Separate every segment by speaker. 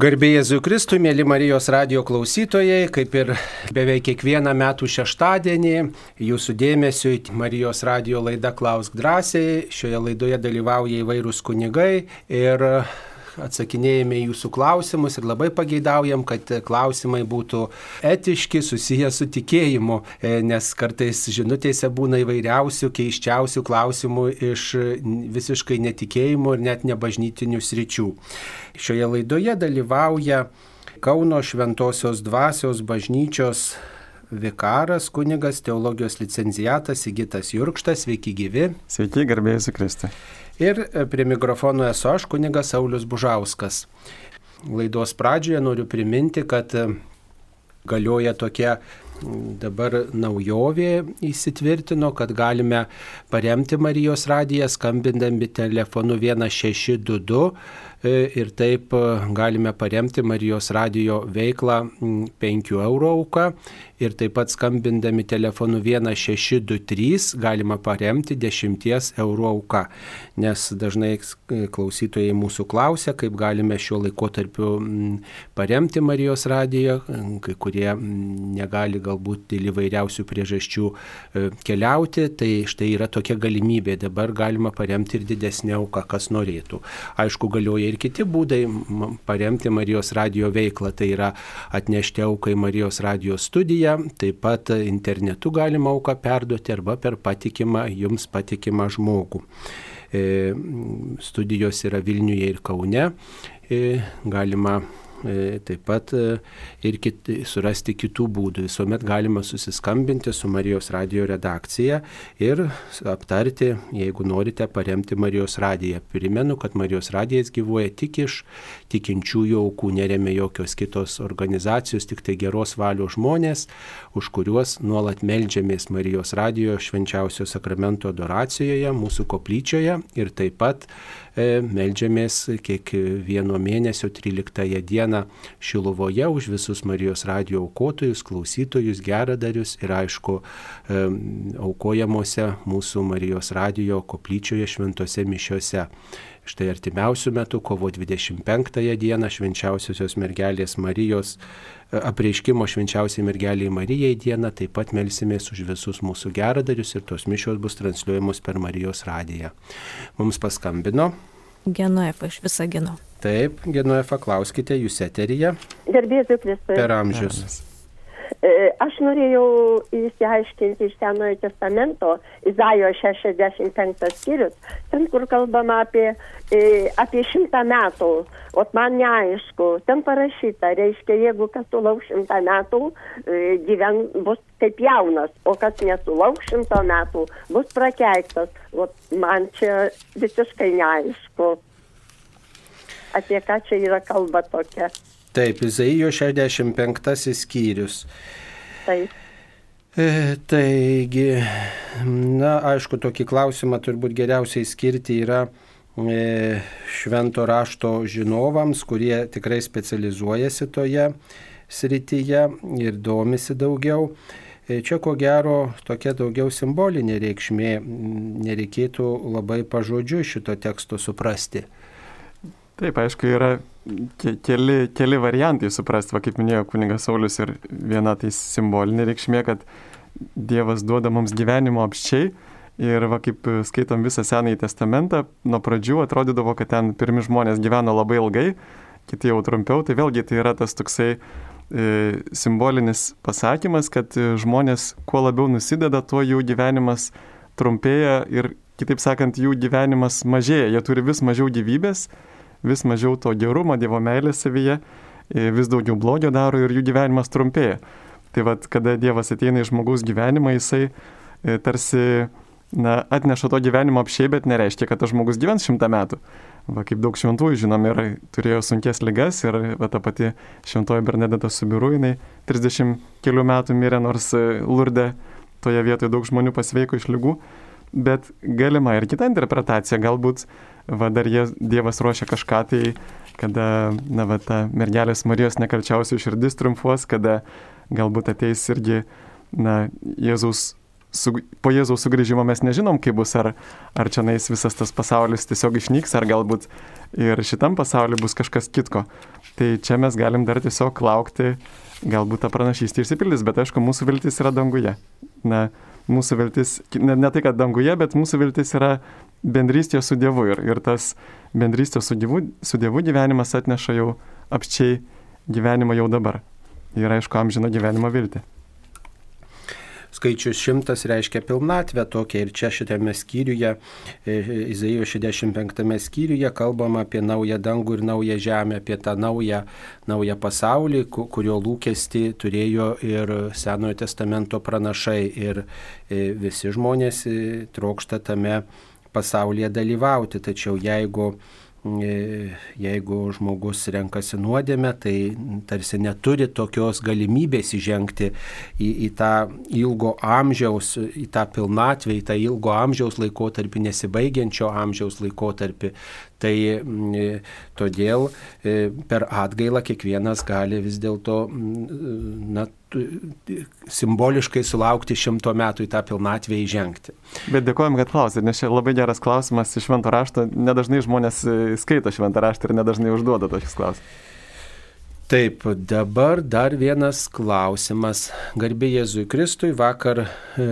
Speaker 1: Garbėjai Jėzui Kristui, mėly Marijos radio klausytojai, kaip ir beveik kiekvieną metų šeštadienį, jūsų dėmesio į Marijos radio laidą Klausk drąsiai. Šioje laidoje dalyvauja įvairūs kunigai ir atsakinėjame jūsų klausimus ir labai pageidaujam, kad klausimai būtų etiški, susiję su tikėjimu, e, nes kartais žinutėse būna įvairiausių, keiščiausių klausimų iš visiškai netikėjimo ir net nebažnytinių sričių. Šioje laidoje dalyvauja Kauno Šventojios dvasios bažnyčios vikaras, kunigas, teologijos licencijatas Sigitas Jurkštas, sveiki gyvi.
Speaker 2: Sveiki, garbėjai su Kristui.
Speaker 1: Ir e, prie mikrofono esu aš, kunigas Saulis Bužauskas. Laidos pradžioje noriu priminti, kad e, galioja tokia dabar naujovė įsitvirtino, kad galime paremti Marijos radiją skambindami telefonu 1622 e, ir taip galime paremti Marijos radijo veiklą 5 eurų auką ir taip pat skambindami telefonu 1623 galima paremti 10 eurų auką, nes dažnai klausytojai mūsų klausia, kaip galime šiuo laikotarpiu paremti Marijos radiją, kai kurie negali galbūt dėl įvairiausių priežasčių e, keliauti, tai štai yra tokia galimybė, dabar galima paremti ir didesnį auką, kas norėtų. Aišku, galioja ir kiti būdai paremti Marijos radijo veiklą, tai yra atnešti auką į Marijos radijo studiją, studiją, taip pat internetu galima auką perduoti arba per patikimą, jums patikimą žmogų. E, studijos yra Vilniuje ir Kaune. E, galima taip pat e, ir kit, surasti kitų būdų. Visuomet galima susiskambinti su Marijos radio redakcija ir aptarti, jeigu norite paremti Marijos radiją. Primenu, kad Marijos radijas gyvuoja tik iš tikinčiųjų aukų, neremia jokios kitos organizacijos, tik tai geros valios žmonės, už kuriuos nuolat melžiamės Marijos radijo švenčiausio sakramento adoracijoje, mūsų koplyčioje ir taip pat E, meldžiamės kiekvieno mėnesio 13 dieną Šiluvoje už visus Marijos radio aukotojus, klausytojus, geradarius ir aišku e, aukojamuose mūsų Marijos radio koplyčioje šventose mišiuose. Štai artimiausių metų, kovo 25 dieną, švenčiausiosios mergelės Marijos e, apreiškimo švenčiausiai mergeliai Marijai dieną, taip pat melsimės už visus mūsų geradarius ir tos mišios bus transliuojamos per Marijos radiją. Mums paskambino.
Speaker 3: Genuefa iš Visagino.
Speaker 1: Taip, Genuefa, klauskite, jūs eteryje.
Speaker 4: Gerbėsiu Kristus.
Speaker 1: Per amžius. Amen.
Speaker 4: E, aš norėjau įsiaiškinti iš Senojo testamento, Izaijo 65 skyrius, ten kur kalbama apie, e, apie šimtą metų, o man neaišku, ten parašyta, reiškia, jeigu kas sulauks šimtą metų, e, gyven bus kaip jaunas, o kas nesulauks šimto metų, bus prakeiktas. O man čia visiškai neaišku, apie ką čia yra kalba tokia.
Speaker 1: Taip, Izaijo 65 skyrius.
Speaker 4: Taip.
Speaker 1: E, taigi, na, aišku, tokį klausimą turbūt geriausiai skirti yra e, švento rašto žinovams, kurie tikrai specializuojasi toje srityje ir domisi daugiau. E, čia ko gero tokia daugiau simbolinė reikšmė, nereikėtų labai pažodžiu šito teksto suprasti.
Speaker 2: Taip, aišku, yra keli, keli variantai suprasti, va, kaip minėjo kunigas Saulis ir viena tai simbolinė reikšmė, kad Dievas duoda mums gyvenimo apščiai. Ir va, kaip skaitom visą Senąjį testamentą, nuo pradžių atrodydavo, kad ten pirmi žmonės gyveno labai ilgai, kiti jau trumpiau, tai vėlgi tai yra tas toksai e, simbolinis pasakymas, kad žmonės kuo labiau nusideda, tuo jų gyvenimas trumpėja ir, kitaip sakant, jų gyvenimas mažėja, jie turi vis mažiau gyvybės vis mažiau to gerumo, Dievo meilės savyje, e, vis daugiau blogio daro ir jų gyvenimas trumpėja. Tai vad, kada Dievas ateina į žmogaus gyvenimą, jisai e, tarsi na, atneša to gyvenimo apšiai, bet nereiškia, kad tas žmogus gyvens šimtą metų. Va, kaip daug šventųjų žinom, ir turėjo sunkes ligas ir va, ta pati šventoji Bernadeta Subiru, jinai 30 kelių metų mirė, nors e, lurde toje vietoje daug žmonių pasveiko iš lygų. Bet galima ir kita interpretacija, galbūt va dar jie, Dievas ruošia kažką tai, kada, na, va, ta mergelės Marijos nekalčiausių širdis triumfuos, kada galbūt ateis irgi, na, Jėzus su, po Jėzaus sugrįžimo mes nežinom, kaip bus, ar, ar čia nais visas tas pasaulis tiesiog išnyks, ar galbūt ir šitam pasauliu bus kažkas kitko. Tai čia mes galim dar tiesiog laukti, galbūt ta pranašystė išsipildys, bet aišku, mūsų viltis yra danguje. Na, mūsų viltis, ne, ne tai, kad danguje, bet mūsų viltis yra bendrystė su Dievu ir, ir tas bendrystė su dievu, su dievu gyvenimas atneša jau apčiai gyvenimą jau dabar. Ir aišku, amžino gyvenimo viltį.
Speaker 1: Skaičius šimtas reiškia pilnatvę tokia ir čia šitame skyriuje, e, Izaijo 65 skyriuje kalbama apie naują dangų ir naują žemę, apie tą naują, naują pasaulį, kurio lūkesti turėjo ir Senojo testamento pranašai ir e, visi žmonės e, trokšta tame pasaulyje dalyvauti. Tačiau jeigu E, jeigu žmogus renkasi nuodėmę, tai tarsi neturi tokios galimybės įžengti į, į tą ilgo amžiaus, į tą pilnatvę, į tą ilgo amžiaus laikotarpį, nesibaigiančio amžiaus laikotarpį. Tai e, todėl e, per atgailą kiekvienas gali vis dėlto na, simboliškai sulaukti šimto metų į tą pilnatvę įžengti.
Speaker 2: Bet dėkojom, kad klausėte, nes čia labai geras klausimas iš švento rašto. Nedažnai žmonės e, skaito šventą raštą ir nedažnai užduoda tokius klausimus.
Speaker 1: Taip, dabar dar vienas klausimas. Garbė Jėzui Kristui vakar e,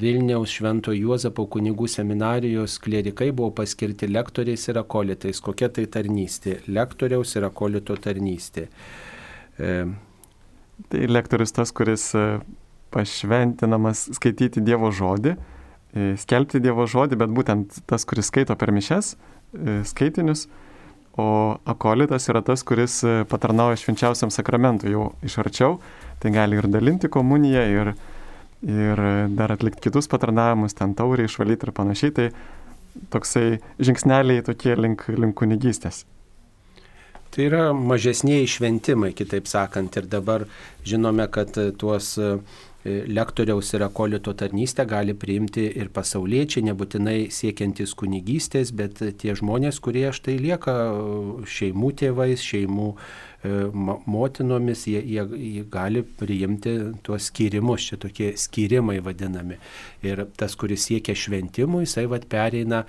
Speaker 1: Vilniaus Švento Juozapo kunigų seminarijos klierikai buvo paskirti lektoriais ir akolitais. Kokia tai tarnystė? Lektoriaus ir akolito tarnystė.
Speaker 2: E, Tai lektorius tas, kuris e, pašventinamas skaityti Dievo žodį, e, skelbti Dievo žodį, bet būtent tas, kuris skaito per mišes e, skaitinius, o akolitas yra tas, kuris patarnauja švenčiausiam sakramentui jau iš arčiau, tai gali ir dalinti komuniją, ir, ir dar atlikti kitus patarnavimus, ten taurį išvalyti ir panašiai, tai toksai žingsneliai tokie link, link kunigystės.
Speaker 1: Tai yra mažesniai šventimai, kitaip sakant. Ir dabar žinome, kad tuos e, lektoriaus ir akolito tarnystę gali priimti ir pasauliečiai, nebūtinai siekiantis kunigystės, bet tie žmonės, kurie štai lieka šeimų tėvais, šeimų E, motinomis, jie, jie, jie gali priimti tuos skirimus, čia tokie skirimai vadinami. Ir tas, kuris siekia šventimų, jisai vad pereina,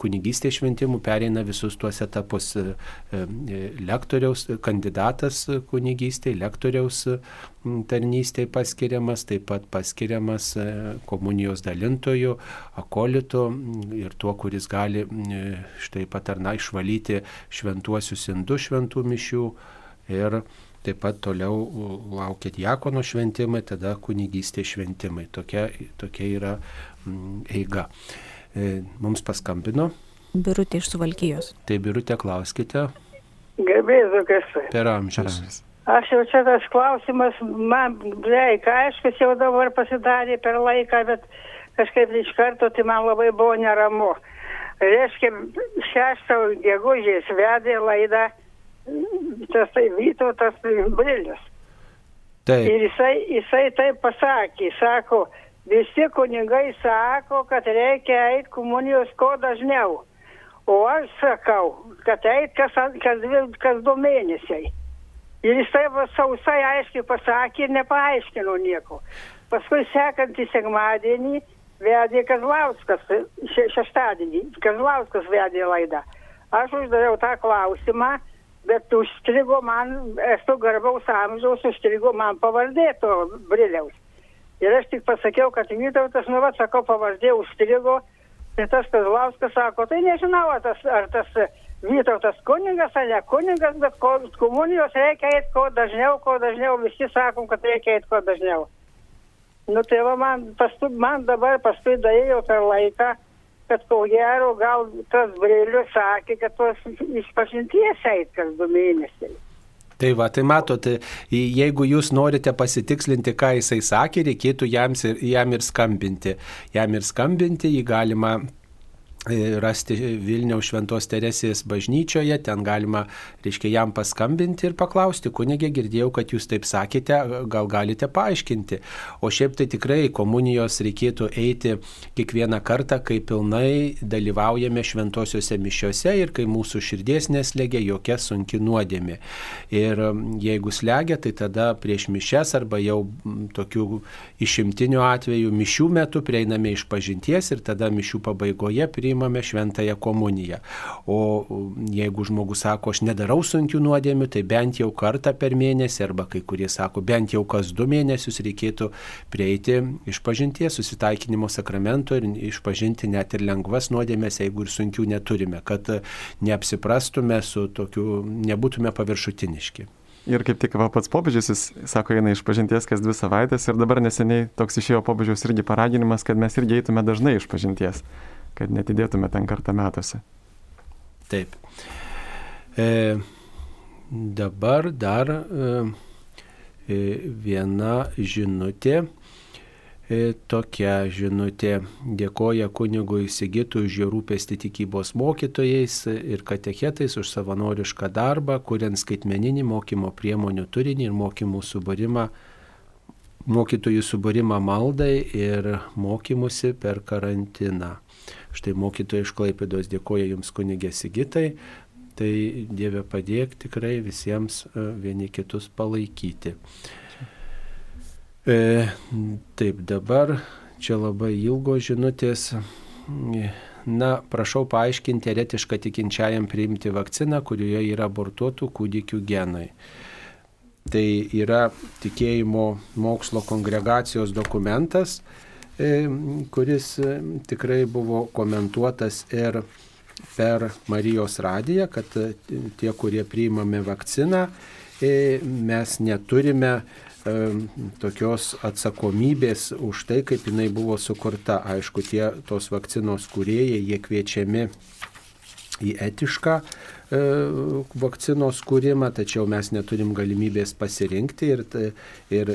Speaker 1: kunigystės šventimų, pereina visus tuos etapus. E, e, lektoriaus kandidatas kunigystėje, lektoriaus tarnystėje paskiriamas, taip pat paskiriamas komunijos dalintojų, akolitų ir tuo, kuris gali štai patarna išvalyti šventuosius indus šventų mišių ir taip pat toliau laukia diakono šventimai, tada kunigystė šventimai. Tokia, tokia yra mm, eiga. E, mums paskambino.
Speaker 3: Birutė iš Suvalkyjos.
Speaker 1: Tai Birutė, klauskite.
Speaker 5: Gerbėsiu, kas.
Speaker 1: Per amžius.
Speaker 5: Aš jau čia tas klausimas, man reikia, aišku, jau dabar pasidarė per laiką, bet kažkaip iš karto tai man labai buvo neramu. Reiškia, šeštą gegužės vedė laidą tas tai Vytautas Brilius.
Speaker 1: Taip.
Speaker 5: Ir jisai, jisai taip pasakė, sako, visi kunigai sako, kad reikia eiti komunijos kuo dažniau. O aš sakau, kad eit kas, kas, kas du mėnesiai. Ir jisai sausai aiškiai pasakė ir nepaaiškino nieko. Paskui sekantį sekmadienį vedė Kazlauskas, še, šeštadienį, Kazlauskas vedė laidą. Aš uždaviau tą klausimą bet užstrigo man, esu garbaus amžiaus, užstrigo man pavardė to briliaus. Ir aš tik pasakiau, kad Vytautas, nu va, sakau, pavardė užstrigo, tai tas Kazlauskas sako, tai nežinau, ar tas, ar tas Vytautas kuningas ar ne kuningas, bet ko, komunijos reikia eiti kuo dažniau, kuo dažniau, visi sakom, kad reikia eiti kuo dažniau. Nu tai va, man, pastu, man dabar paskui daėjo per laiką, kad ko gero gal tas brėlius sakė, kad tos išpažinties eit kas du mėnesiai.
Speaker 1: Tai va, tai matote, jeigu jūs norite pasitikslinti, ką jisai sakė, reikėtų jam jam ir skambinti. Jam ir skambinti, jį galima rasti Vilniaus Šventos Teresės bažnyčioje, ten galima, reiškia, jam paskambinti ir paklausti, kunigė, girdėjau, kad jūs taip sakėte, gal galite paaiškinti. O šiaip tai tikrai komunijos reikėtų eiti kiekvieną kartą, kai pilnai dalyvaujame šventosiuose mišiuose ir kai mūsų širdies neslegia jokia sunki nuodėmė. Ir jeigu slegia, tai tada prieš mišes arba jau tokių išimtinių atvejų mišių metu prieiname iš pažinties ir tada mišių pabaigoje priimame priimame šventąją komuniją. O jeigu žmogus sako, aš nedarau sunkių nuodėmių, tai bent jau kartą per mėnesį, arba kai kurie sako, bent jau kas du mėnesius reikėtų prieiti išpažinties, susitaikinimo sakramento ir išpažinti net ir lengvas nuodėmės, jeigu ir sunkių neturime, kad neapsiprastume su tokiu, nebūtume paviršutiniški.
Speaker 2: Ir kaip tik va, pats popiežius, jis sako, eina iš pažinties kas dvi savaitės ir dabar neseniai toks išėjo popiežiaus irgi paraginimas, kad mes irgi eitume dažnai iš pažinties kad netidėtume ten kartą metuose.
Speaker 1: Taip. E, dabar dar e, e, viena žinutė. E, tokia žinutė dėkoja kunigui Sigitui už jo rūpestį tikybos mokytojais ir katechetais už savanorišką darbą, kuriant skaitmeninį mokymo priemonių turinį ir mokymų subūrimą, mokytojų subūrimą maldai ir mokymusi per karantiną. Štai mokytojai iš Klaipėdos dėkoja Jums kunigė Sigitai. Tai Dieve padėk tikrai visiems e, vieni kitus palaikyti. E, taip, dabar čia labai ilgos žinutės. Na, prašau paaiškinti eretišką tikinčiajam priimti vakciną, kurioje yra abortuotų kūdikių genai. Tai yra tikėjimo mokslo kongregacijos dokumentas, kuris e, tikrai buvo komentuotas ir per Marijos radiją, kad e, tie, kurie priimame vakciną, mes neturime tokios atsakomybės už tai, kaip jinai buvo sukurta. Aišku, tie tos vakcinos kuriejai, jie kviečiami į etišką vakcinos kūrimą, tačiau mes neturim galimybės pasirinkti ir, ir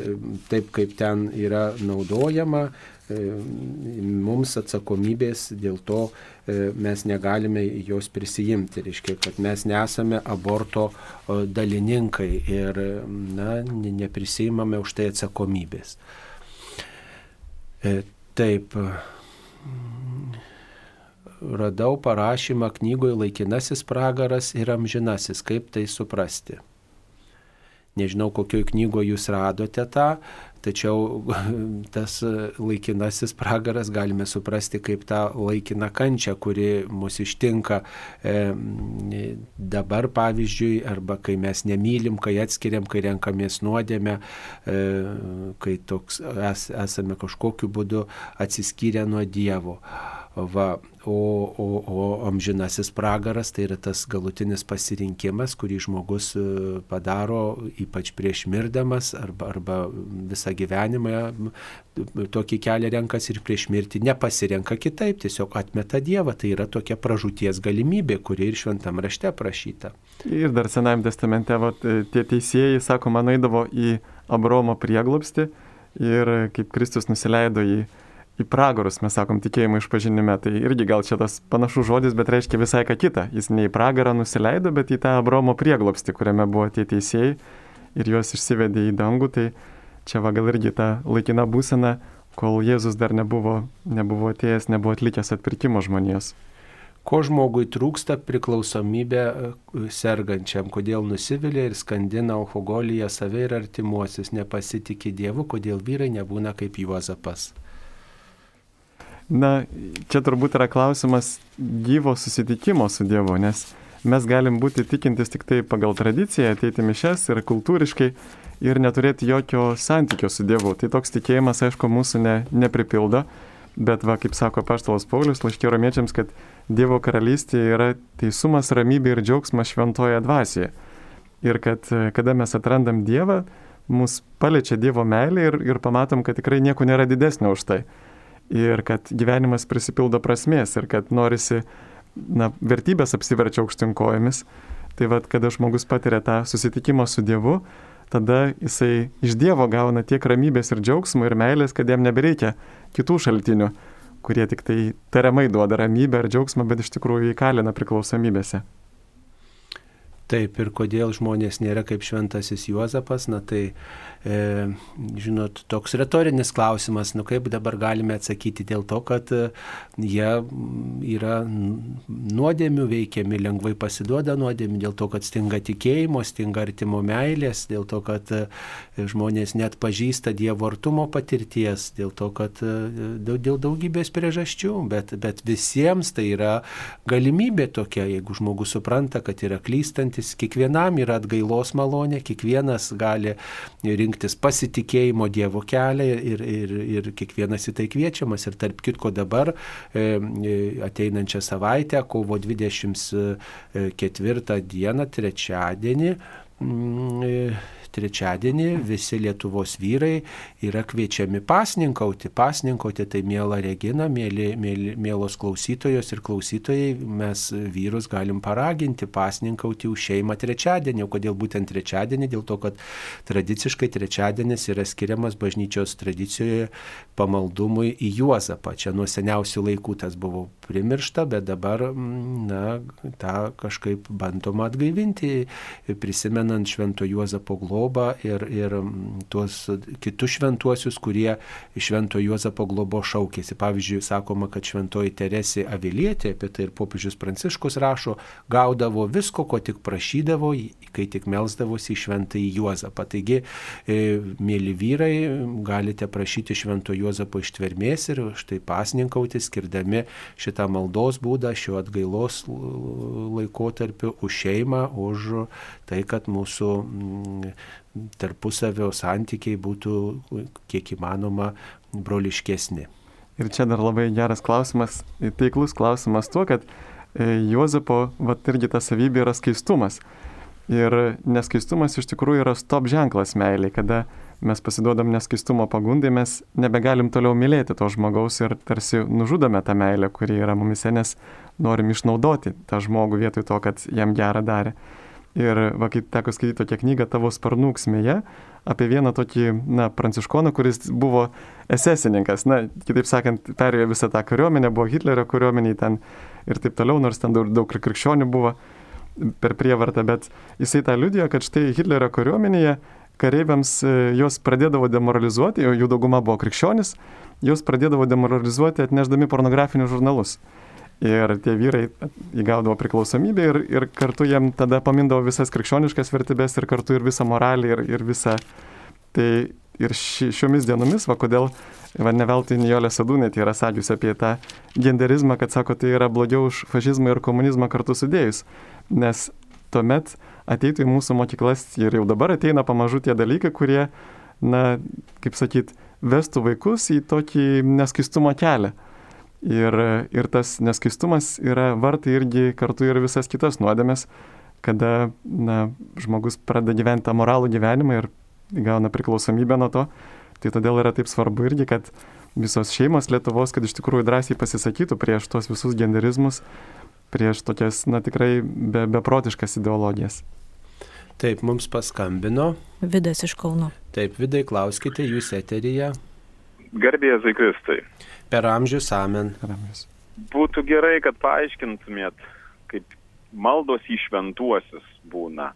Speaker 1: taip kaip ten yra naudojama, E, mums atsakomybės dėl to e, mes negalime jos prisijimti. Reiškia, kad mes nesame aborto dalininkai ir na, neprisijimame už tai atsakomybės. E, taip. Radau parašymą knygoje Laikinasis pragaras ir amžinasis. Kaip tai suprasti? Nežinau, kokioje knygoje jūs radote tą, Tačiau tas laikinasis pragaras galime suprasti kaip tą laikiną kančią, kuri mus ištinka dabar pavyzdžiui, arba kai mes nemylim, kai atskiriam, kai renkamės nuodėmę, e, kai toks es, esame kažkokiu būdu atsiskyrę nuo Dievo. Va, o, o, o amžinasis pragaras tai yra tas galutinis pasirinkimas, kurį žmogus e, padaro ypač prieš mirdamas arba, arba visą gyvenimą tokį kelią renkas ir prieš mirtį nepasirenka kitaip, tiesiog atmeta Dievą. Tai yra tokia pražūties galimybė, kuri ir šventam rašte prašyta.
Speaker 2: Ir dar Senajame testamente va, tie teisėjai, sako, man eidavo į Abromo prieglobstį ir kaip Kristus nusileido į į pragarus, mes sakom, tikėjimo išpažinime. Tai irgi gal čia tas panašus žodis, bet reiškia visai ką kitą. Jis ne į pragarą nusileido, bet į tą Abromo prieglopstį, kuriame buvo tie teisėjai ir juos išsivedė į dangų. Tai čia va gal irgi ta laikina būsena, kol Jėzus dar nebuvo, nebuvo atėjęs, nebuvo atlikęs atpirkimo žmonijos.
Speaker 1: Ko žmogui trūksta priklausomybė e, sergančiam, kodėl nusivilia ir skandina alkoholiją save ir artimuosius, nepasitikė Dievu, kodėl vyrai nebūna kaip Juozapas.
Speaker 2: Na, čia turbūt yra klausimas gyvo susitikimo su Dievu, nes mes galim būti tikintis tik tai pagal tradiciją, ateiti mišes ir kultūriškai ir neturėti jokio santykio su Dievu. Tai toks tikėjimas, aišku, mūsų ne, nepripildo, bet va, kaip sako Paštalas Paulius laiškė romiečiams, kad Dievo karalystėje yra teisumas, ramybė ir džiaugsmas šventoje dvasioje. Ir kad kada mes atrandam Dievą, mus paliečia Dievo meilė ir, ir pamatom, kad tikrai nieko nėra didesnio už tai ir kad gyvenimas prisipildo prasmės ir kad norisi, na, vertybės apsiverčia aukštinkojomis. Tai vad, kada žmogus patiria tą susitikimą su Dievu, tada jisai iš Dievo gauna tiek ramybės ir džiaugsmo ir meilės, kad jam nebereikia kitų šaltinių, kurie tik tai tariamai duoda ramybę ir džiaugsmą, bet iš tikrųjų įkalina priklausomybėse.
Speaker 1: Taip, ir kodėl žmonės nėra kaip šventasis Juozapas, na tai e, žinot, toks retorinis klausimas, nu kaip dabar galime atsakyti dėl to, kad e, jie yra nuodėmių veikiami, lengvai pasiduoda nuodėmių, dėl to, kad stinga tikėjimo, stinga artimo meilės, dėl to, kad e, žmonės net pažįsta Dievo artumo patirties, dėl to, kad e, dėl daugybės priežasčių, bet, bet visiems tai yra galimybė tokia, jeigu žmogus supranta, kad yra klystantis, kiekvienam yra atgailos malonė, kiekvienas gali rinkti rinktis pasitikėjimo Dievo kelią ir, ir, ir kiekvienas į tai kviečiamas. Ir tarp kitko dabar e, e, ateinančią savaitę, kovo 24 dieną, trečiadienį, mm, e, trečiadienį visi Lietuvos vyrai yra kviečiami pasninkauti. Pasninkauti tai mėla Regina, mėly, mėly, mėlos klausytojos ir klausytojai, mes vyrus galim paraginti pasninkauti už šeimą trečiadienį. O kodėl būtent trečiadienį? Dėl to, kad tradiciškai trečiadienis yra skiriamas bažnyčios tradicijoje pamaldumui į Juozapą. Čia nuo seniausių laikų tas buvo primiršta, bet dabar na, tą kažkaip bandoma atgaivinti, prisimenant Švento Juozapo globą globą ir, ir tuos kitus šventuosius, kurie švento Juozapo globo šaukėsi. Pavyzdžiui, sakoma, kad šventoji Teresė Avilietė, apie tai ir popiežius Pranciškus rašo, gaudavo visko, ko tik prašydavo, kai tik melzdavosi į šventąjį Juozapą. Taigi, e, mėly vyrai, galite prašyti švento Juozapo ištvermės ir štai pasninkauti, skirdami šitą maldos būdą šio atgailos laikotarpiu už šeimą, už tai, kad mūsų tarpusavio santykiai būtų kiek įmanoma broliškesni.
Speaker 2: Ir čia dar labai geras klausimas, taiklus klausimas tuo, kad e, Juozapo, va irgi ta savybė yra skaistumas. Ir neskaistumas iš tikrųjų yra stop ženklas meiliai, kada mes pasiduodam neskaistumo pagundai, mes nebegalim toliau mylėti to žmogaus ir tarsi nužudome tą meilę, kuri yra mumise, nes norim išnaudoti tą žmogų vietoj to, kad jam gerą darė. Ir va, kai teko skaityti tokią knygą Tavo sparnų ksmėje apie vieną tokį, na, pranciškoną, kuris buvo esesininkas, na, kitaip sakant, perėjo visą tą kariuomenę, buvo Hitlerio kariuomeniai ten ir taip toliau, nors ten daug, daug krikščionių buvo per prievartą, bet jisai tą liudijo, kad štai Hitlerio kariuomenėje kareiviams e, jos pradėdavo demoralizuoti, jų dauguma buvo krikščionis, jos pradėdavo demoralizuoti atneždami pornografinius žurnalus. Ir tie vyrai įgaudavo priklausomybę ir, ir kartu jiem tada pamindavo visas krikščioniškas vertybės ir kartu ir visą moralį ir, ir visą. Tai ir ši, šiomis dienomis, va kodėl, va ne veltui Nijolė Sadūnėtė yra sakiusi apie tą genderizmą, kad sako, tai yra blogiau už fašizmą ir komunizmą kartu sudėjus. Nes tuomet ateitų į mūsų mokyklas ir jau dabar ateina pamažu tie dalykai, kurie, na, kaip sakyt, vestų vaikus į tokį neskistumo kelią. Ir, ir tas neskaistumas yra vartai irgi kartu ir visas kitas nuodėmės, kada na, žmogus pradeda gyventi tą moralų gyvenimą ir gauna priklausomybę nuo to. Tai todėl yra taip svarbu irgi, kad visos šeimos Lietuvos, kad iš tikrųjų drąsiai pasisakytų prieš tos visus genderizmus, prieš tokias, na tikrai be, beprotiškas ideologijas.
Speaker 1: Taip, mums paskambino.
Speaker 3: Vidas iš Kauno.
Speaker 1: Taip, Vidai, klauskite, jūs eteryje.
Speaker 6: Garbėjai Zikristai.
Speaker 1: Per amžius amen.
Speaker 2: Ramės.
Speaker 6: Būtų gerai, kad paaiškintumėt, kaip maldos į šventuosius būna.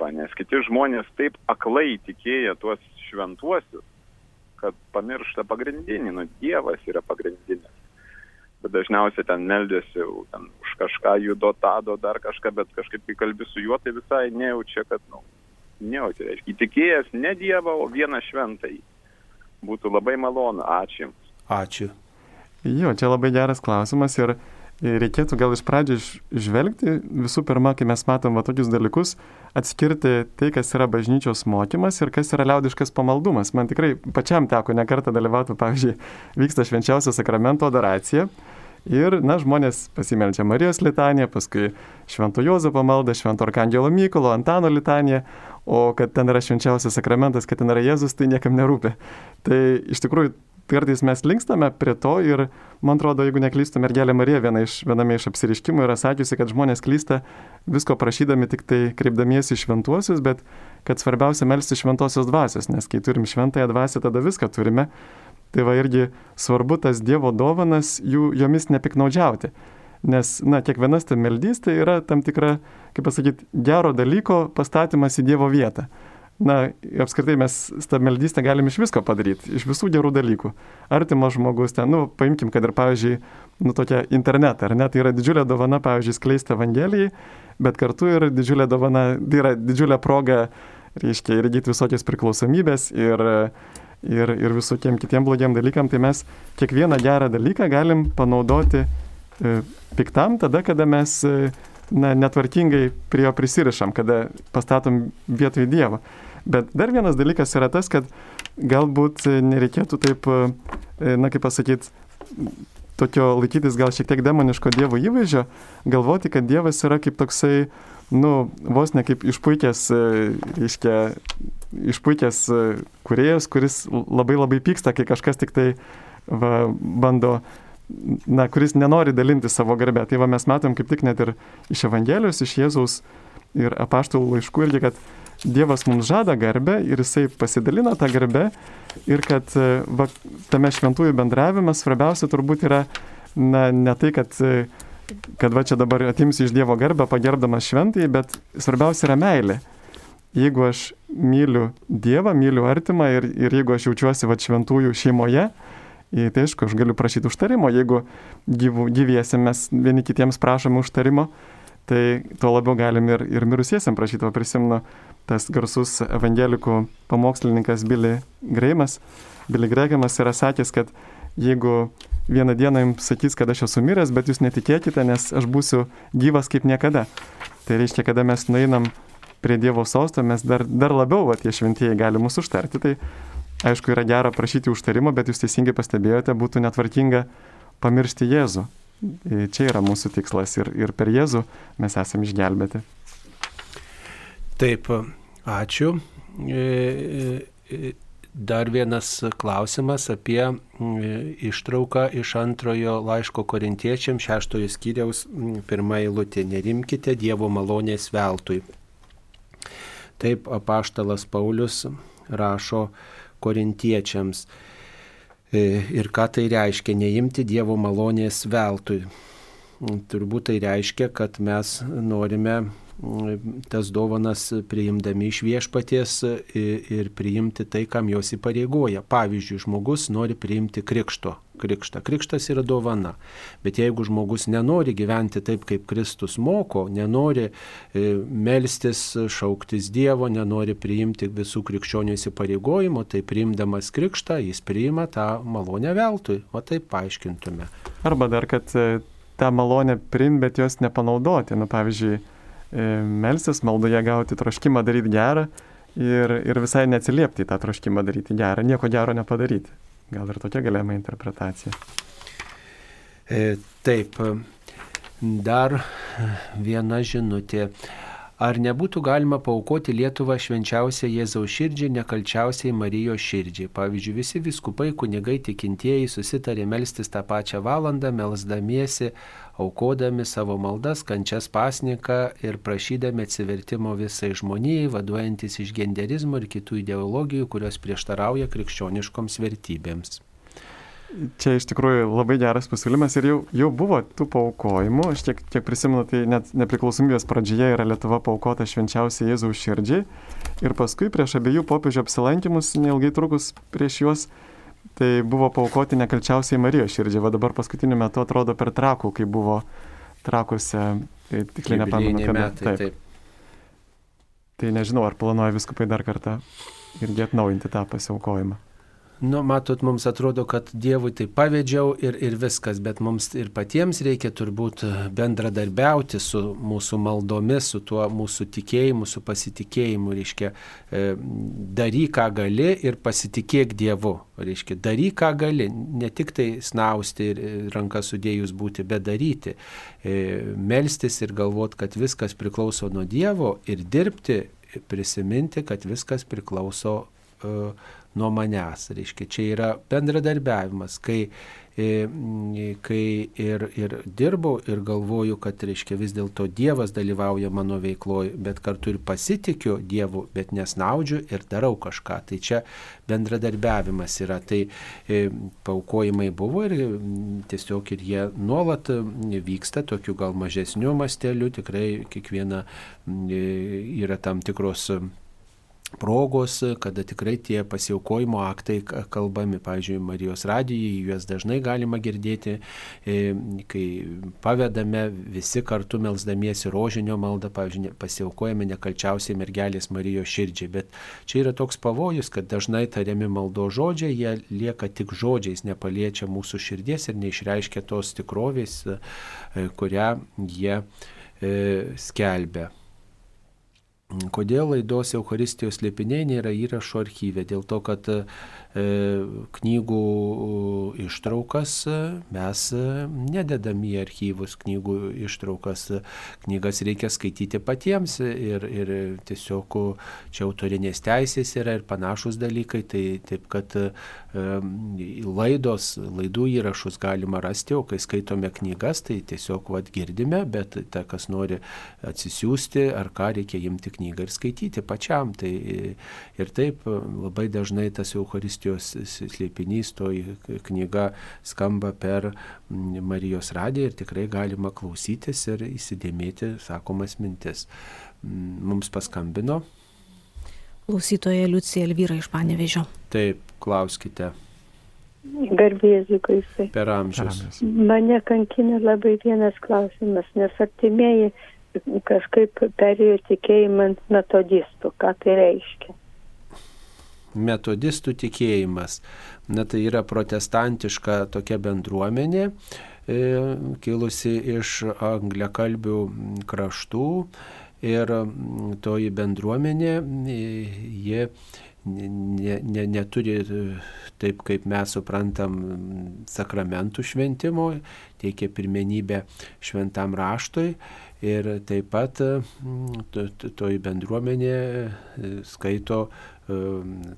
Speaker 6: Va, nes kiti žmonės taip aklai tikėję tuos šventuosius, kad pamiršta pagrindinį, nu Dievas yra pagrindinis. Bet dažniausiai ten meldėsi ten, už kažką judo, tado, dar kažką, bet kažkaip kai kalbi su juo, tai visai nejaučia, kad, nu, nejaučia, reiškia, įtikėjęs ne Dievą, o vieną šventąjį. Būtų labai malonu, ačiū.
Speaker 1: Ačiū.
Speaker 2: Jo, čia labai geras klausimas ir reikėtų gal iš pradžių žvelgti visų pirma, kai mes matom va tokius dalykus, atskirti tai, kas yra bažnyčios mokymas ir kas yra liaudiškas pamaldumas. Man tikrai pačiam teko nekartą dalyvauti, pavyzdžiui, vyksta švenčiausio sakramento adoracija. Ir, na, žmonės pasimeldžia Marijos litaniją, paskui Švento Jozapo maldą, Švento Arkangelo Mykolo, Antano litaniją, o kad ten yra švenčiausias sakramentas, kad ten yra Jėzus, tai niekam nerūpi. Tai iš tikrųjų kartais mes linkstame prie to ir, man atrodo, jeigu neklystu, mergelė Marija viena iš, viename iš apsiriškimų yra sakiusi, kad žmonės klysta visko prašydami tik tai kreipdamiesi šventuosius, bet kad svarbiausia melsti šventosios dvasios, nes kai turim šventąją dvasią, tada viską turime. Tai va irgi svarbu tas Dievo dovanas, jų, jomis nepiknaudžiauti. Nes, na, kiekvienas ta meldys tai yra tam tikra, kaip pasakyti, gero dalyko pastatymas į Dievo vietą. Na, apskritai mes tą meldystę galim iš visko padaryti, iš visų gerų dalykų. Artimas žmogus ten, nu, paimkim, kad ir, pavyzdžiui, nu, tokia internetą, ar ne, tai yra didžiulė dovana, pavyzdžiui, skleisti Evangelijai, bet kartu ir didžiulė dovana, tai yra didžiulė proga, reiškia, ir įgyti visokias priklausomybės ir, ir, ir visokiem kitiem blogiem dalykam, tai mes kiekvieną gerą dalyką galim panaudoti e, piktam tada, kada mes e, na, netvarkingai prie jo prisirišam, kada pastatom vietoj Dievo. Bet dar vienas dalykas yra tas, kad galbūt nereikėtų taip, e, na kaip pasakyti, tokio laikytis gal šiek tiek demoniško Dievo įvaizdžio, galvoti, kad Dievas yra kaip toksai, nu, vos ne kaip išpuikęs, e, reiškia, išpuikęs e, kuriejas, kuris labai labai pyksta, kai kažkas tik tai va, bando, na, kuris nenori dalinti savo garbę. Tai va mes matom kaip tik net ir iš Evangelijos, iš Jėzaus ir apaštalų laiškų irgi, kad Dievas mums žada garbę ir jisai pasidalina tą garbę ir kad e, va, tame šventųjų bendravime svarbiausia turbūt yra na, ne tai, kad, e, kad va čia dabar atimsi iš Dievo garbę pagerdamas šventai, bet svarbiausia yra meilė. Jeigu aš myliu Dievą, myliu artimą ir, ir jeigu aš jaučiuosi va šventųjų šeimoje, tai aišku, aš galiu prašyti užtarimo, jeigu gyvų, gyviesi mes vieni kitiems prašome užtarimo, tai tuo labiau galim ir, ir mirusiesiam prašyti, o prisimenu tas garsus evangelikų pamokslininkas Billy Greimas, Billy Gregamas yra sakęs, kad jeigu vieną dieną jums sakys, kad aš esu miręs, bet jūs netikėkite, nes aš būsiu gyvas kaip niekada. Tai reiškia, kada mes nueinam prie Dievo sosto, mes dar, dar labiau, va, tie šventieji gali mūsų užtarti. Tai aišku, yra gera prašyti užtarimo, bet jūs teisingai pastebėjote, būtų netvarkinga pamiršti Jėzų. Čia yra mūsų tikslas ir, ir per Jėzų mes esame išgelbėti.
Speaker 1: Taip, ačiū. E, e, dar vienas klausimas apie ištrauką iš antrojo laiško korintiečiams šeštojo skyriaus pirmąjį lūtį. Nerimkite Dievo malonės veltui. Taip apaštalas Paulius rašo korintiečiams. E, ir ką tai reiškia, neimti Dievo malonės veltui. Turbūt tai reiškia, kad mes norime tas dovanas priimdami iš viešpaties ir priimti tai, kam jos įpareigoja. Pavyzdžiui, žmogus nori priimti krikšto. Krikštą. Krikštas yra dovana. Bet jeigu žmogus nenori gyventi taip, kaip Kristus moko, nenori e, melstis, šauktis Dievo, nenori priimti visų krikščionių įsipareigojimų, tai priimdamas krikštą jis priima tą malonę veltui. O taip paaiškintume.
Speaker 2: Arba dar, kad e, tą malonę priimti, bet jos nepanaudoti. Nu, pavyzdžiui, E, melsis, maldoje gauti troškimą daryti gerą ir, ir visai neatsiliepti į tą troškimą daryti gerą, nieko gero nepadaryti. Gal ir tokia galima interpretacija.
Speaker 1: E, taip, dar viena žinutė. Ar nebūtų galima paukoti Lietuvą švenčiausiai Jėzaus širdžiai, nekalčiausiai Marijos širdžiai? Pavyzdžiui, visi viskupai, kunigai, tikintieji susitarė melstis tą pačią valandą, melsdamiesi aukodami savo maldas, kančias pasniką ir prašydami atsivertimo visai žmonijai, vaduojantis iš genderizmo ir kitų ideologijų, kurios prieštarauja krikščioniškoms vertybėms.
Speaker 2: Čia iš tikrųjų labai geras pasiūlymas ir jau, jau buvo tų paukojimų, aš tiek, tiek prisimenu, tai net nepriklausomybės pradžioje yra Lietuva paukota švenčiausiai Jėzaus širdžiai ir paskui prieš abiejų popiežių apsilankimus, neilgai trukus prieš juos, tai buvo paukoti nekalčiausiai Marijos širdžiai. Va dabar paskutiniu metu atrodo per trakų, kai buvo trakuose, tai tikrai nepamenu, kada. Metai, taip. taip. Tai nežinau, ar planuoja viskupai dar kartą irgi atnaujinti tą pasiaukojimą.
Speaker 1: Nu, matot, mums atrodo, kad Dievui tai pavėdžiau ir, ir viskas, bet mums ir patiems reikia turbūt bendradarbiauti su mūsų maldomis, su tuo mūsų tikėjimu, su pasitikėjimu. Reiškia, e, daryk, ką gali ir pasitikėk Dievu. Reiškia, daryk, ką gali, ne tik tai snausti ir rankas sudėjus būti, bet daryti. E, melstis ir galvoti, kad viskas priklauso nuo Dievo ir dirbti, prisiminti, kad viskas priklauso uh, nuo manęs. Reiškia, čia yra bendradarbiavimas, kai kai ir, ir dirbau ir galvoju, kad, reiškia, vis dėlto Dievas dalyvauja mano veikloje, bet kartu ir pasitikiu Dievu, bet nesnaudžiu ir darau kažką. Tai čia bendradarbiavimas yra. Tai e, paukojimai buvo ir tiesiog ir jie nuolat vyksta tokiu gal mažesniu masteliu, tikrai kiekviena yra tam tikros progos, kada tikrai tie pasiaukojimo aktai kalbami, pavyzdžiui, Marijos radijai, juos dažnai galima girdėti, e, kai pavedame visi kartu melzdamiesi rožinio maldą, pavyzdžiui, pasiaukojame nekalčiausiai mergelės Marijos širdžiai. Bet čia yra toks pavojus, kad dažnai tariami maldo žodžiai, jie lieka tik žodžiais, nepaliečia mūsų širdies ir neišreiškia tos tikrovės, e, kurią jie e, skelbia. Kodėl laidos Euharistijos liepiniai nėra įrašo archyve? Dėl to, kad e, knygų ištraukas mes nededam į archyvus, knygų ištraukas, knygas reikia skaityti patiems ir, ir tiesiog čia autorinės teisės yra ir panašus dalykai, tai taip kad e, laidos, laidų įrašus galima rasti, o kai skaitome knygas, tai tiesiog vad girdime, bet ta, kas nori atsisiųsti ar ką reikia imti knygą ir skaityti pačiam. Tai ir taip labai dažnai tas Euharistijos slėpinys, toji knyga skamba per Marijos radiją ir tikrai galima klausytis ir įsidėmėti sakomas mintis. Mums paskambino.
Speaker 3: Klausytoja Liucija Elvyra iš Panevežio.
Speaker 1: Taip, klauskite.
Speaker 7: Garbėsiu, kaisai.
Speaker 1: Per amžius.
Speaker 7: Mane kankina labai vienas klausimas, nes artimieji kažkaip perėjo tikėjimą metodistų. Ką tai reiškia?
Speaker 1: Metodistų tikėjimas. Na tai yra protestantiška tokia bendruomenė, e, kilusi iš angliakalbių kraštų ir toji bendruomenė, e, jie ne, ne, neturi taip, kaip mes suprantam, sakramentų šventimo, teikia pirmenybę šventam raštui Ir taip pat mm, toji bendruomenė e, skaito e,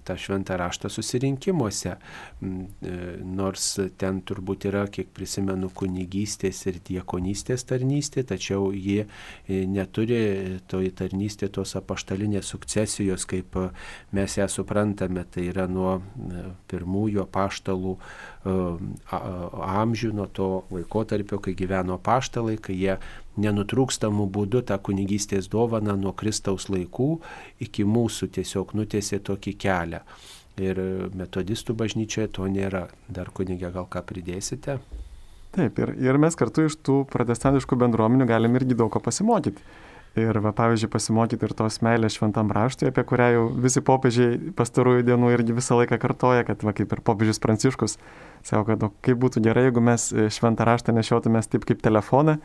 Speaker 1: tą šventą raštą susirinkimuose. Mm, e, nors ten turbūt yra, kiek prisimenu, kunigystės ir diekonystės tarnystė, tačiau ji neturi toji tarnystė tos apaštalinės sukcesijos, kaip mes ją suprantame. Tai yra nuo pirmųjų apaštalų amžių, nuo to laikotarpio, kai gyveno apaštalai, kai jie nenutrūkstamų būdų tą kunigystės dovaną nuo Kristaus laikų iki mūsų tiesiog nutėsė tokį kelią. Ir metodistų bažnyčioje to nėra. Dar kunigė gal ką pridėsite?
Speaker 2: Taip, ir, ir mes kartu iš tų protestantiškų bendruomenių galim irgi daug ko pasimokyti. Ir, va, pavyzdžiui, pasimokyti ir tos meilės šventam raštui, apie kurią jau visi popiežiai pastarųjų dienų irgi visą laiką kartoja, kad, va, kaip ir popiežius Pranciškus, sako, kad o, kaip būtų gerai, jeigu mes šventą raštą nešiotumės taip kaip telefoną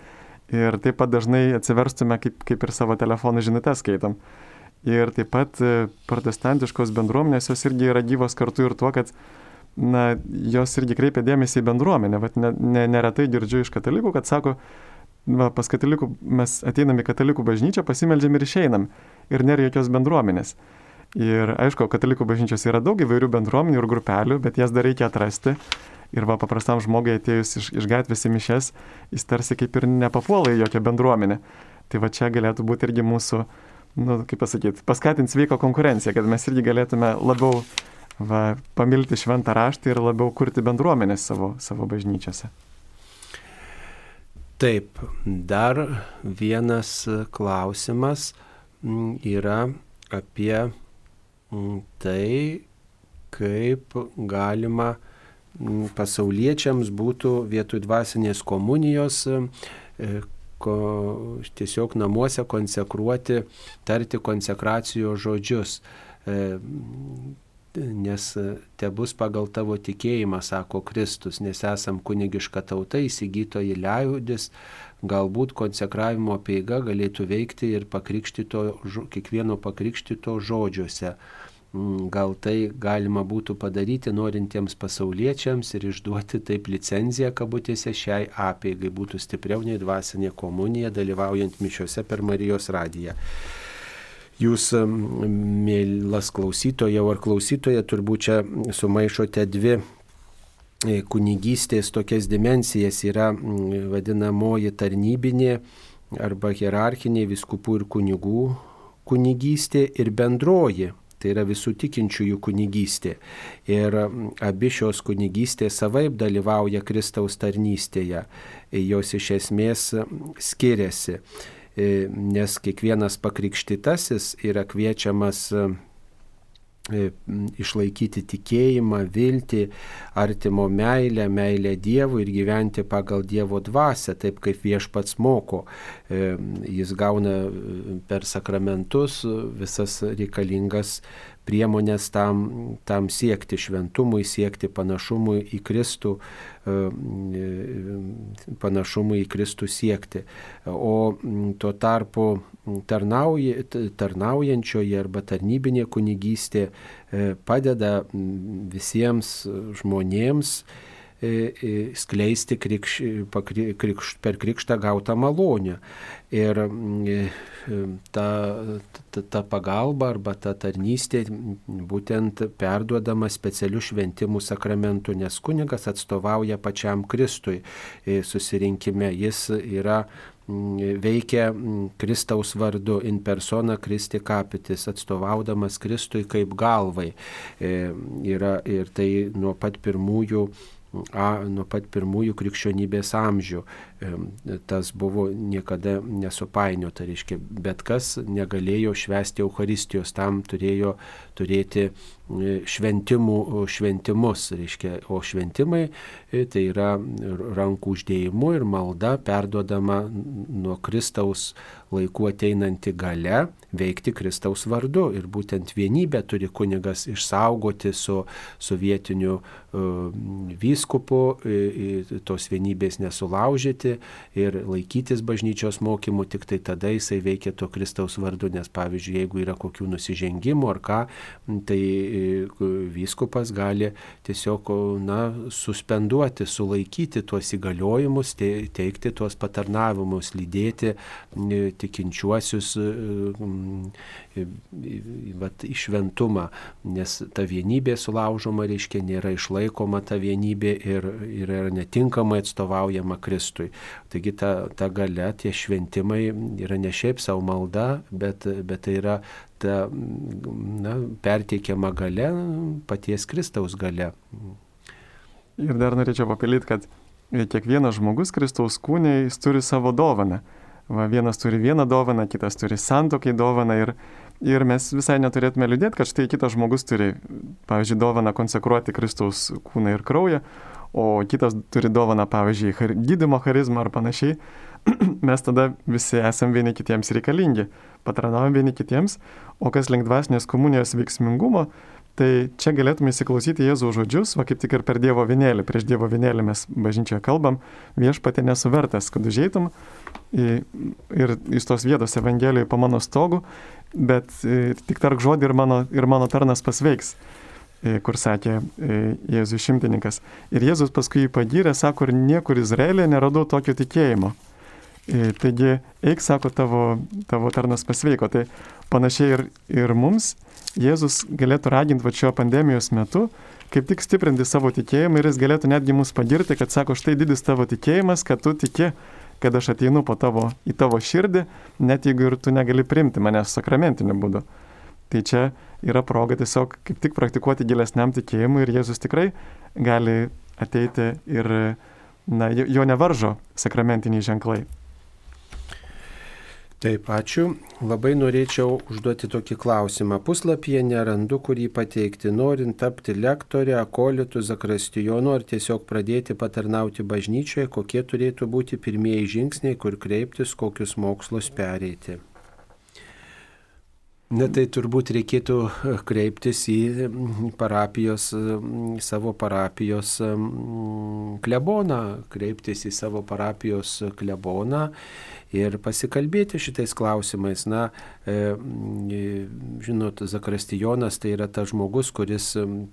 Speaker 2: ir taip pat dažnai atsiverstume, kaip, kaip ir savo telefonų žinutę skaitom. Ir taip pat e, protestantiškos bendruomenės jos irgi yra gyvos kartu ir tuo, kad na, jos irgi kreipia dėmesį į bendruomenę. Vat ne, ne, neretai girdžiu iš katalikų, kad sako, va, pas katalikų mes ateinam į katalikų bažnyčią, pasimeldžiam ir išeinam. Ir nėra jokios bendruomenės. Ir aišku, katalikų bažnyčios yra daug įvairių bendruomenių ir grupelių, bet jas dar reikia atrasti. Ir va paprastam žmogui atėjus iš, iš gatvės į mišes, jis tarsi kaip ir nepapuola į jokią bendruomenę. Tai va čia galėtų būti irgi mūsų, nu, kaip pasakyti, paskatins sveiko konkurenciją, kad mes irgi galėtume labiau va, pamilti šventą raštą ir labiau kurti bendruomenės savo, savo bažnyčiose.
Speaker 1: Taip, dar vienas klausimas mm, yra apie mm, tai, kaip galima pasauliečiams būtų vietoj dvasinės komunijos e, ko, tiesiog namuose konsekruoti, tarti konsekracijos žodžius. E, nes te bus pagal tavo tikėjimą, sako Kristus, nes esam kunigiška tauta, įsigytoji liaudis, galbūt konsekravimo peiga galėtų veikti ir pakrikštito, kiekvieno pakrikštito žodžiuose. Mm, gal tai galima būtų padaryti norintiems pasauliečiams ir išduoti taip licenciją kabutėse šiai apėgai būtų stipriau nei dvasinė komunija dalyvaujant mišiuose per Marijos radiją. Jūs, mm, mielas klausytoja ar klausytoja, turbūt čia sumaišote dvi e, kunigystės tokias dimensijas yra vadinamoji tarnybinė arba hierarchinė viskupų ir kunigų kunigystė ir bendroji tai yra visų tikinčiųjų kunigystė. Ir abi šios kunigystės savaip dalyvauja Kristaus tarnystėje, jos iš esmės skiriasi, nes kiekvienas pakrikštytasis yra kviečiamas E, išlaikyti tikėjimą, viltį, artimo meilę, meilę Dievui ir gyventi pagal Dievo dvasę, taip kaip viešpats moko. E, jis gauna e, per sakramentus visas reikalingas priemonės tam, tam siekti šventumui, siekti panašumui į Kristų, panašumui į Kristų siekti. O tuo tarpu tarnauja, tarnaujančioji arba tarnybinė kunigystė e, padeda visiems žmonėms e, e, skleisti krikš, krikš, per krikštą gautą malonę. Ir ta, ta, ta pagalba arba ta tarnystė būtent perduodama specialių šventimų sakramentų, nes kunigas atstovauja pačiam Kristui susirinkime. Jis yra veikia Kristaus vardu in persona Kristi kapitis, atstovaudamas Kristui kaip galvai. E, yra, ir tai nuo pat pirmųjų a, nuo pat pirmųjų krikščionybės amžių. Tas buvo niekada nesupainiota, reiškia, bet kas negalėjo švęsti Euharistijos, tam turėjo turėti šventimų, šventimus, reiškia, o šventimai e, tai yra rankų uždėjimu ir malda perduodama nuo Kristaus laikų ateinanti gale veikti Kristaus vardu. Ir būtent vienybę turi kunigas išsaugoti su sovietiniu uh, vyskupu, tos vienybės nesulaužyti ir laikytis bažnyčios mokymų, tik tai tada jisai veikia to Kristaus vardu, nes pavyzdžiui, jeigu yra kokių nusižengimų ar ką, tai vyskupas gali tiesiog na, suspenduoti, sulaikyti tuos įgaliojimus, teikti tuos patarnavimus, lydėti tikinčiuosius vat, į šventumą, nes ta vienybė sulaužoma, reiškia, nėra išlaikoma ta vienybė ir, ir yra netinkamai atstovaujama Kristui. Taigi ta, ta gale, tie šventimai yra ne šiaip savo malda, bet, bet tai yra ta na, perteikiama gale paties Kristaus gale.
Speaker 2: Ir dar norėčiau papildyti, kad kiekvienas žmogus Kristaus kūnė, jis turi savo dovaną. Va, vienas turi vieną dovaną, kitas turi santokai dovaną ir, ir mes visai neturėtume liūdėti, kad štai kitas žmogus turi, pavyzdžiui, dovaną konsekruoti Kristaus kūną ir kraują, o kitas turi dovaną, pavyzdžiui, gydimo charizmą ar panašiai. mes tada visi esame vieni kitiems reikalingi, patranaujam vieni kitiems, o kas link dvasinės komunijos veiksmingumo, tai čia galėtume įsiklausyti Jėzaus žodžius, va kaip tik ir per Dievo vienėlį, prieš Dievo vienėlį mes bažnyčioje kalbam, viešpatė nesuvertas, kad užeitum ir iš tos vietos Evangelijoje po mano stogu, bet tik tark žodį ir mano, ir mano tarnas pasveiks kur sakė Jėzus šimtininkas. Ir Jėzus paskui jį pagyrė, sako, ir niekur Izraelė neradau tokio tikėjimo. E, taigi, eik, sako, tavo, tavo tarnas pasveiko. Tai panašiai ir, ir mums Jėzus galėtų raginti va šio pandemijos metu, kaip tik stiprinti savo tikėjimą ir jis galėtų netgi mus pagirti, kad sako, štai didis tavo tikėjimas, kad tu tiki, kad aš ateinu tavo, į tavo širdį, net jeigu ir tu negali primti manęs sakramentiniu būdu. Tai čia yra proga tiesiog kaip tik praktikuoti gilesniam tikėjimui ir Jėzus tikrai gali ateiti ir na, jo nevaržo sakramentiniai ženklai.
Speaker 1: Taip, ačiū. Labai norėčiau užduoti tokį klausimą. Puslapyje nerandu, kurį pateikti. Norint tapti lektorė, akolitų, zakrastijonu ar tiesiog pradėti patarnauti bažnyčioje, kokie turėtų būti pirmieji žingsniai, kur kreiptis, kokius mokslus pereiti. Na tai turbūt reikėtų e, kreiptis į parapijos, savo parapijos kleboną, kreiptis į savo parapijos kleboną ir pasikalbėti šitais klausimais. Na, e, žinot, Zakristijonas tai yra tas žmogus, kuris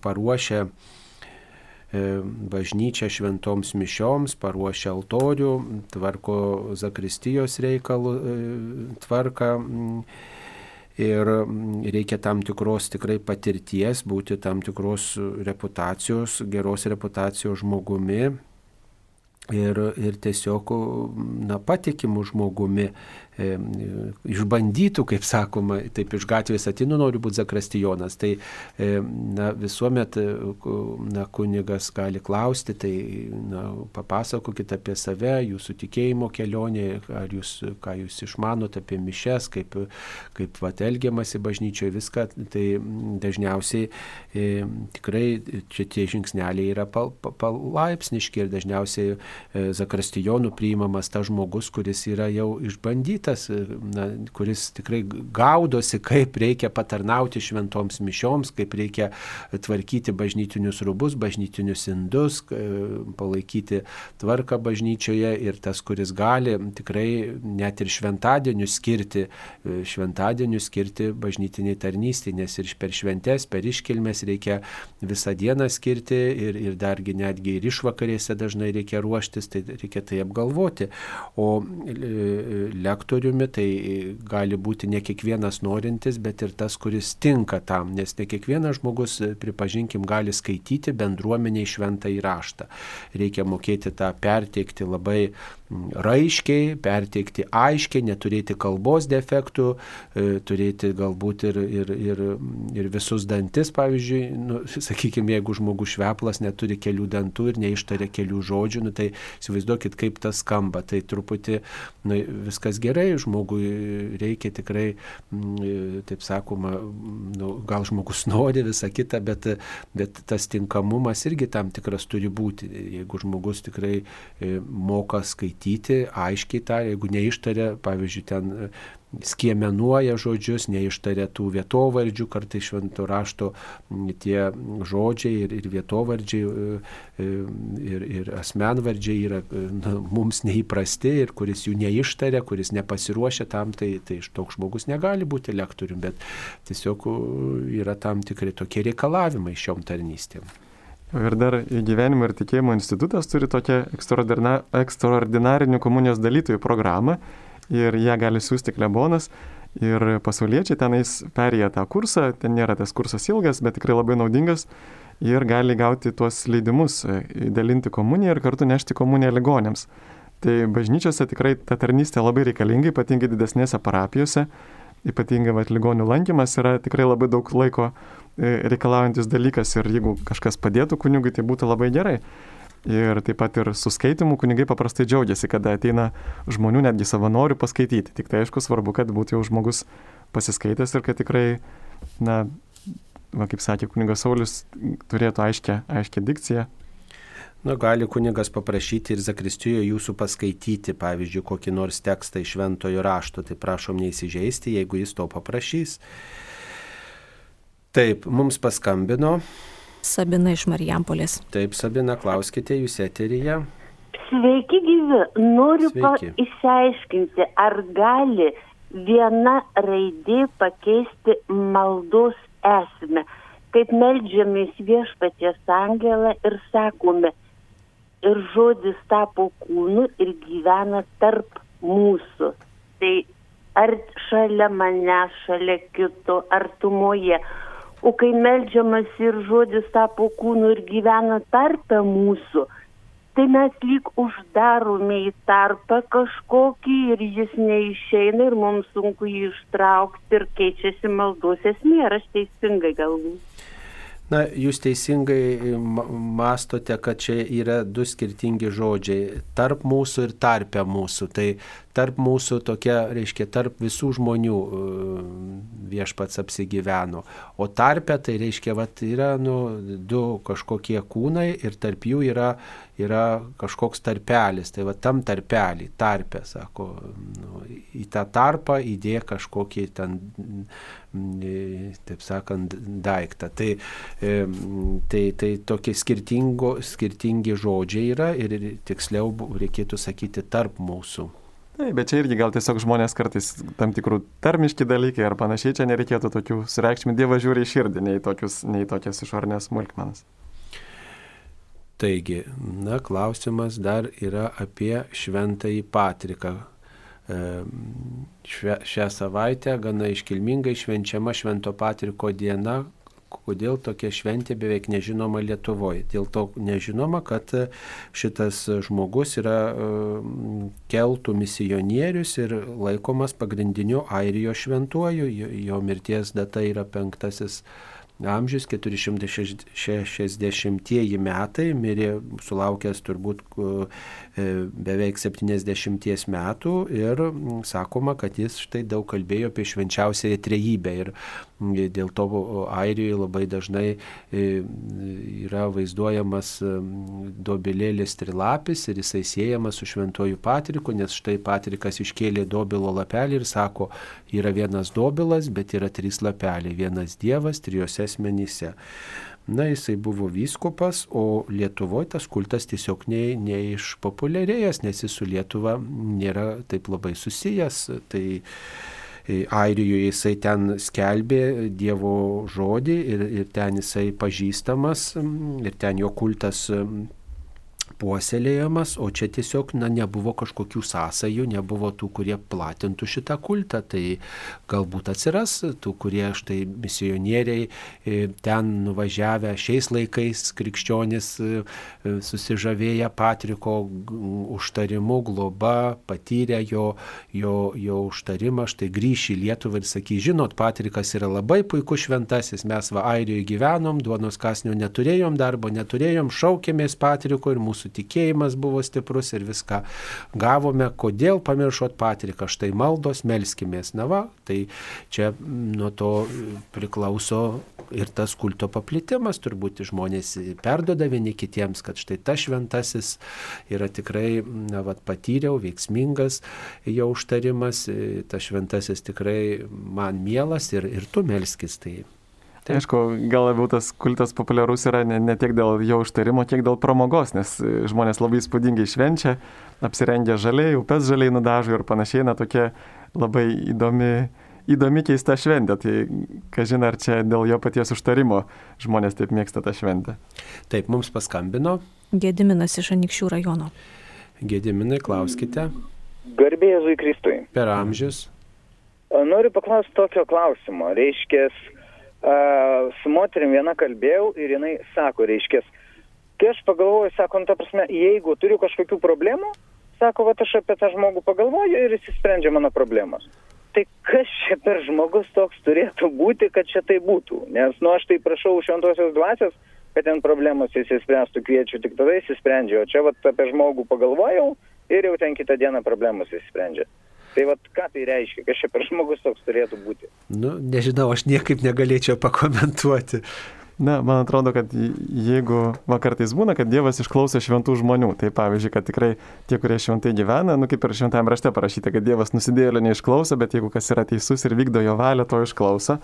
Speaker 1: paruošia e, bažnyčią šventoms mišioms, paruošia altorių, tvarko Zakristijos reikalų tvarką ir mm, reikia tam tikros tikrai patirties, būti tam tikros reputacijos, geros reputacijos žmogumi. Ir, ir tiesiog na, patikimų žmogumi, išbandytų, kaip sakoma, taip iš gatvės atinu noriu būti zakristijonas. Tai na, visuomet e, na, kunigas gali klausti, tai na, papasakokit apie save, jūsų tikėjimo kelionė, jūs, ką jūs išmanote apie mišes, kaip, kaip vat, elgiamasi bažnyčioje, viską. Tai dažniausiai e, tikrai čia tie žingsneliai yra palaipsniški ir dažniausiai e, zakristijonų priimamas tas žmogus, kuris yra jau išbandytas kitas, na, kuris tikrai gaudosi, kaip reikia patarnauti šventoms mišioms, kaip reikia tvarkyti bažnytinius rubus, bažnytinius indus, palaikyti tvarką bažnyčioje ir tas, kuris gali tikrai net ir šventadienius skirti, šventadienius skirti bažnytiniai tarnystė, nes ir per šventes, per iškilmes reikia visą dieną skirti ir, ir dargi netgi ir išvakarėse dažnai reikia ruoštis, tai reikia tai apgalvoti. O e, lektorius lektoriumi, tai gali būti ne kiekvienas norintis, bet ir tas, kuris tinka tam, nes ne kiekvienas žmogus, pripažinkim, gali skaityti bendruomeniai šventą įraštą. Reikia mokėti tą perteikti labai raiškiai, perteikti aiškiai, neturėti kalbos defektų, e, turėti galbūt ir, ir, ir, ir visus dantis, pavyzdžiui, nu, sakykime, jeigu žmogus šveplas neturi kelių dantų ir neištaria kelių žodžių, nu, tai įsivaizduokit, kaip tas skamba, tai truputį nu, viskas gerai, žmogui reikia tikrai, taip sakoma, nu, gal žmogus nori visą kitą, bet, bet tas tinkamumas irgi tam tikras turi būti, jeigu žmogus tikrai e, moka skaityti aiškiai tą, jeigu neištarė, pavyzdžiui, ten skiemenuoja žodžius, neištarė tų vietovardžių, kartai švento rašto tie žodžiai ir, ir vietovardžiai e, e, ir, ir asmenvardžiai yra na, mums neįprasti ir kuris jų neištarė, kuris nepasiruošia tam, tai, tai toks žmogus negali būti lektorium, bet tiesiog yra tam tikri tokie reikalavimai šiom tarnystėm.
Speaker 2: Ir dar gyvenimo ir tikėjimo institutas turi tokią ekstraordinarinių komunijos dalytojų programą ir ją gali siūsti klebonas. Ir pasauliečiai tenais perėję tą kursą, ten nėra tas kursas ilgas, bet tikrai labai naudingas ir gali gauti tuos leidimus e, dalinti komuniją ir kartu nešti komuniją ligonėms. Tai bažnyčiose tikrai ta tarnystė labai reikalinga, ypatingai didesnėse parapijose, ypatingai vat, ligonių lankymas yra tikrai labai daug laiko E, reikalaujantis dalykas ir jeigu kažkas padėtų kunigui, tai būtų labai gerai. Ir taip pat ir su skaitimu kunigai paprastai džiaugiasi, kada ateina žmonių, netgi savanorių paskaityti. Tik tai aišku svarbu, kad būtų jau žmogus pasiskaitęs ir kad tikrai, na, va, kaip sakė kunigas Saulis, turėtų aiškę, aiškę dikciją.
Speaker 1: Na, gali kunigas paprašyti ir Zakristijoje jūsų paskaityti, pavyzdžiui, kokį nors tekstą iš šventojo rašto, tai prašom neįsižeisti, jeigu jis to paprašys. Taip, mums paskambino.
Speaker 3: Sabina iš Marijampolės.
Speaker 1: Taip, Sabina, klauskite jūs eteryje.
Speaker 8: Sveiki, gyvi. Noriu išsiaiškinti, ar gali viena raidė pakeisti maldos esmę. Kaip melžiamės viešpaties angelą ir sakome, ir žodis tapo kūnu ir gyvena tarp mūsų. Tai ar šalia mane, šalia kito, artumoje o kai melžiamas ir žodis tapo kūnu ir gyvena tarpe mūsų, tai mes lyg uždarome į tarpą kažkokį ir jis neišeina ir mums sunku jį ištraukti ir keičiasi maldos esmė, ar aš teisingai galvoju.
Speaker 1: Na, jūs teisingai mastote, kad čia yra du skirtingi žodžiai - tarp mūsų ir tarpe mūsų. Tai tarp mūsų tokia, reiškia, tarp visų žmonių e, viešpats apsigyveno. O tarpe tai reiškia, vat, yra nu, du kažkokie kūnai ir tarp jų yra, yra kažkoks tarpelis. Tai va tam tarpelį, tarpe, sako, nu, į tą tarpą įdėk kažkokį ten, taip sakant, daiktą. Tai, e, tai, tai tokie skirtingi žodžiai yra ir tiksliau reikėtų sakyti tarp mūsų.
Speaker 2: Taip, bet čia irgi gal tiesiog žmonės kartais tam tikrų tarmiški dalykai ar panašiai, čia nereikėtų tokių sureikšmį, Dievas žiūri į širdį, nei, tokius, nei tokias išornės smulkmenas.
Speaker 1: Taigi, na, klausimas dar yra apie šventąjį Patriką. šią savaitę gana iškilmingai švenčiama Švento Patriko diena, kodėl tokia šventė beveik nežinoma Lietuvoje. Dėl to nežinoma, kad šitas žmogus yra keltų misionierius ir laikomas pagrindiniu Airijos šventuoju. Jo mirties data yra penktasis amžius 460 metai, mirė sulaukęs turbūt e, beveik 70 metų ir sakoma, kad jis štai daug kalbėjo apie švenčiausiąją trejybę ir dėl to Airijoje labai dažnai e, yra vaizduojamas dobelėlis trilapis ir jisai siejamas su šventuoju Patriku, nes štai Patrikas iškėlė dobilo lapelį ir sako, yra vienas dobilas, bet yra trys lapeliai, vienas Dievas, trijose asmenyse. Na, jisai buvo vyskupas, o Lietuvoje tas kultas tiesiog neišpopuliarėjęs, ne nes jis su Lietuva nėra taip labai susijęs. Tai e, Airijoje jisai ten skelbė Dievo žodį ir, ir ten jisai pažįstamas ir ten jo kultas puoselėjamas, o čia tiesiog na, nebuvo kažkokių sąsajų, nebuvo tų, kurie platintų šitą kultą. Tai galbūt atsiras tų, kurie štai misionieriai e, ten nuvažiavę šiais laikais krikščionis e, e, susižavėję Patriko užtarimu, globa, patyrę jo, jo, jo užtarimą, štai grįš į Lietuvą ir sakys, žinot, Patrikas yra labai puikus šventasis, mes va Airijoje gyvenom, duonos kasnio neturėjom, darbo neturėjom, šaukėmės Patriko ir mūsų tikėjimas buvo stiprus ir viską gavome. Kodėl pamiršot Patriką? Štai maldos, melskimės. Na va, tai čia nuo to priklauso ir tas kulto paplitimas, turbūt žmonės perdoda vieni kitiems, kad štai tas šventasis yra tikrai, na, va, patyriau, veiksmingas jo užtarimas, tas šventasis tikrai man mielas ir, ir tu melskis. Tai
Speaker 2: Tai aišku, gal labiau tas kultas populiarus yra ne, ne tiek dėl jo užtarimo, kiek dėl pramogos, nes žmonės labai įspūdingai švenčia, apsirengia žaliai, upes žaliai nudažo ir panašiai, na tokia labai įdomi, įdomi keista šventė. Tai kažin ar čia dėl jo paties užtarimo žmonės taip mėgsta tą šventę.
Speaker 1: Taip, mums paskambino.
Speaker 3: Gediminas iš Anikščių rajono.
Speaker 1: Gediminai, klauskite.
Speaker 9: Garbėjai Jėzui Kristui.
Speaker 1: Per amžius.
Speaker 9: Noriu paklausti tokio klausimo. Reiškia, su moterim viena kalbėjau ir jinai sako, reiškia, kai aš pagalvoju, sako, nu, ta prasme, jeigu turiu kažkokių problemų, sako, va aš apie tą žmogų pagalvoju ir jis įsprendžia mano problemas. Tai kas čia per žmogus toks turėtų būti, kad čia tai būtų? Nes, nu, aš tai prašau šventosios dvasios, kad ten problemos įsispręstų, kviečiu, tik tada įsisprendžia. O čia, va, apie žmogų pagalvojau ir jau ten kitą dieną problemos įsisprendžia. Tai vad ką tai reiškia, kas čia per žmogus toks turėtų būti?
Speaker 1: Nu, nežinau, aš niekaip negalėčiau pakomentuoti.
Speaker 2: Na, man atrodo, kad jeigu vakartais būna, kad Dievas išklauso šventų žmonių, tai pavyzdžiui, kad tikrai tie, kurie šventai gyvena, nu kaip ir šventajame rašte parašyta, kad Dievas nusidėlio neišklauso, bet jeigu kas yra teisus ir vykdo jo valią, to išklauso.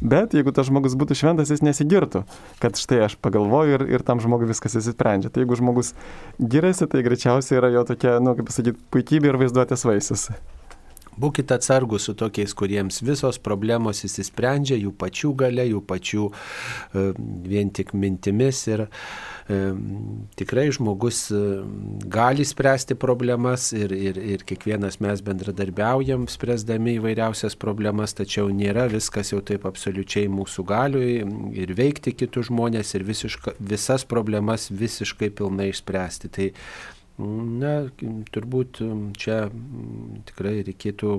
Speaker 2: Bet jeigu tas žmogus būtų šventas, jis nesigirtų, kad štai aš pagalvoju ir, ir tam žmogui viskas įsisprendžia. Tai jeigu žmogus giriasi, tai greičiausiai yra jo tokia, nu kaip pasakyti, puikybė ir vaizduotės vaisius.
Speaker 1: Būkite atsargus su tokiais, kuriems visos problemos įsisprendžia jų pačių gale, jų pačių e, vien tik mintimis ir e, tikrai žmogus e, gali spręsti problemas ir, ir, ir kiekvienas mes bendradarbiaujam, spręsdami įvairiausias problemas, tačiau nėra viskas jau taip absoliučiai mūsų galiui ir veikti kitus žmonės ir visiška, visas problemas visiškai pilnai išspręsti. Tai Na, turbūt čia tikrai reikėtų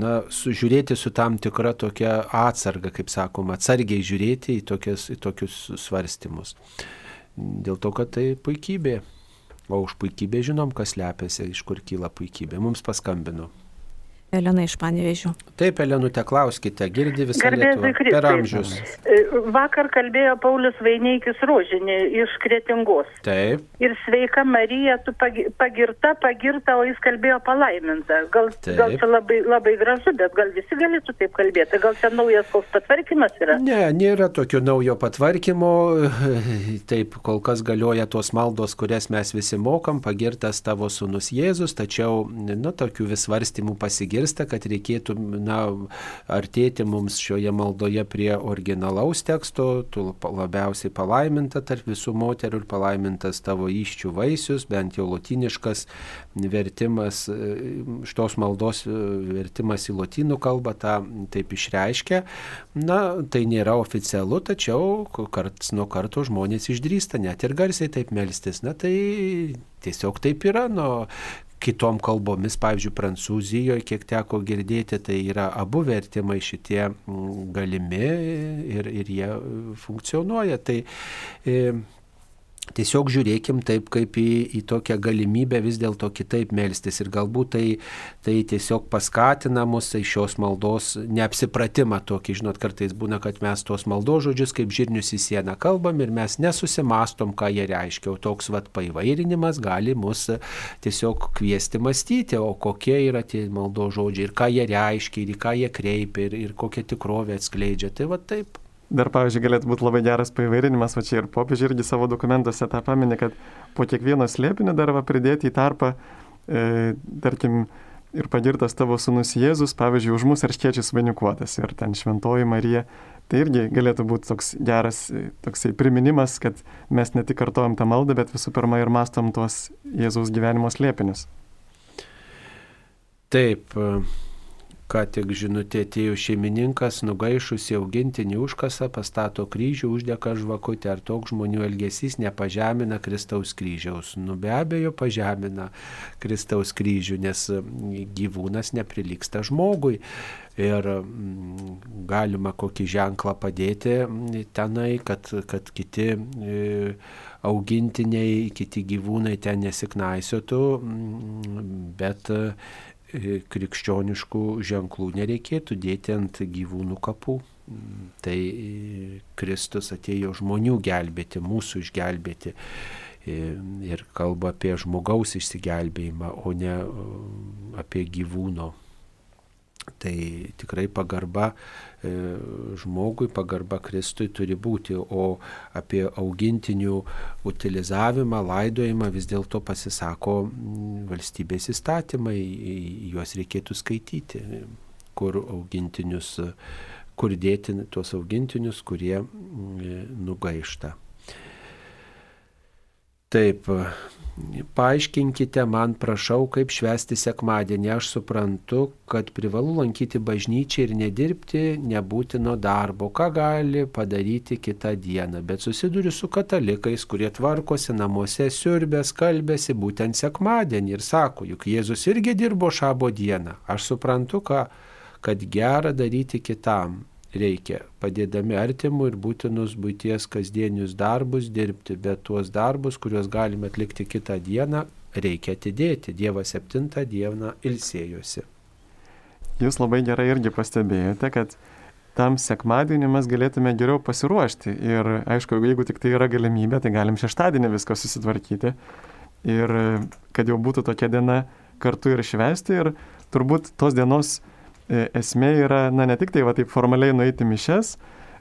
Speaker 1: na, sužiūrėti su tam tikra tokia atsarga, kaip sakoma, atsargiai žiūrėti į, tokias, į tokius svarstymus. Dėl to, kad tai puikybė. O už puikybę žinom, kas lepiasi, iš kur kyla puikybė. Mums paskambino.
Speaker 3: Elena iš Panevežių.
Speaker 1: Taip, Elenute, klauskite, girdi visą Lietuvą. Per amžius.
Speaker 10: E, vakar kalbėjo Paulius Vaineikis Rožinė iš Kretingos.
Speaker 1: Taip.
Speaker 10: Ir sveika Marija, tu pagirta, pagirta, o jis kalbėjo palaiminta. Gal, taip. gal čia labai, labai gražu, bet gal visi galėtų taip kalbėti. Gal čia naujas koks patvarkymas yra?
Speaker 1: Ne, nėra tokio naujo patvarkymo. Taip, kol kas galioja tos maldos, kurias mes visi mokam, pagirtas tavo sunus Jėzus, tačiau, nu, tokių vis svarstymų pasigirsta išgirsta, kad reikėtų na, artėti mums šioje maldoje prie originalaus teksto, tu labiausiai palaiminta tarp visų moterų ir palaimintas tavo iščių vaisius, bent jau lotiniškas vertimas, šitos maldos vertimas į lotynų kalbą tą taip išreiškia. Na, tai nėra oficialu, tačiau karts nuo karto žmonės išdrįsta net ir garsiai taip melstis. Na, tai tiesiog taip yra. Nu, kitom kalbomis, pavyzdžiui, Prancūzijoje, kiek teko girdėti, tai yra abu vertimai šitie mm, galimi ir, ir jie funkcionuoja. Tai e, Tiesiog žiūrėkim taip, kaip į, į tokią galimybę vis dėlto kitaip melstis ir galbūt tai, tai tiesiog paskatina mus į šios maldos neapsipratimą tokį. Žinot, kartais būna, kad mes tuos maldos žodžius kaip žirnius į sieną kalbam ir mes nesusimastom, ką jie reiškia. O toks vat paivairinimas gali mus tiesiog kviesti mąstyti, o kokie yra tie maldos žodžiai ir ką jie reiškia ir į ką jie kreipia ir, ir kokią tikrovę atskleidžia. Tai va taip.
Speaker 2: Dar, pavyzdžiui, galėtų būti labai geras paivairinimas, va čia ir popiežiai irgi savo dokumentuose tą paminė, kad po kiekvieno slėpinio dar va pridėti į tarpą, e, tarkim, ir pagirtas tavo sunus Jėzus, pavyzdžiui, už mus arškiečiais vainikuotas ir ten šventoji Marija. Tai irgi galėtų būti toks geras e, toksai priminimas, kad mes ne tik kartojam tą maldą, bet visų pirma ir mastom tuos Jėzaus gyvenimo slėpinius.
Speaker 1: Taip, ką tik žinutė atėjo šeimininkas, nugaišusi augintinį užkasą, pastato kryžių, uždeka žvakutę. Ar toks žmonių elgesys nepažemina Kristaus kryžiaus? Nu be abejo, pažemina Kristaus kryžių, nes gyvūnas neprilyksta žmogui. Ir galima kokį ženklą padėti tenai, kad, kad kiti e, augintiniai, kiti gyvūnai ten nesiknaisiotų, bet krikščioniškų ženklų nereikėtų dėti ant gyvūnų kapų. Tai e, Kristus atėjo žmonių gelbėti, mūsų išgelbėti e, ir kalba apie žmogaus išsigelbėjimą, o ne apie gyvūno Tai tikrai pagarba e, žmogui, pagarba Kristui turi būti, o apie augintinių utilizavimą, laidojimą vis dėlto pasisako valstybės įstatymai, juos reikėtų skaityti, kur augintinius, kur dėti tuos augintinius, kurie nugaišta. Taip, Paaiškinkite man, prašau, kaip švesti sekmadienį. Aš suprantu, kad privalu lankyti bažnyčią ir nedirbti nebūtino darbo, ką gali padaryti kitą dieną. Bet susiduriu su katalikais, kurie tvarkosi namuose, siurbės, kalbėsi būtent sekmadienį ir sako, juk Jėzus irgi dirbo šabo dieną. Aš suprantu, ką, kad gera daryti kitam reikia, padėdami artimų ir būtinus būties kasdienius darbus dirbti, bet tuos darbus, kuriuos galime atlikti kitą dieną, reikia atidėti. Dievas septintą dieną ilsėjosi.
Speaker 2: Jūs labai gerai irgi pastebėjote, kad tam sekmadienį mes galėtume geriau pasiruošti. Ir aišku, jeigu tik tai yra galimybė, tai galim šeštadienį viską susitvarkyti. Ir kad jau būtų tokia diena kartu ir švesti. Ir turbūt tos dienos esmė yra, na, ne tik tai va taip formaliai nueiti mišes,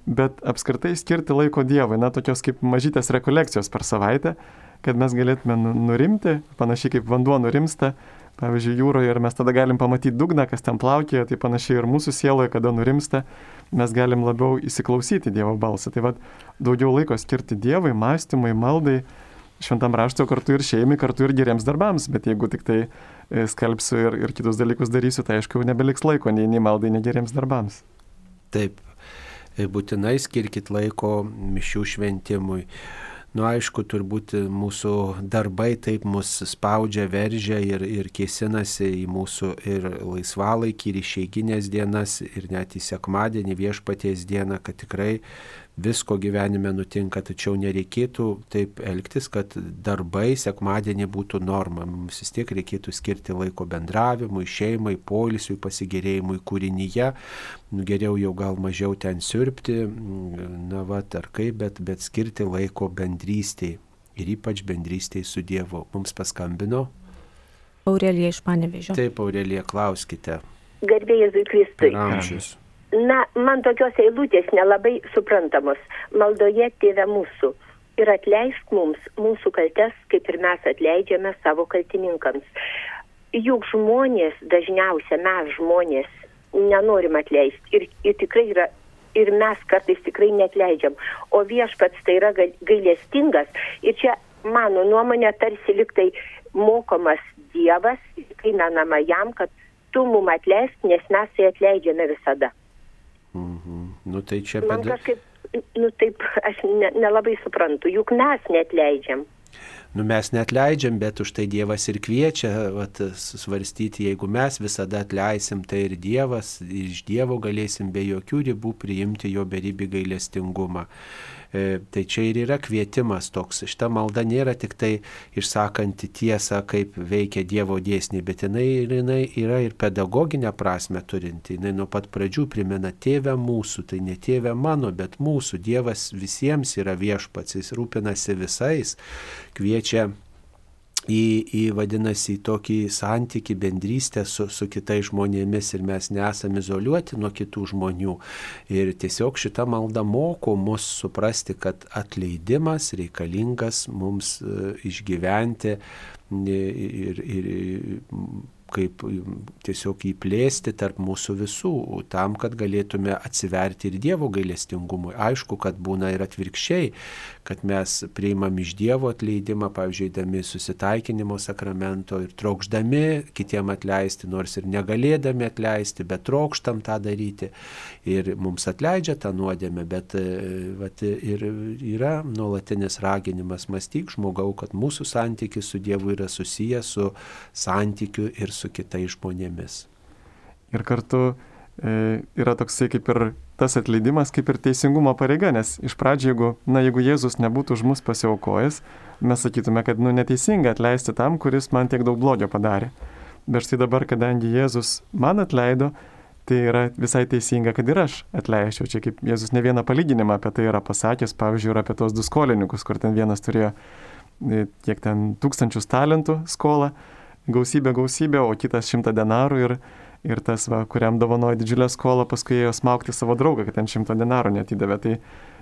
Speaker 2: bet apskritai skirti laiko Dievui, na, tokios kaip mažytės rekolekcijos per savaitę, kad mes galėtume nu, nurimti, panašiai kaip vanduo nurimsta, pavyzdžiui, jūroje ir mes tada galim pamatyti dugną, kas ten plaukia, tai panašiai ir mūsų sieloje, kada nurimsta, mes galim labiau įsiklausyti Dievo balsą. Tai vad daugiau laiko skirti Dievui, mąstymui, maldai, šventam raštui kartu ir šeimai, kartu ir geriems darbams, bet jeigu tik tai e, skalbsiu ir, ir kitus dalykus darysiu, tai aišku, nebeliks laiko nei, nei maldai, nei geriems darbams.
Speaker 1: Taip, e, būtinai skirkit laiko mišių šventimui. Nu, aišku, turbūt mūsų darbai taip mus spaudžia, veržia ir, ir kėsinasi į mūsų ir laisvalaikį, ir išeiginės dienas, ir net į sekmadienį viešpaties dieną, kad tikrai visko gyvenime nutinka, tačiau nereikėtų taip elgtis, kad darbai sekmadienį būtų norma. Mums vis tiek reikėtų skirti laiko bendravimui, šeimai, polisiui, pasigėrėjimui kūrinyje. Nu, geriau jau gal mažiau ten sirpti, na va, ar kaip, bet, bet skirti laiko bendrystėj ir ypač bendrystėj su Dievu. Mums paskambino.
Speaker 3: Aurelija iš Panevežio.
Speaker 1: Taip, Aurelija, klauskite.
Speaker 4: Garbėjai Jėzui Kristui.
Speaker 1: Amžius.
Speaker 4: Na, man tokios eilutės nelabai suprantamos. Maldoje tėve mūsų. Ir atleisk mums mūsų kaltes, kaip ir mes atleidžiame savo kaltininkams. juk žmonės, dažniausia mes žmonės, nenorim atleisti ir, ir tikrai yra ir mes kartais tikrai netleidžiam. O viešpats tai yra gailestingas ir čia mano nuomonė tarsi liktai mokomas Dievas, primenama jam, kad tu mum atleisk, nes mes tai atleidžiame visada.
Speaker 1: Nu tai čia
Speaker 4: Man kažkaip, nu taip, aš nelabai ne suprantu, juk mes netleidžiam
Speaker 1: nu, mes net leidžiam, bet už tai Dievas ir kviečia vat, svarstyti, jeigu mes visada atleisim, tai ir Dievas, iš Dievo galėsim be jokių ribų priimti jo beribį gailestingumą. E, tai čia ir yra kvietimas toks. Šita malda nėra tik tai išsakanti tiesą, kaip veikia Dievo dėsniai, bet jinai, jinai yra ir pedagoginę prasme turinti. Jinai nuo pat pradžių primena tėvę mūsų, tai ne tėvę mano, bet mūsų. Dievas visiems yra viešpats, jis rūpinasi visais, kviečia į, į vadinasi, tokį santyki, bendrystę su, su kitais žmonėmis ir mes nesame izoliuoti nuo kitų žmonių. Ir tiesiog šita malda moko mus suprasti, kad atleidimas reikalingas mums e, išgyventi ir, ir kaip tiesiog įplėsti tarp mūsų visų, tam, kad galėtume atsiverti ir Dievo gailestingumui. Aišku, kad būna ir atvirkščiai, kad mes priimam iš Dievo atleidimą, pavyzdžiui, dami susitaikinimo sakramento ir trokšdami kitiem atleisti, nors ir negalėdami atleisti, bet trokštam tą daryti. Ir mums atleidžia tą nuodėmę, bet e, vat, ir yra nuolatinis raginimas mąstyk žmogau, kad mūsų santykis su Dievu yra susijęs su santykiu ir su su kitais žmonėmis.
Speaker 2: Ir kartu e, yra toksai kaip ir tas atleidimas, kaip ir teisingumo pareiga, nes iš pradžio, jeigu, na, jeigu Jėzus nebūtų už mus pasiaukojęs, mes sakytume, kad, nu, neteisinga atleisti tam, kuris man tiek daug blogio padarė. Bet štai dabar, kadangi Jėzus man atleido, tai yra visai teisinga, kad ir aš atleisčiau. Čia kaip Jėzus ne vieną palyginimą apie tai yra pasakęs, pavyzdžiui, ir apie tos du skolininkus, kur ten vienas turėjo e, tiek ten tūkstančius talentų skolą, gausybė gausybė, o kitas šimtą denarų ir, ir tas, va, kuriam dovanojo didžiulę skolą, paskui ėjo smaukti savo draugą, kad ten šimtą denarų netidavė. Tai,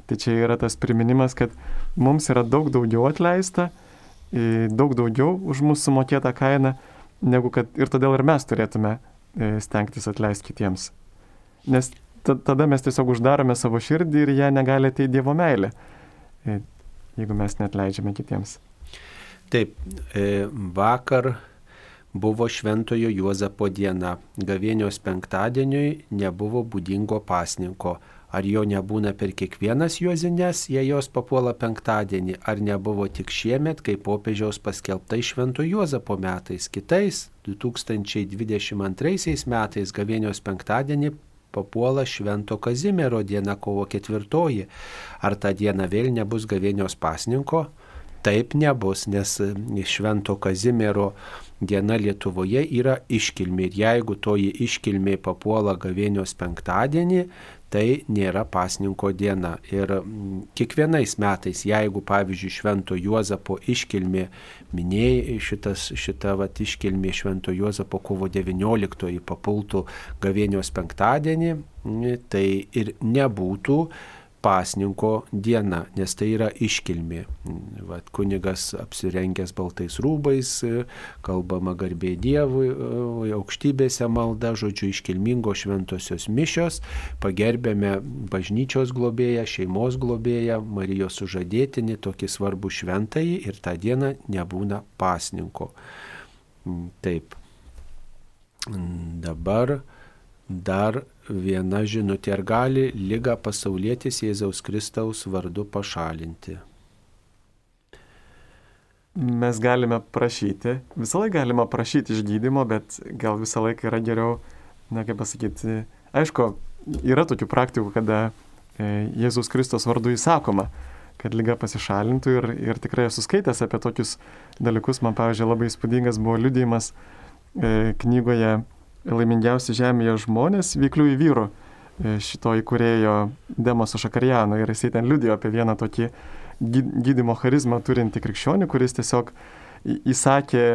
Speaker 2: tai čia yra tas priminimas, kad mums yra daug daugiau atleista, daug daugiau už mūsų sumokėtą kainą, negu kad ir todėl ir mes turėtume stengtis atleisti kitiems. Nes tada mes tiesiog uždarome savo širdį ir ją negali ateiti Dievo meilė, jeigu mes net leidžiame kitiems.
Speaker 1: Taip, vakar buvo Šventojo Juozapo diena. Gavėnios penktadieniui nebuvo būdingo pasninko. Ar jo nebūna per kiekvienas juozines, jei jos papuola penktadienį, ar nebuvo tik šiemet, kai popiežiaus paskelbtai Švento Juozapo metais, kitais 2022 metais gavėnios penktadienį papuola Švento Kazimiero diena kovo ketvirtoji. Ar tą dieną vėl nebus gavėnios pasninko? Taip nebus, nes Švento Kazimiero diena Lietuvoje yra iškilmė ir jeigu toji iškilmė papuola gavėnios penktadienį, tai nėra pasninko diena. Ir mm, kiekvienais metais, jeigu pavyzdžiui Švento Juozapo iškilmė, minėjai šitas, šita vat, iškilmė Švento Juozapo kovo 19 papultų gavėnios penktadienį, tai ir nebūtų pasninko diena, nes tai yra iškilmė. Vat kunigas apsirengęs baltais rūbais, kalbama garbė Dievui, aukštybėse malda, žodžiu, iškilmingo šventosios mišios, pagerbėme bažnyčios globėją, šeimos globėją, Marijos sužadėtinį, tokį svarbų šventąjį ir tą dieną nebūna pasninko. Taip. Dabar dar viena žinutė, ar gali lygą pasaulietis Jėzaus Kristaus vardu pašalinti?
Speaker 2: Mes galime prašyti, visą laiką galima prašyti išgydymo, bet gal visą laiką yra geriau, na kaip pasakyti, aišku, yra tokių praktikų, kada e, Jėzus Kristos vardu įsakoma, kad lyga pasišalintų ir, ir tikrai esu skaitęs apie tokius dalykus. Man, pavyzdžiui, labai įspūdingas buvo liudijimas e, knygoje laimingiausi žemėje žmonės veikliųjų vyrų e, šito įkūrėjo Demoso Šakarjano ir jisai ten liudijo apie vieną tokį gydimo charizmą turinti krikščionį, kuris tiesiog įsakė,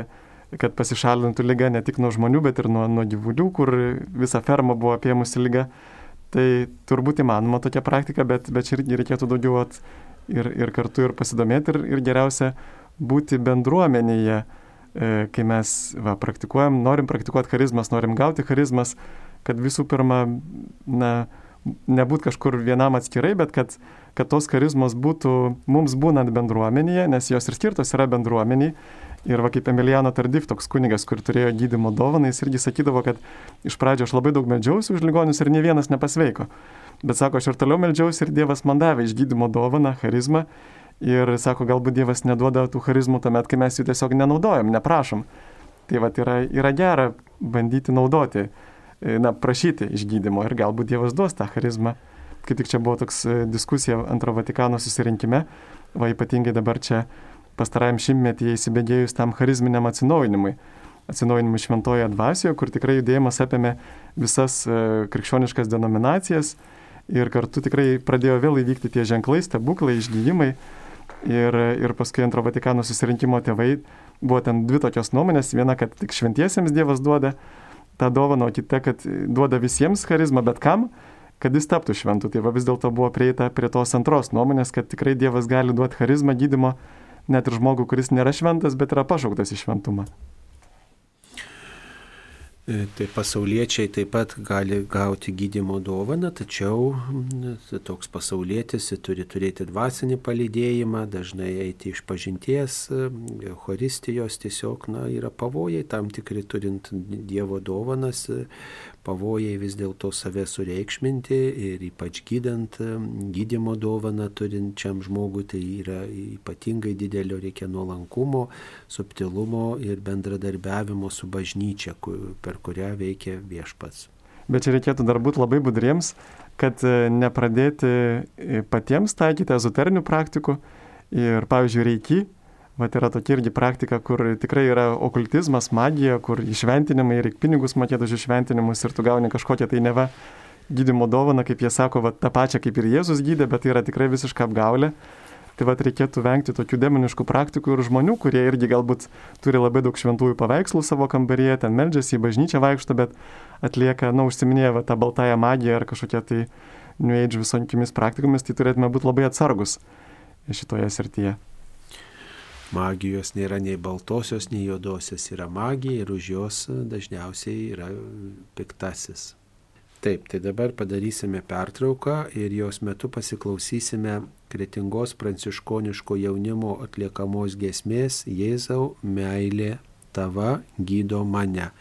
Speaker 2: kad pasišalintų lyga ne tik nuo žmonių, bet ir nuo, nuo gyvulių, kur visa ferma buvo apėmusi lyga. Tai turbūt įmanoma tokia praktika, bet, bet čia reikėtų daugiau at, ir, ir kartu ir pasidomėti ir, ir geriausia būti bendruomenėje, kai mes va, praktikuojam, norim praktikuoti charizmas, norim gauti charizmas, kad visų pirma, na, nebūt kažkur vienam atskirai, bet kad, kad tos charizmos būtų mums būnant bendruomenėje, nes jos ir skirtos yra bendruomeniai. Ir va kaip Emiliano Tardif, toks kunigas, kur turėjo gydimo dovaną, jis irgi sakydavo, kad iš pradžio aš labai daug medžiausi už ligonius ir ne vienas nepasveiko. Bet sako, aš ir toliau medžiausi ir Dievas man davė iš gydimo dovaną, charizmą. Ir sako, galbūt Dievas neduoda tų charizmų tuomet, kai mes jų tiesiog nenaudojam, neprašom. Tai va yra, yra gera bandyti naudoti E, na, prašyti išgydymo ir galbūt Dievas duos tą charizmą. Kaip tik čia buvo toks e, diskusija antro Vatikano susirinkime, va ypatingai dabar čia pastarajam šimtmetyje įsibėgėjus tam charizminiam atsinaujinimui. Atsinaujinimui šventoje dvasioje, kur tikrai judėjimas apėmė visas e, krikščioniškas denominacijas ir kartu tikrai pradėjo vėl įvykti tie ženklai, stebuklai, išgyjimai. Ir, ir paskui antro Vatikano susirinkimo tėvai buvo ten dvi tokios nuomonės. Viena, kad tik šventiesiems Dievas duoda tą dovaną, o kita, kad duoda visiems charizmą, bet kam, kad jis taptų šventu. Tai va vis dėlto buvo prieita prie tos antros nuomonės, kad tikrai Dievas gali duoti charizmą gydimo net ir žmogų, kuris nėra šventas, bet yra pašauktas į šventumą.
Speaker 1: E, tai pasauliečiai taip pat gali gauti gydimo dovaną, tačiau toks pasaulietis turi turėti dvasinį palydėjimą, dažnai eiti iš pažinties, Eucharistijos tiesiog na, yra pavojai tam tikri turint Dievo dovanas, pavojai vis dėlto save sureikšminti ir ypač gydant gydimo dovaną turinčiam žmogui tai yra ypatingai didelio reikia nuolankumo, subtilumo ir bendradarbiavimo su bažnyčia, per kurią veikia viešpats.
Speaker 2: Bet čia reikėtų dar būti labai budriems, kad e, nepradėti e, patiems taikyti ezoterinių praktikų ir, pavyzdžiui, reikia Vat yra tokia irgi praktika, kur tikrai yra okultizmas, magija, kur išventinimai, reikia pinigus mokėti už išventinimus ir tu gauni kažkokią tai neva gydimo dovaną, kaip jie sako, va, tą pačią kaip ir Jėzus gydė, bet tai yra tikrai visiška apgaulė. Tai vad reikėtų vengti tokių demoniškų praktikų ir žmonių, kurie irgi galbūt turi labai daug šventųjų paveikslų savo kambaryje, ten meldžiasi į bažnyčią vaikšto, bet atlieka, na, užsiminėja va, tą baltąją magiją ar kažkokią tai New Age visonkimis praktikomis, tai turėtume būti labai atsargus šitoje srityje
Speaker 1: magijos nėra nei baltosios, nei juodosios, yra magija ir už jos dažniausiai yra piktasis. Taip, tai dabar padarysime pertrauką ir jos metu pasiklausysime kretingos pranciškoniško jaunimo atliekamos gesmės Jėzau meilė tava gydo mane.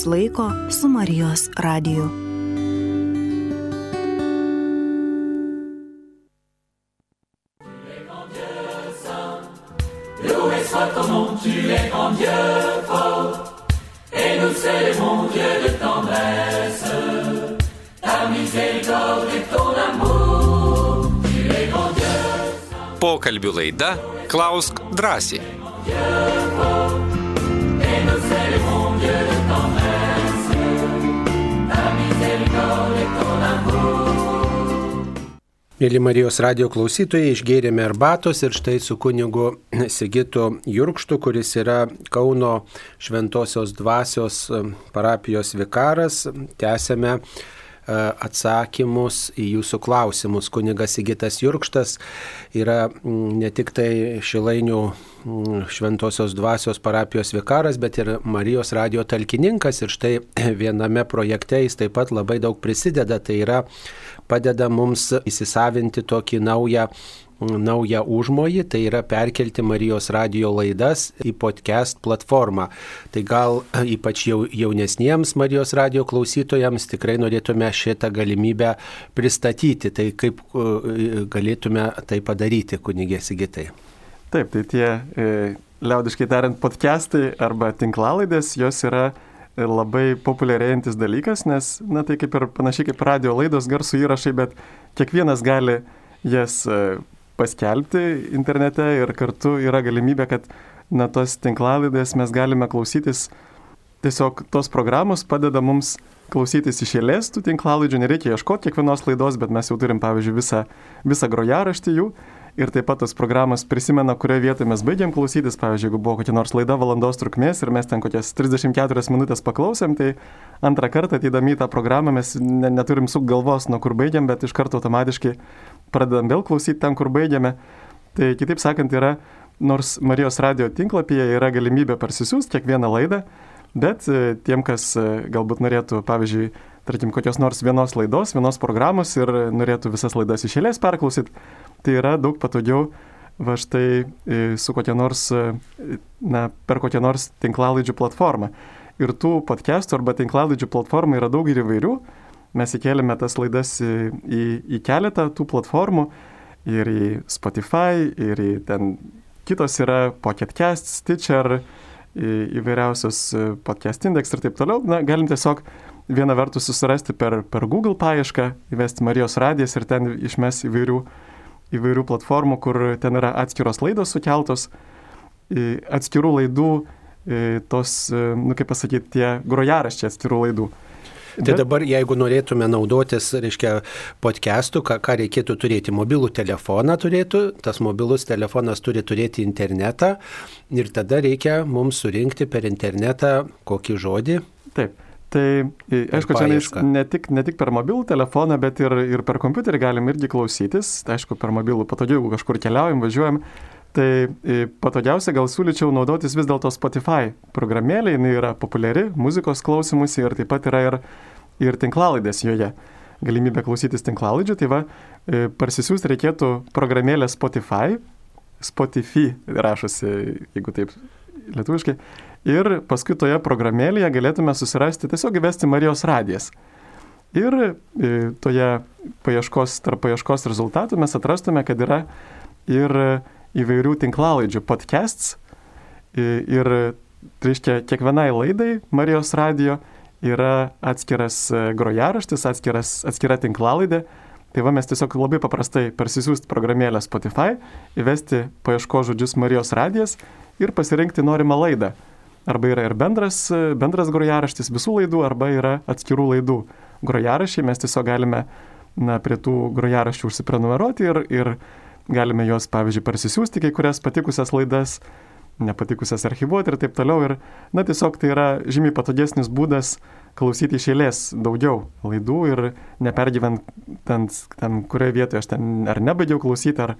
Speaker 3: Valandos laiko su Marijos radiju. Loué soit ton nom, tu es grand Dieu fort, et nous célébrons Dieu de tendresse, ta miséricorde et ton amour, tu es grand Dieu. Pokalbių laida Klausk drąsiai.
Speaker 1: Mėly Marijos radio klausytojai, išgėrėme arbatos ir štai su kunigu Sigitu Jurkštu, kuris yra Kauno Šventojios dvasios parapijos vikaras, tęsėme E, atsakymus į jūsų klausimus. Kunigas Sigitas Jurkštas yra ne tik tai Šilainių Šventojios dvasios parapijos vikaras, bet ir Marijos radio talkininkas ir štai viename projekte jis taip pat labai daug prisideda, tai yra padeda mums įsisavinti tokį naują naują užmojį, tai yra perkelti Marijos radio laidas į podcast platformą. Tai gal ypač jau, jaunesniems Marijos radio klausytojams tikrai norėtume šitą galimybę pristatyti. Tai kaip e, galėtume tai padaryti, kunigė Sigitai?
Speaker 2: Taip, tai tie, e, liaudiškai tariant, podcastai arba tinklalaidės, jos yra labai populiarėjantis dalykas, nes, na tai kaip ir panašiai kaip radio laidos garsų įrašai, bet kiekvienas gali jas e, paskelbti internete ir kartu yra galimybė, kad na, tos tinklalaidės mes galime klausytis, tiesiog tos programos padeda mums klausytis iš eilės tų tinklalaidžių, nereikia ieškoti kiekvienos laidos, bet mes jau turim, pavyzdžiui, visą, visą grojaraštį jų. Ir taip pat tos programos prisimena, kurioje vietoje mes baigėm klausytis. Pavyzdžiui, jeigu buvo kokia nors laida valandos trukmės ir mes ten kokias 34 minutės paklausėm, tai antrą kartą ateidami į tą programą mes ne, neturim suk galvos, nuo kur baigėm, bet iš karto automatiškai pradedam vėl klausyti ten, kur baigėme. Tai kitaip sakant, yra, nors Marijos radio tinklapyje yra galimybė parsisiųsti kiekvieną laidą, bet e, tiem, kas e, galbūt norėtų, pavyzdžiui, tarkim, kokios nors vienos laidos, vienos programos ir norėtų visas laidas iš eilės perklausyti, tai yra daug patogiau va štai e, su kokia nors, na, per kokią nors tinklalaidžių platformą. Ir tų podcastų arba tinklalaidžių platformų yra daug ir įvairių. Mes įkėlėme tas laidas į, į, į keletą tų platformų ir į Spotify, ir į ten kitos yra Pocket Cast, Stitcher, įvairiausios e, podcast index ir taip toliau. Na, galim tiesiog vieną vertus susirasti per, per Google paiešką, įvesti Marijos radijas ir ten išmes įvairių, įvairių platformų, kur ten yra atskiros laidos sukeltos, atskirų laidų, tos, nu kaip pasakyti, tie grojaraščiai atskirų laidų.
Speaker 1: Tai dabar, jeigu norėtume naudotis, reiškia, podcastų, ką, ką reikėtų turėti, mobilų telefoną turėtų, tas mobilus telefonas turi turėti internetą ir tada reikia mums surinkti per internetą kokį žodį.
Speaker 2: Taip. Tai, aišku, čia ne tik, ne tik per mobilų telefoną, bet ir, ir per kompiuterį galim irgi klausytis. Tai, aišku, per mobilų patogiau, jeigu kažkur keliaujam, važiuojam. Tai patogiausia gal siūlyčiau naudotis vis dėlto Spotify programėlė, jinai yra populiari muzikos klausimusi ir taip pat yra ir, ir tinklalaidės joje. Galimybė klausytis tinklalaidžių, tai va, parsisiųsti reikėtų programėlę Spotify, Spotify rašosi, jeigu taip lietuviškai, ir paskui toje programėlėje galėtume susirasti tiesiog įvesti Marijos radijas. Ir toje paieškos, tarp paieškos rezultatų mes atrastume, kad yra ir įvairių tinklalaidžių podcasts ir, tai reiškia, kiekvienai laidai Marijos radio yra atskiras e, grojaraštis, atskiras, atskira tinklalaidė. Tai va mes tiesiog labai paprastai parsisiųsti programėlę Spotify, įvesti paieško žodžius Marijos radijas ir pasirinkti norimą laidą. Arba yra ir bendras, bendras grojaraštis visų laidų, arba yra atskirų laidų grojarašiai. Mes tiesiog galime na, prie tų grojaraščių užsiprenumeruoti ir, ir galime juos, pavyzdžiui, parsisiųsti kai kurias patikusias laidas, nepatikusias archivuoti ir taip toliau. Ir, na, tiesiog tai yra žymiai patogesnis būdas klausyti iš eilės daugiau laidų ir nepergyvent ten, ten kurioje vietoje aš ten ar nebaigiau klausyti, ar,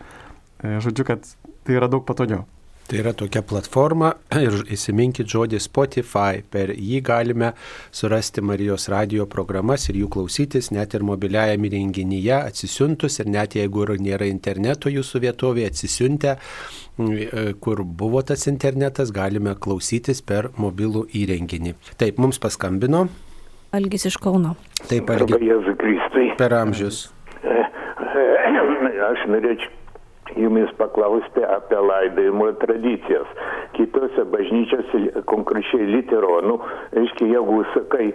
Speaker 2: e, žodžiu, kad tai yra daug patogiau.
Speaker 1: Tai yra tokia platforma ir įsiminkit žodį Spotify. Per jį galime surasti Marijos radio programas ir jų klausytis net ir mobiliajame įrenginyje atsisiuntus ir net jeigu ir nėra interneto jūsų vietovėje atsisiuntę, kur buvo tas internetas, galime klausytis per mobilų įrenginį. Taip, mums paskambino.
Speaker 11: Algis iš Kauno.
Speaker 1: Taip, Algis. Per amžius.
Speaker 12: Aš norėčiau jumis paklausti apie laidojimo tradicijas. Kitose bažnyčiose, konkrečiai literonų, reiškia, jeigu sakai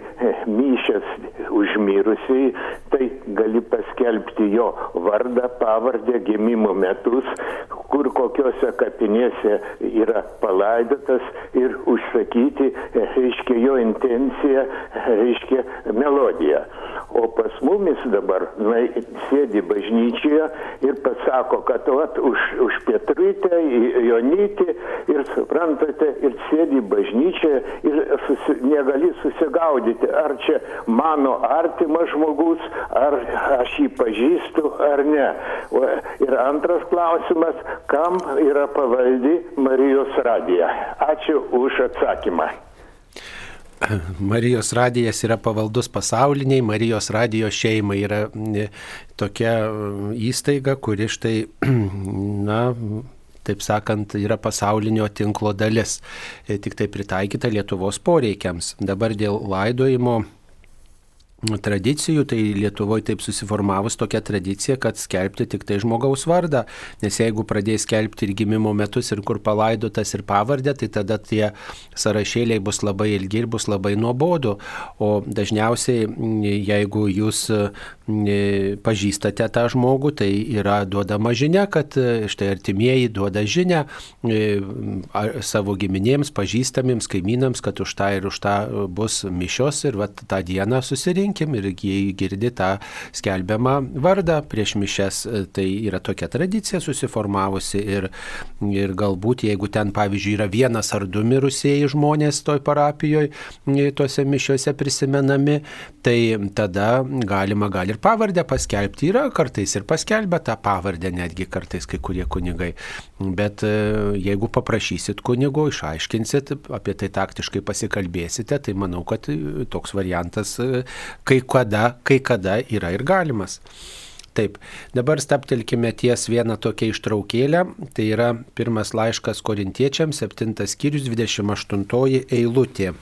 Speaker 12: myšės užmirusiai, tai gali paskelbti jo vardą, pavardę, gimimo metus, kur kokiuose kapinėse yra palaidotas ir užsakyti, reiškia, jo intenciją, reiškia, melodiją. O pas mumis dabar na, sėdi bažnyčioje ir pasako, kad vat, už, už Pietruitę, Jonytį ir suprantate, ir sėdi bažnyčioje ir susi, negali susigaudyti, ar čia mano artimas žmogus, ar aš jį pažįstu, ar ne. O, ir antras klausimas, kam yra pavaldi Marijos radija. Ačiū už atsakymą.
Speaker 1: Marijos radijas yra pavaldus pasauliniai, Marijos radijo šeima yra tokia įstaiga, kuri štai, na, taip sakant, yra pasaulinio tinklo dalis, e, tik tai pritaikyta Lietuvos poreikiams. Dabar dėl laidojimo tradicijų, tai Lietuvoje taip susiformavus tokia tradicija, kad skelbti tik tai žmogaus vardą, nes jeigu pradės skelbti ir gimimo metus, ir kur palaidotas, ir pavardę, tai tada tie sąrašėliai bus labai ilgi ir bus labai nuobodu. O dažniausiai, jeigu jūs pažįstate tą žmogų, tai yra duodama žinia, kad štai artimieji duoda žinę savo giminėms, pažįstamiems, kaimynams, kad už tą ir už tą bus mišios ir vat, tą dieną susirinks paminkim ir jie girdi tą skelbiamą vardą prieš mišes. Tai yra tokia tradicija susiformavusi ir, ir galbūt jeigu ten, pavyzdžiui, yra vienas ar du mirusieji žmonės toj parapijoje, tuose mišiuose prisimenami, tai tada galima gal ir pavardę paskelbti. Yra kartais ir paskelbę tą pavardę, netgi kartais kai kurie kunigai. Bet e, jeigu paprašysit kunigo, išaiškinsit, apie tai taktiškai pasikalbėsite, tai manau, kad toks variantas e, kai kada, kai kada yra ir galimas. Taip, dabar staptelkime ties vieną tokią ištraukėlę. Tai yra pirmas laiškas korintiečiams, 7 skyrius, 28 eilutė.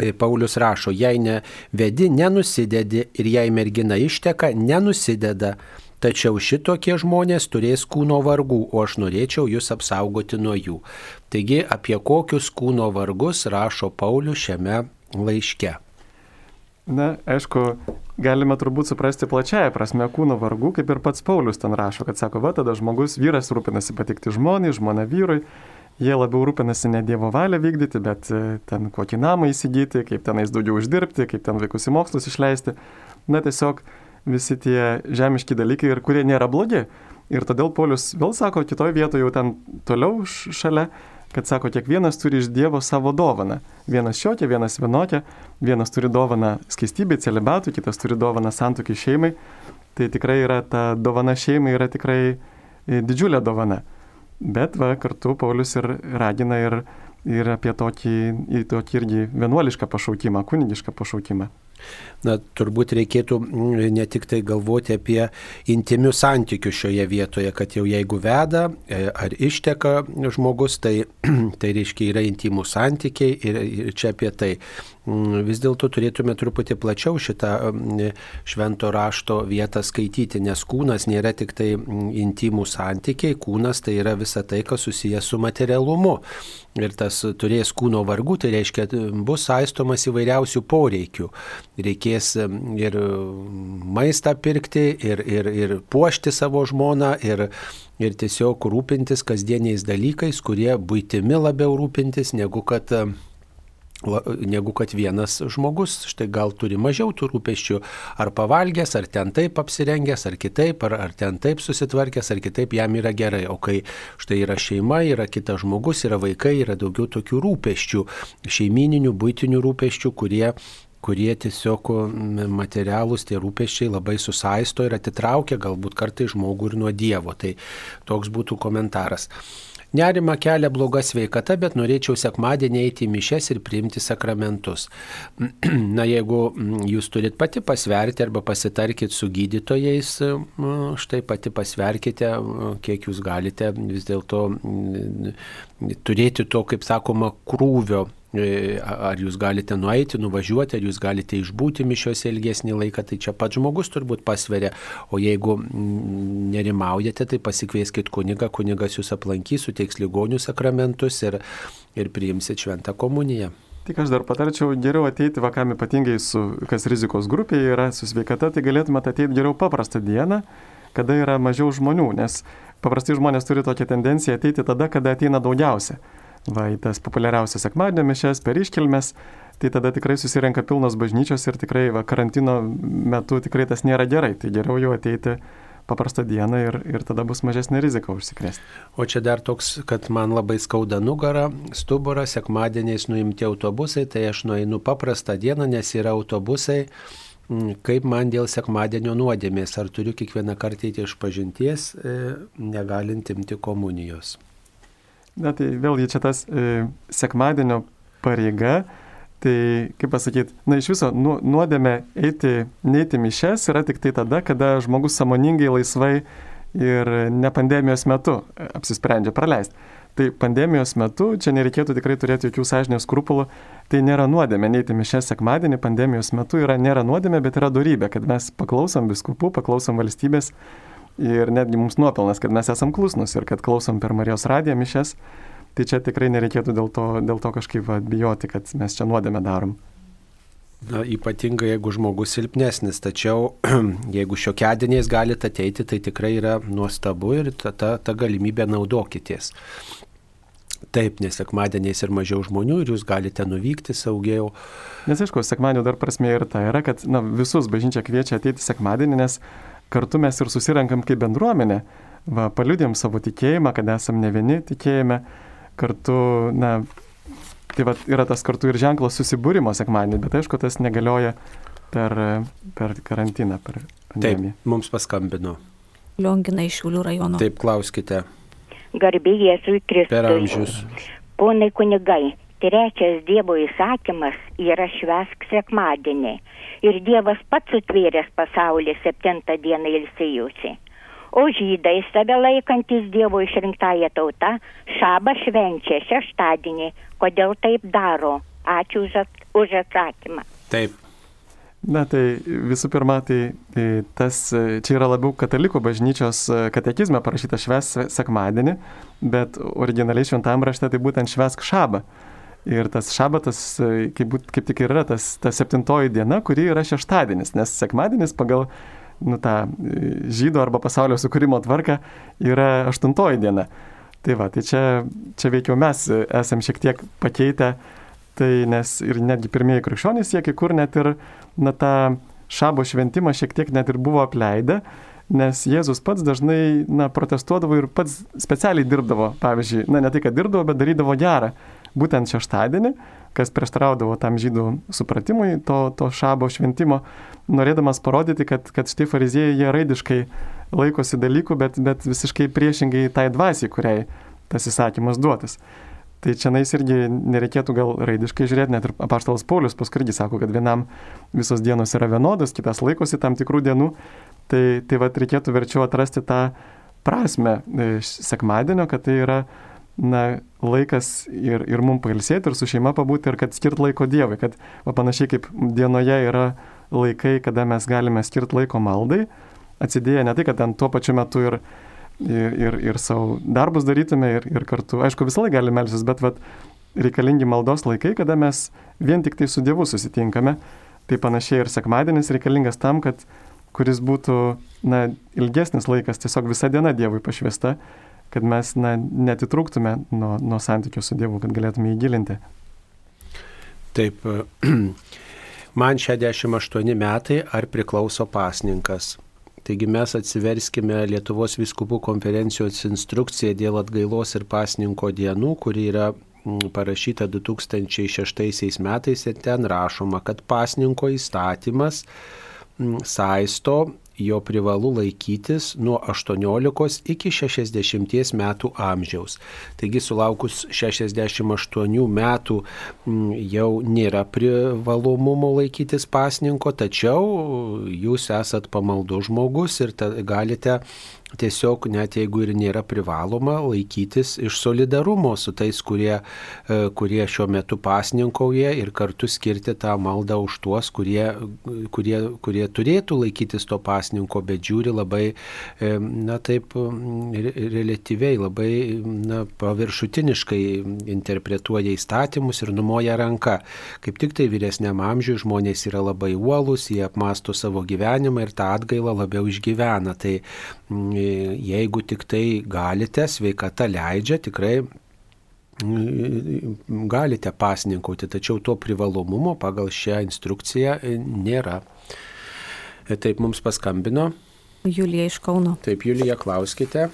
Speaker 1: E, Paulius rašo, jei ne vedi, nenusidedi ir jei mergina išteka, nenusideda. Tačiau šitokie žmonės turės kūno vargų, o aš norėčiau jūs apsaugoti nuo jų. Taigi apie kokius kūno vargus rašo Paulius šiame laiške.
Speaker 2: Na, aišku, galime turbūt suprasti plačiaja prasme kūno vargų, kaip ir pats Paulius ten rašo, kad sako, va tada žmogus, vyras rūpinasi patikti žmonai, žmona vyrui, jie labiau rūpinasi ne Dievo valią vykdyti, bet e, ten kokį namą įsigyti, kaip tenais daugiau uždirbti, kaip ten vaikus į mokslus išleisti. Na, tiesiog visi tie žemiški dalykai ir kurie nėra blogi. Ir todėl Paulius vėl sako, kitoje vietoje jau ten toliau šalia, kad sako, kiekvienas turi iš Dievo savo dovaną. Vienas šiokia, vienas vienokia, vienas turi dovaną skaistybei, celibatui, kitas turi dovaną santokiai šeimai. Tai tikrai yra ta dovana šeimai yra tikrai e, didžiulė dovana. Bet va, kartu Paulius ir ragina ir, ir apie tokį, tokį irgi vienuolišką pašaukimą, kunigišką pašaukimą
Speaker 1: na, turbūt reikėtų mm, ne tik tai galvoti apie intimius santykius šioje vietoje, kad jau jeigu veda e, ar išteka žmogus, tai, tai reiškia yra intimus santykiai ir, ir čia apie tai. Mm, vis dėlto turėtume truputį plačiau šitą mm, švento rašto vietą skaityti, nes kūnas nėra tik tai intimų santykiai, kūnas tai yra visa tai, kas susijęs su materialumu. Ir tas turės kūno vargų, tai reiškia bus saistomas įvairiausių poreikių. Reikės ir maistą pirkti, ir, ir, ir puošti savo žmoną, ir, ir tiesiog rūpintis kasdieniais dalykais, kurie būtimi labiau rūpintis, negu kad negu kad vienas žmogus, štai gal turi mažiau tų rūpeščių, ar pavalgęs, ar ten taip apsirengęs, ar kitaip, ar, ar ten taip susitvarkęs, ar kitaip jam yra gerai. O kai štai yra šeima, yra kitas žmogus, yra vaikai, yra daugiau tokių rūpeščių, šeimininių, būtinių rūpeščių, kurie kurie tiesiog materialūs tie rūpeščiai labai susaisto ir atitraukia galbūt kartai žmogų ir nuo Dievo. Tai toks būtų komentaras. Nerima kelia bloga sveikata, bet norėčiau sekmadienį eiti į mišes ir priimti sakramentus. Na, jeigu mm, jūs turit pati pasverti arba pasitarkit su gydytojais, mm, štai pati pasverkite, kiek jūs galite vis dėlto mm, turėti to, kaip sakoma, krūvio ar jūs galite nueiti, nuvažiuoti, ar jūs galite išbūti mišiuose ilgesnį laiką, tai čia pats žmogus turbūt pasveria. O jeigu nerimaujate, tai pasikvieskit kunigą, kunigas jūs aplankys, suteiks ligonių sakramentus ir, ir priimsit šventą komuniją.
Speaker 2: Tik aš dar patarčiau geriau ateiti vakam ypatingai su, kas rizikos grupėje yra, su sveikata, tai galėtumėte ateiti geriau paprastą dieną, kada yra mažiau žmonių, nes paprastai žmonės turi tokią tendenciją ateiti tada, kada ateina daugiausia va, į tas populiariausias sekmadienio mišes, per iškilmes, tai tada tikrai susirenka pilnos bažnyčios ir tikrai va, karantino metu tikrai tas nėra gerai, tai geriau jau ateiti paprastą dieną ir, ir tada bus mažesnė rizika užsikrėsti.
Speaker 1: O čia dar toks, kad man labai skauda nugarą, stuburą, sekmadieniais nuimti autobusai, tai aš nueinu paprastą dieną, nes yra autobusai, mm, kaip man dėl sekmadienio nuodėmės, ar turiu kiekvieną kartą įti iš pažinties, e, negalint imti komunijos.
Speaker 2: Na tai vėlgi čia tas e, sekmadienio pareiga, tai kaip pasakyti, na iš viso nu, nuodėmė eiti, neiti mišes yra tik tai tada, kada žmogus samoningai, laisvai ir ne pandemijos metu apsisprendžia praleisti. Tai pandemijos metu čia nereikėtų tikrai turėti jokių sąžinės skrupulų, tai nėra nuodėmė, neiti mišes sekmadienį, pandemijos metu yra nėra nuodėmė, bet yra darybė, kad mes paklausom biskupų, paklausom valstybės ir netgi mums nuopelnas, kad mes esam klusnus ir kad klausom per Marijos radiją mišes, tai čia tikrai nereikėtų dėl to, dėl to kažkaip va, bijoti, kad mes čia nuodėmę darom.
Speaker 1: Na, ypatingai jeigu žmogus silpnesnis, tačiau jeigu šiokiadieniais galite ateiti, tai tikrai yra nuostabu ir ta, ta, ta galimybė naudokitės. Taip, nes sekmadieniais ir mažiau žmonių ir jūs galite nuvykti saugiau.
Speaker 2: Nes aišku, sekmadienio dar prasme ir ta yra, kad na, visus bažnyčia kviečia ateiti sekmadienį, nes kartu mes ir susirenkam kaip bendruomenė, va, paliudėm savo tikėjimą, kad esam ne vieni tikėjime, kartu, na, tai va, yra tas kartu ir ženklas susibūrimo sekmadienį, bet aišku, tas negalioja per, per karantiną, per pandemiją.
Speaker 1: Taip, mums paskambino.
Speaker 11: Liongina iš Šiaulių rajono.
Speaker 1: Taip, klauskite.
Speaker 13: Garbė Jėzui Kristui.
Speaker 1: Per amžius.
Speaker 13: Ponai kunigai, trečias Dievo įsakymas yra švesk sekmadienį ir Dievas pats sutvėręs pasaulį septintą dieną ilsėjusi. O žydai save laikantis Dievo išrinktąją tautą šabą švenčia šeštadienį. Kodėl taip daro? Ačiū už, at, už atsakymą.
Speaker 1: Taip.
Speaker 2: Na tai visų pirma, tai, tai tas čia yra labiau katalikų bažnyčios katekizme parašyta šves sekmadienį, bet originaliai šventam rašte tai būtent švesk šabą. Ir tas šabatas e, kaip, kaip tik ir yra tas, ta septintoji diena, kuri yra šeštadienis, nes sekmadienis pagal nu, tą e, žydų arba pasaulio sukūrimo tvarką yra aštuntoji diena. Tai va, tai čia, čia veikiau mes esam šiek tiek pakeitę, tai nes ir netgi pirmieji krikščionys jie kai kur net ir na, tą šabo šventimą šiek tiek net ir buvo apleidę, nes Jėzus pats dažnai na, protestuodavo ir pats specialiai dirbdavo, pavyzdžiui, na ne tai, kad dirbdavo, bet darydavo gerą būtent šeštadienį, kas prieštraudavo tam žydų supratimui to, to šabo šventimo, norėdamas parodyti, kad, kad štai fariziejai jie raidiškai laikosi dalykų, bet, bet visiškai priešingai tai dvasiai, kuriai tas įsakymas duotas. Tai čia nais irgi nereikėtų gal raidiškai žiūrėti, net ir apaštalas Paulius paskui irgi sako, kad vienam visos dienos yra vienodas, kitas laikosi tam tikrų dienų. Tai, tai vad reikėtų verčiau atrasti tą prasme e, sekmadienio, kad tai yra na, laikas ir, ir mums pailsėti, ir su šeima pabūti, ir kad skirt laiko Dievui, kad va, panašiai kaip dienoje yra laikai, kada mes galime skirti laiko maldai, atsidėję ne tai, kad ten tuo pačiu metu ir, ir, ir, ir savo darbus darytume, ir, ir kartu, aišku, visą laiką galime melsis, bet vat, reikalingi maldos laikai, kada mes vien tik tai su Dievu susitinkame, tai panašiai ir sekmadienis reikalingas tam, kad kuris būtų na, ilgesnis laikas, tiesiog visa diena Dievui pašvesta, kad mes na, netitrūktume nuo, nuo santykių su Dievu, kad galėtume įgilinti.
Speaker 1: Taip, man 68 metai ar priklauso pasninkas. Taigi mes atsiverskime Lietuvos viskupų konferencijos instrukciją dėl atgailos ir pasninko dienų, kuri yra mm, parašyta 2006 metais ir ten rašoma, kad pasninko įstatymas mm, saisto jo privalu laikytis nuo 18 iki 60 metų amžiaus. Taigi sulaukus 68 metų jau nėra privalomumo laikytis pasninko, tačiau jūs esat pamaldus žmogus ir galite tiesiog net jeigu ir nėra privaloma laikytis iš solidarumo su tais, kurie, e, kurie šiuo metu pasninkauja ir kartu skirti tą maldą už tuos, kurie, kurie, kurie turėtų laikytis to pasninko, bet žiūri labai, e, na taip, relatyviai, labai na, paviršutiniškai interpretuoja įstatymus ir numoja ranką. Kaip tik tai vyresniam amžiui žmonės yra labai uolus, jie apmasto savo gyvenimą ir tą atgailą labiau išgyvena. Tai jeigu tik tai galite, sveikata leidžia, tikrai mm, galite pasninkauti, tačiau to privalomumo pagal šią instrukciją e, nėra. E, taip mums paskambino.
Speaker 11: Julija iš Kauno.
Speaker 1: Taip, Julija, klauskite.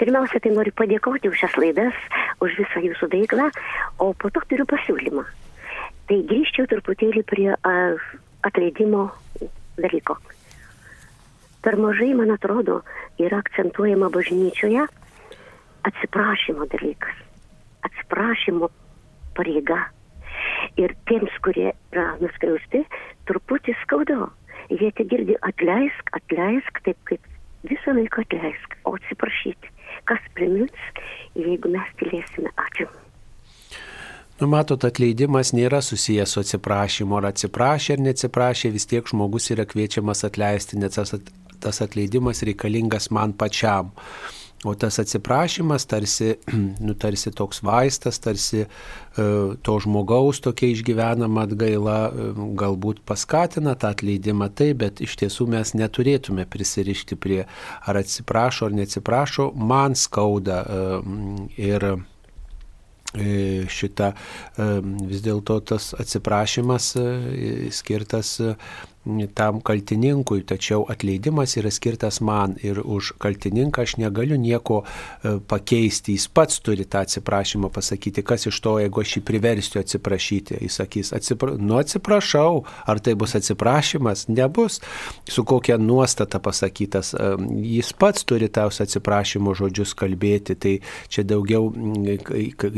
Speaker 14: Pirmiausia, tai noriu padėkoti už šias laidas, už visą jūsų veiklą, o po to turiu pasiūlymą. Tai grįžčiau truputėlį prie atleidimo dalyko per mažai, man atrodo, yra akcentuojama bažnyčioje atsiprašymo dalykas, atsiprašymo pareiga. Ir tiems, kurie yra nuskriausti, truputį skaudu. Jie tik girdi atleisk, atleisk, taip kaip visą laiką atleisk, o atsiprašyti. Kas primins, jeigu mes tylėsime. Ačiū.
Speaker 1: Nu, matot, atleidimas nėra susijęs su atsiprašymu. Ar atsiprašė ar neatsiprašė, vis tiek žmogus yra kviečiamas atleisti, nes tas atleidimas reikalingas man pačiam. O tas atsiprašymas tarsi, nu, tarsi toks vaistas, tarsi e, to žmogaus tokia išgyvenama atgaila e, galbūt paskatina tą atleidimą taip, bet iš tiesų mes neturėtume prisirišti prie ar atsiprašo ar neatsiprašo, man skauda e, ir šita vis dėlto tas atsiprašymas skirtas tam kaltininkui, tačiau atleidimas yra skirtas man ir už kaltininką aš negaliu nieko e, pakeisti. Jis pats turi tą atsiprašymą pasakyti, kas iš to, jeigu aš jį priversiu atsiprašyti. Jis sakys, atsipra... nu atsiprašau, ar tai bus atsiprašymas, nebus, su kokia nuostata pasakytas. E, jis pats turi taus atsiprašymo žodžius kalbėti, tai čia daugiau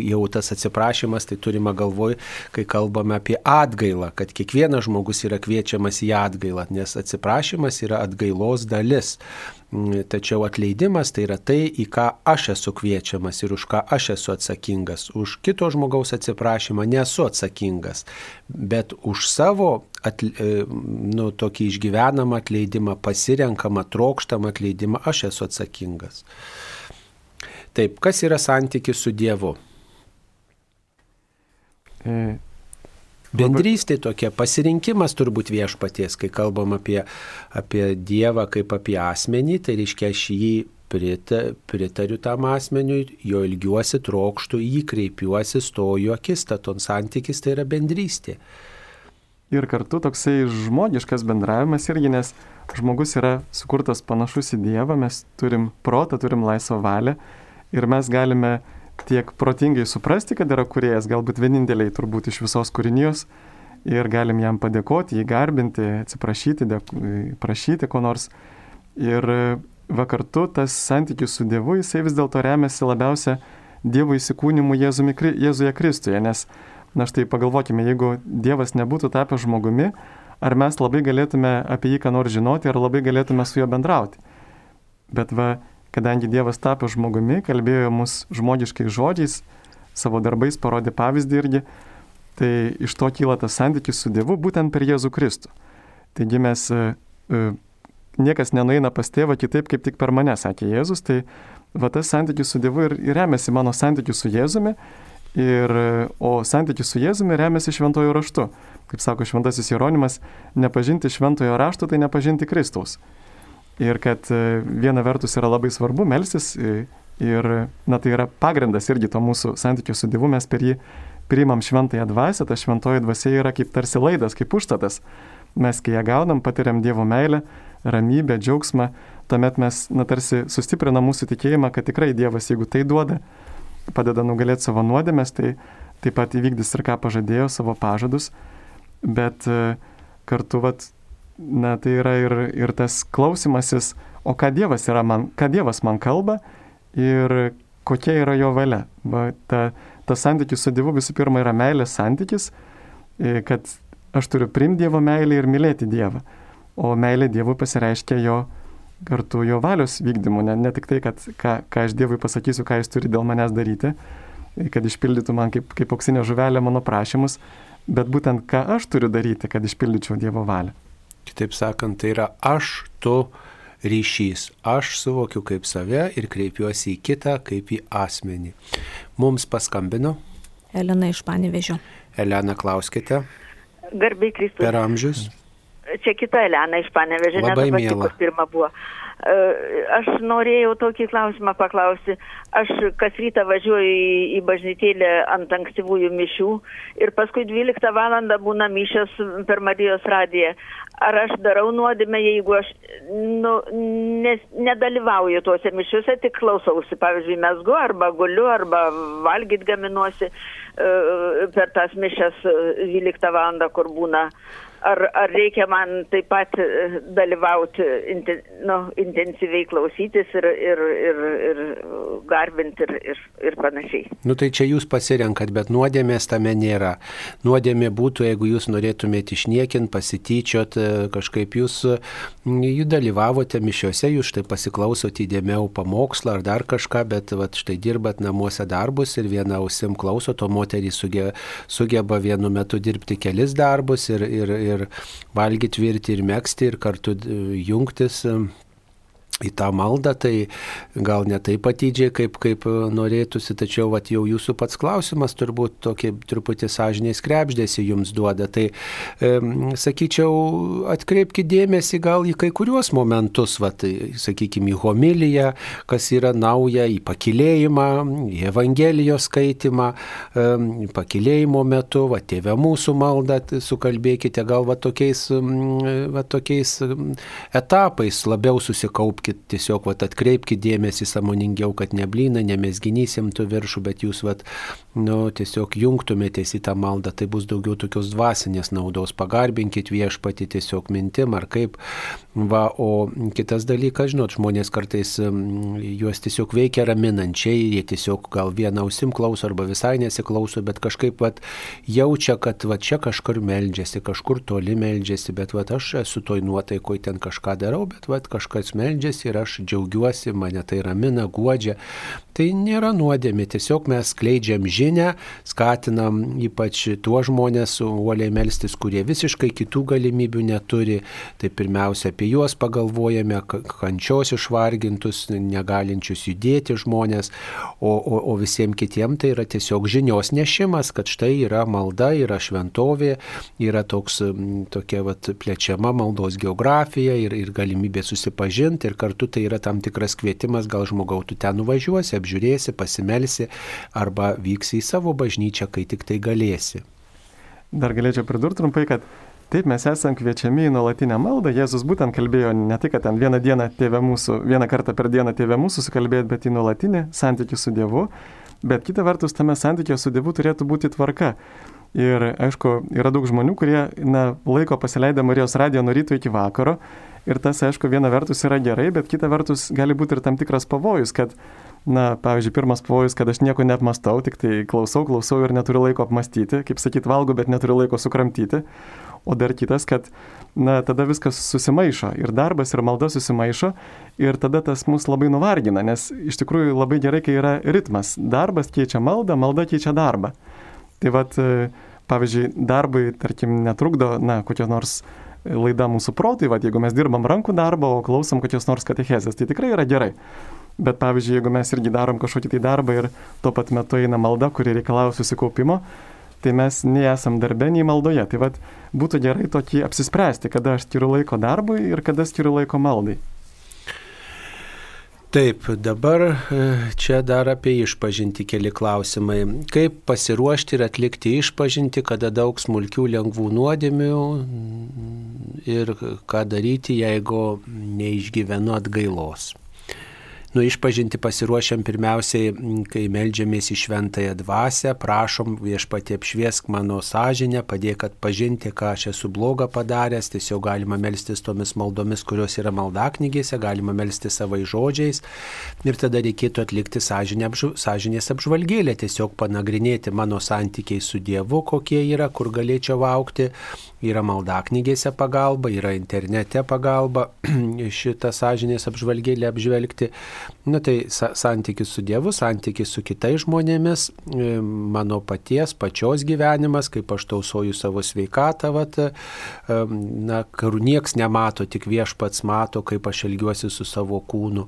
Speaker 1: jau tas atsiprašymas, tai turime galvoj, kai kalbame apie atgailą, kad kiekvienas žmogus yra kviečiamas į atgailą, nes atsiprašymas yra atgailos dalis. Mm, tačiau atleidimas tai yra tai, į ką aš esu kviečiamas ir už ką aš esu atsakingas. Už kito žmogaus atsiprašymą nesu atsakingas, bet už savo atle, nu, tokį išgyvenamą atleidimą, pasirenkamą, trokštamą atleidimą aš esu atsakingas. Taip, kas yra santykis su Dievu? Bendrystė tokia, pasirinkimas turbūt viešpaties, kai kalbam apie, apie Dievą kaip apie asmenį, tai reiškia aš jį prita, pritariu tam asmeniui, jo ilgiuosi, trokštų, jį kreipiuosi, stoju akistaton, santykis tai yra bendrystė.
Speaker 2: Ir kartu toksai žmogiškas bendravimas irgi, nes žmogus yra sukurtas panašus į Dievą, mes turim protą, turim laisvą valią ir mes galime tiek protingai suprasti, kad yra kuriejas, galbūt vieninteliai turbūt iš visos kūrinijos ir galim jam padėkoti, jį garbinti, atsiprašyti, dėk, prašyti ko nors. Ir va kartu tas santykis su Dievu, jisai vis dėlto remiasi labiausia Dievo įsikūnimu Jėzumi, Jėzuje Kristuje, nes, na štai pagalvokime, jeigu Dievas nebūtų tapęs žmogumi, ar mes labai galėtume apie jį ką nors žinoti, ar labai galėtume su juo bendrauti. Bet va, kadangi Dievas tapo žmogumi, kalbėjo mus žmogiškais žodžiais, savo darbais parodė pavyzdį irgi, tai iš to kyla tas santykis su Dievu būtent per Jėzų Kristų. Taigi mes, e, e, niekas nenueina pas tėvą kitaip kaip tik per mane, sakė Jėzus, tai va tas santykis su Dievu ir, ir remiasi mano santykis su Jėzumi, ir, o santykis su Jėzumi remiasi šventojo raštu. Kaip sako šventasis Jeronimas, nepažinti šventojo rašto tai nepažinti Kristaus. Ir kad e, viena vertus yra labai svarbu melstis e, ir, na tai yra pagrindas irgi to mūsų santykių su Dievu, mes per jį priimam šventąją dvasę, ta šventoji dvasia yra kaip tarsi laidas, kaip užstatas. Mes, kai ją gaunam, patiriam Dievo meilę, ramybę, džiaugsmą, tuomet mes, na tarsi sustiprinam mūsų tikėjimą, kad tikrai Dievas, jeigu tai duoda, padeda nugalėti savo nuodėmės, tai taip pat įvykdys ir ką pažadėjo, savo pažadus, bet e, kartu vat, na, tai yra ir, ir tas klausimasis, o ką Dievas, man, ką Dievas man kalba ir kokia yra jo valia. Va, ta, tas santykis su Dievu visų pirma yra meilės santykis, e, kad aš turiu primti Dievo meilę ir mylėti Dievą. O meilė Dievui pasireiškia jo kartu jo valios vykdymu, ne, ne tik tai, kad ką, ką aš Dievui pasakysiu, ką jis turi dėl manęs daryti, kad išpildytų man kaip, kaip auksinė žuvelė mano prašymus, bet būtent ką aš turiu daryti, kad išpildyčiau Dievo valią.
Speaker 1: Kitaip sakant, tai yra aš, tu ryšys. Aš suvokiu kaip save ir kreipiuosi į kitą kaip į asmenį. Mums paskambino.
Speaker 11: Elena iš Panevežio.
Speaker 1: Elena, klauskite.
Speaker 15: Garbiai Kristus.
Speaker 1: Per amžius.
Speaker 15: Čia kita Elena iš Panevežio.
Speaker 1: Labai mėla.
Speaker 15: Pirma buvo. Aš norėjau tokį klausimą paklausti. Aš kas rytą važiuoju į, į bažnytėlę ant ankstyvųjų mišių ir paskui 12 val. būna mišęs per Marijos radiją. Ar aš darau nuodėmę, jeigu aš nu, nes, nedalyvauju tuose mišiuose, tik klausausi, pavyzdžiui, mesgu arba guliu arba valgyt gaminuosi uh, per tas mišes 12 val. kur būna ar, ar reikia man taip pat e, dalyvauti, inten, nu, intensyviai klausytis ir, ir, ir, ir garbinti ir, ir, ir panašiai.
Speaker 1: Nu tai čia jūs pasirenkat, bet nuodėmės tame nėra. Nuodėmė būtų, jeigu jūs norėtumėte išniekinti, pasityčiot, e, kažkaip jūs, jūs dalyvavote mišiuose, jūs štai pasiklausote įdėmiau pamokslą ar dar kažką, bet vat, štai dirbat namuose darbus ir vieną ausim klausot, o moterys sugeba, sugeba vienu metu dirbti kelis darbus ir, ir, ir ir valgyti, virti ir mėgsti ir kartu jungtis į tą maldą, tai gal ne taip atidžiai, kaip, kaip norėtųsi, tačiau vat, jau jūsų pats klausimas turbūt tokį truputį sąžiniai skrebždėsi jums duoda. Tai e, sakyčiau, atkreipkite dėmesį gal į kai kuriuos momentus, vat, sakykime, į homiliją, kas yra nauja, į pakilėjimą, į Evangelijos skaitimą, e, pakilėjimo metu, va, tėvė mūsų maldą, sukalbėkite gal va tokiais, va, tokiais etapais labiau susikaupti dirbkite, tiesiog vat, atkreipkite dėmesį samoningiau, kad neblyna, nemesginys imtų viršų, bet jūs vat, nu, tiesiog jungtumėtės į tą maldą, tai bus daugiau tokios dvasinės naudos, pagarbinkit viešpati tiesiog mintim ar kaip. Va, o kitas dalykas, žinot, žmonės kartais juos tiesiog veikia raminančiai, jie tiesiog gal vieną ausim klauso arba visai nesiklauso, bet kažkaip vat, jaučia, kad va, čia kažkur meldžiasi, kažkur toli meldžiasi, bet va, aš esu toj nuotaikoje ten kažką darau, bet va, kažkas meldžiasi ir aš džiaugiuosi, mane tai ramina, godžia. Tai nėra nuodėmė, tiesiog mes skleidžiam žinę, skatinam ypač tuos žmonės uoliai melstis, kurie visiškai kitų galimybių neturi. Tai pirmiausia apie juos pagalvojame, kančios išvargintus, negalinčius judėti žmonės, o, o, o visiems kitiems tai yra tiesiog žinios nešimas, kad štai yra malda, yra šventovė, yra toks, tokia vat, plečiama maldos geografija ir, ir galimybė susipažinti ir kartu tai yra tam tikras kvietimas, gal žmogau tu ten nuvažiuosi, apžiūrėsi, pasimelsi arba vyksi į savo bažnyčią, kai tik tai galėsi.
Speaker 2: Dar galėčiau pridurti trumpai, kad Taip, mes esame kviečiami į nuolatinę maldą. Jėzus būtent kalbėjo ne tik, kad ten vieną dieną tėvę mūsų, vieną kartą per dieną tėvę mūsų sukalbėti, bet į nuolatinį santykių su Dievu. Bet kita vertus, tame santykio su Dievu turėtų būti tvarka. Ir aišku, yra daug žmonių, kurie na, laiko pasileidę Marijos radiją nuo ryto iki vakaro Ir tas, aišku, viena vertus yra gerai, bet kita vertus gali būti ir tam tikras pavojus, kad, na, pavyzdžiui, pirmas pavojus, kad aš nieko neapmastau, tik tai klausau, klausau ir neturiu laiko apmastyti, kaip sakyt, valgo, bet neturiu laiko sukramtyti. O dar kitas, kad, na, tada viskas susimaišo ir darbas, ir malda susimaišo ir tada tas mus labai nuvargina, nes iš tikrųjų labai gerai, kai yra ritmas. Darbas keičia maldą, malda keičia darbą. Tai vad, pavyzdžiui, darbui, tarkim, netrukdo, na, kokie nors laida mūsų protai, va, jeigu mes dirbam rankų darbą, o klausom kokios nors katechezės, tai tikrai yra gerai. Bet pavyzdžiui, jeigu mes irgi darom kažkokį tai darbą ir tuo pat metu eina malda, kuri reikalauja susikaupimo, tai mes nesam darbė, nei maldoje. Tai vad būtų gerai tokį apsispręsti, kada aš skiriu laiko darbui ir kada skiriu laiko maldai.
Speaker 1: Taip, dabar e, čia dar apie išpažinti keli klausimai. Kaip pasiruošti ir atlikti išpažinti, kada daug smulkių lengvų nuodėmių ir ką daryti, jeigu neišgyvenu atgailos. Nu, išpažinti pasiruošiam pirmiausiai, kai melžiamės į šventąją dvasę, prašom viešpatie apšviesk mano sąžinę, padėk atpažinti, ką aš esu blogą padaręs, tiesiog galima melstis tomis maldomis, kurios yra maldaknygėse, galima melstis savai žodžiais. Ir tada reikėtų atlikti sąžinę, sąžinės apžvalgėlę, tiesiog panagrinėti mano santykiai su Dievu, kokie yra, kur galėčiau aukti, yra maldaknygėse pagalba, yra internete pagalba šitą sąžinės apžvalgėlę apžvelgti. Na tai santykis su Dievu, santykis su kitais žmonėmis, e, mano paties, pačios gyvenimas, kaip aš tausoju savo sveikatą, vat, e, na, kur nieks nemato, tik viešpats mato, kaip aš elgiuosi su savo kūnu.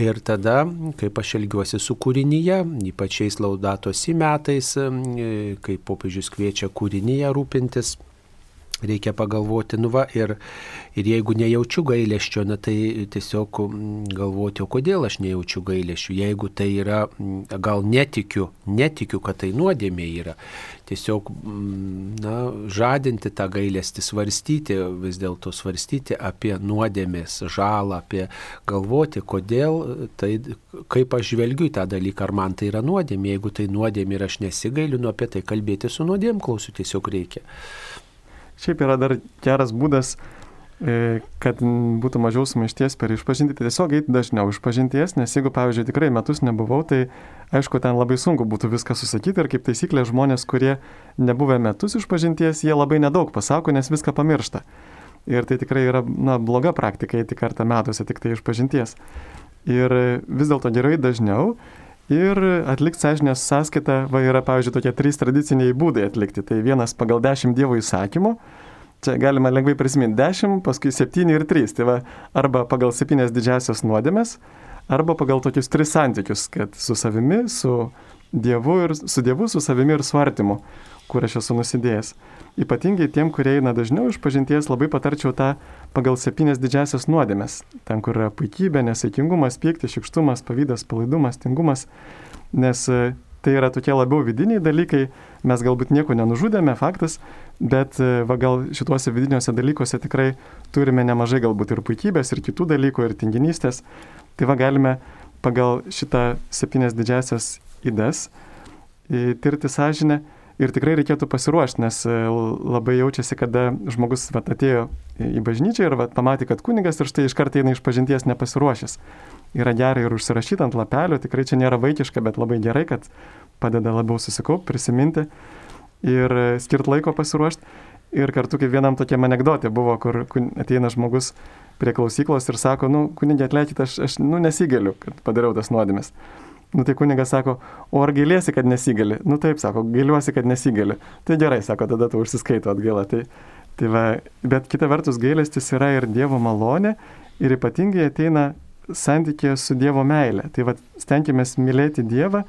Speaker 1: Ir tada, kaip aš elgiuosi su kūrinyje, ypač šiais laudatos į metais, e, kai popiežius kviečia kūrinyje rūpintis reikia pagalvoti, nu va, ir, ir jeigu nejaučiu gailėščio, na tai tiesiog galvoti, o kodėl aš nejaučiu gailėščių, jeigu tai yra, gal netikiu, netikiu, kad tai nuodėmė yra, tiesiog, na, žadinti tą gailestį, svarstyti, vis dėlto svarstyti apie nuodėmės žalą, apie galvoti, kodėl, tai, kaip aš žvelgiu tą dalyką, ar man tai yra nuodėmė, jeigu tai nuodėmė ir aš nesigailiu, nu apie tai kalbėti su nuodėm klausiu tiesiog reikia.
Speaker 2: Šiaip yra dar geras būdas, e, kad būtų mažiau sumaišties per išpažinti, tai tiesiog eiti dažniau išpažinties, nes jeigu, pavyzdžiui, tikrai metus nebuvau, tai aišku, ten labai sunku būtų viską susakyti ir kaip taisyklė žmonės, kurie nebuvę metus išpažinties, jie labai nedaug pasako, nes viską pamiršta. Ir tai tikrai yra na, bloga praktika eiti kartą metuose tik tai išpažinties. Ir vis dėlto gerai dažniau Ir atlikti sąžinės sąskaitą va, yra, pavyzdžiui, tokie trys tradiciniai būdai atlikti. Tai vienas pagal dešimt Dievo įsakymų. Čia galima lengvai prisiminti 10, paskui 7 ir 3. Tai va, arba pagal 7 didžiasias nuodėmės, arba pagal tokius tris santykius, kad su savimi, su Dievu ir su Dievu, su savimi ir su artimu, kur aš esu nusidėjęs. Ypatingai tiem, kurie eina dažniau iš pažinties, labai patarčiau tą pagal septynias didžiasias nuodėmes. Ten, kur yra puikybė, nesaikingumas, pyktis, šikštumas, pavydas, palaidumas, tingumas. Nes e, tai yra tokie labiau vidiniai dalykai, mes galbūt nieko nenužudėme, faktas, bet e, va, gal šituose vidiniuose dalykuose tikrai turime nemažai galbūt ir puikybės, ir kitų dalykų, ir tinginystės. Tai va galime pagal šitą septynias didžiasias įdes tirti sąžinę Ir tikrai reikėtų pasiruošti, nes e, labai jaučiasi, kada žmogus vat, atėjo į bažnyčią ir vat, pamatė, kad kunigas ir štai iš karto eina iš pažinties nepasiruošęs. Yra gerai ir užsirašyti ant lapelio, tikrai čia nėra vaikiška, bet labai gerai, kad padeda labiau susikaupti, prisiminti ir e, skirti laiko pasiruošti. Ir kartu kaip vienam tokiam anegdotė buvo, kur ateina žmogus prie klausyklos ir sako, nu, kunigė atleikit, aš, aš nu, nesigaliu, kad padariau tas nuodėmės. Nu tai kunigas sako, o ar gailėsi, kad nesigali? Nu taip, sako, gailiuosi, kad nesigali. Tai gerai, sako, tada tu užsiskaito atgailą. Tai, tai va, bet kita vertus gailestis yra ir Dievo malonė ir ypatingai ateina santykė su Dievo meilė. Tai va, stenkime mylėti Dievą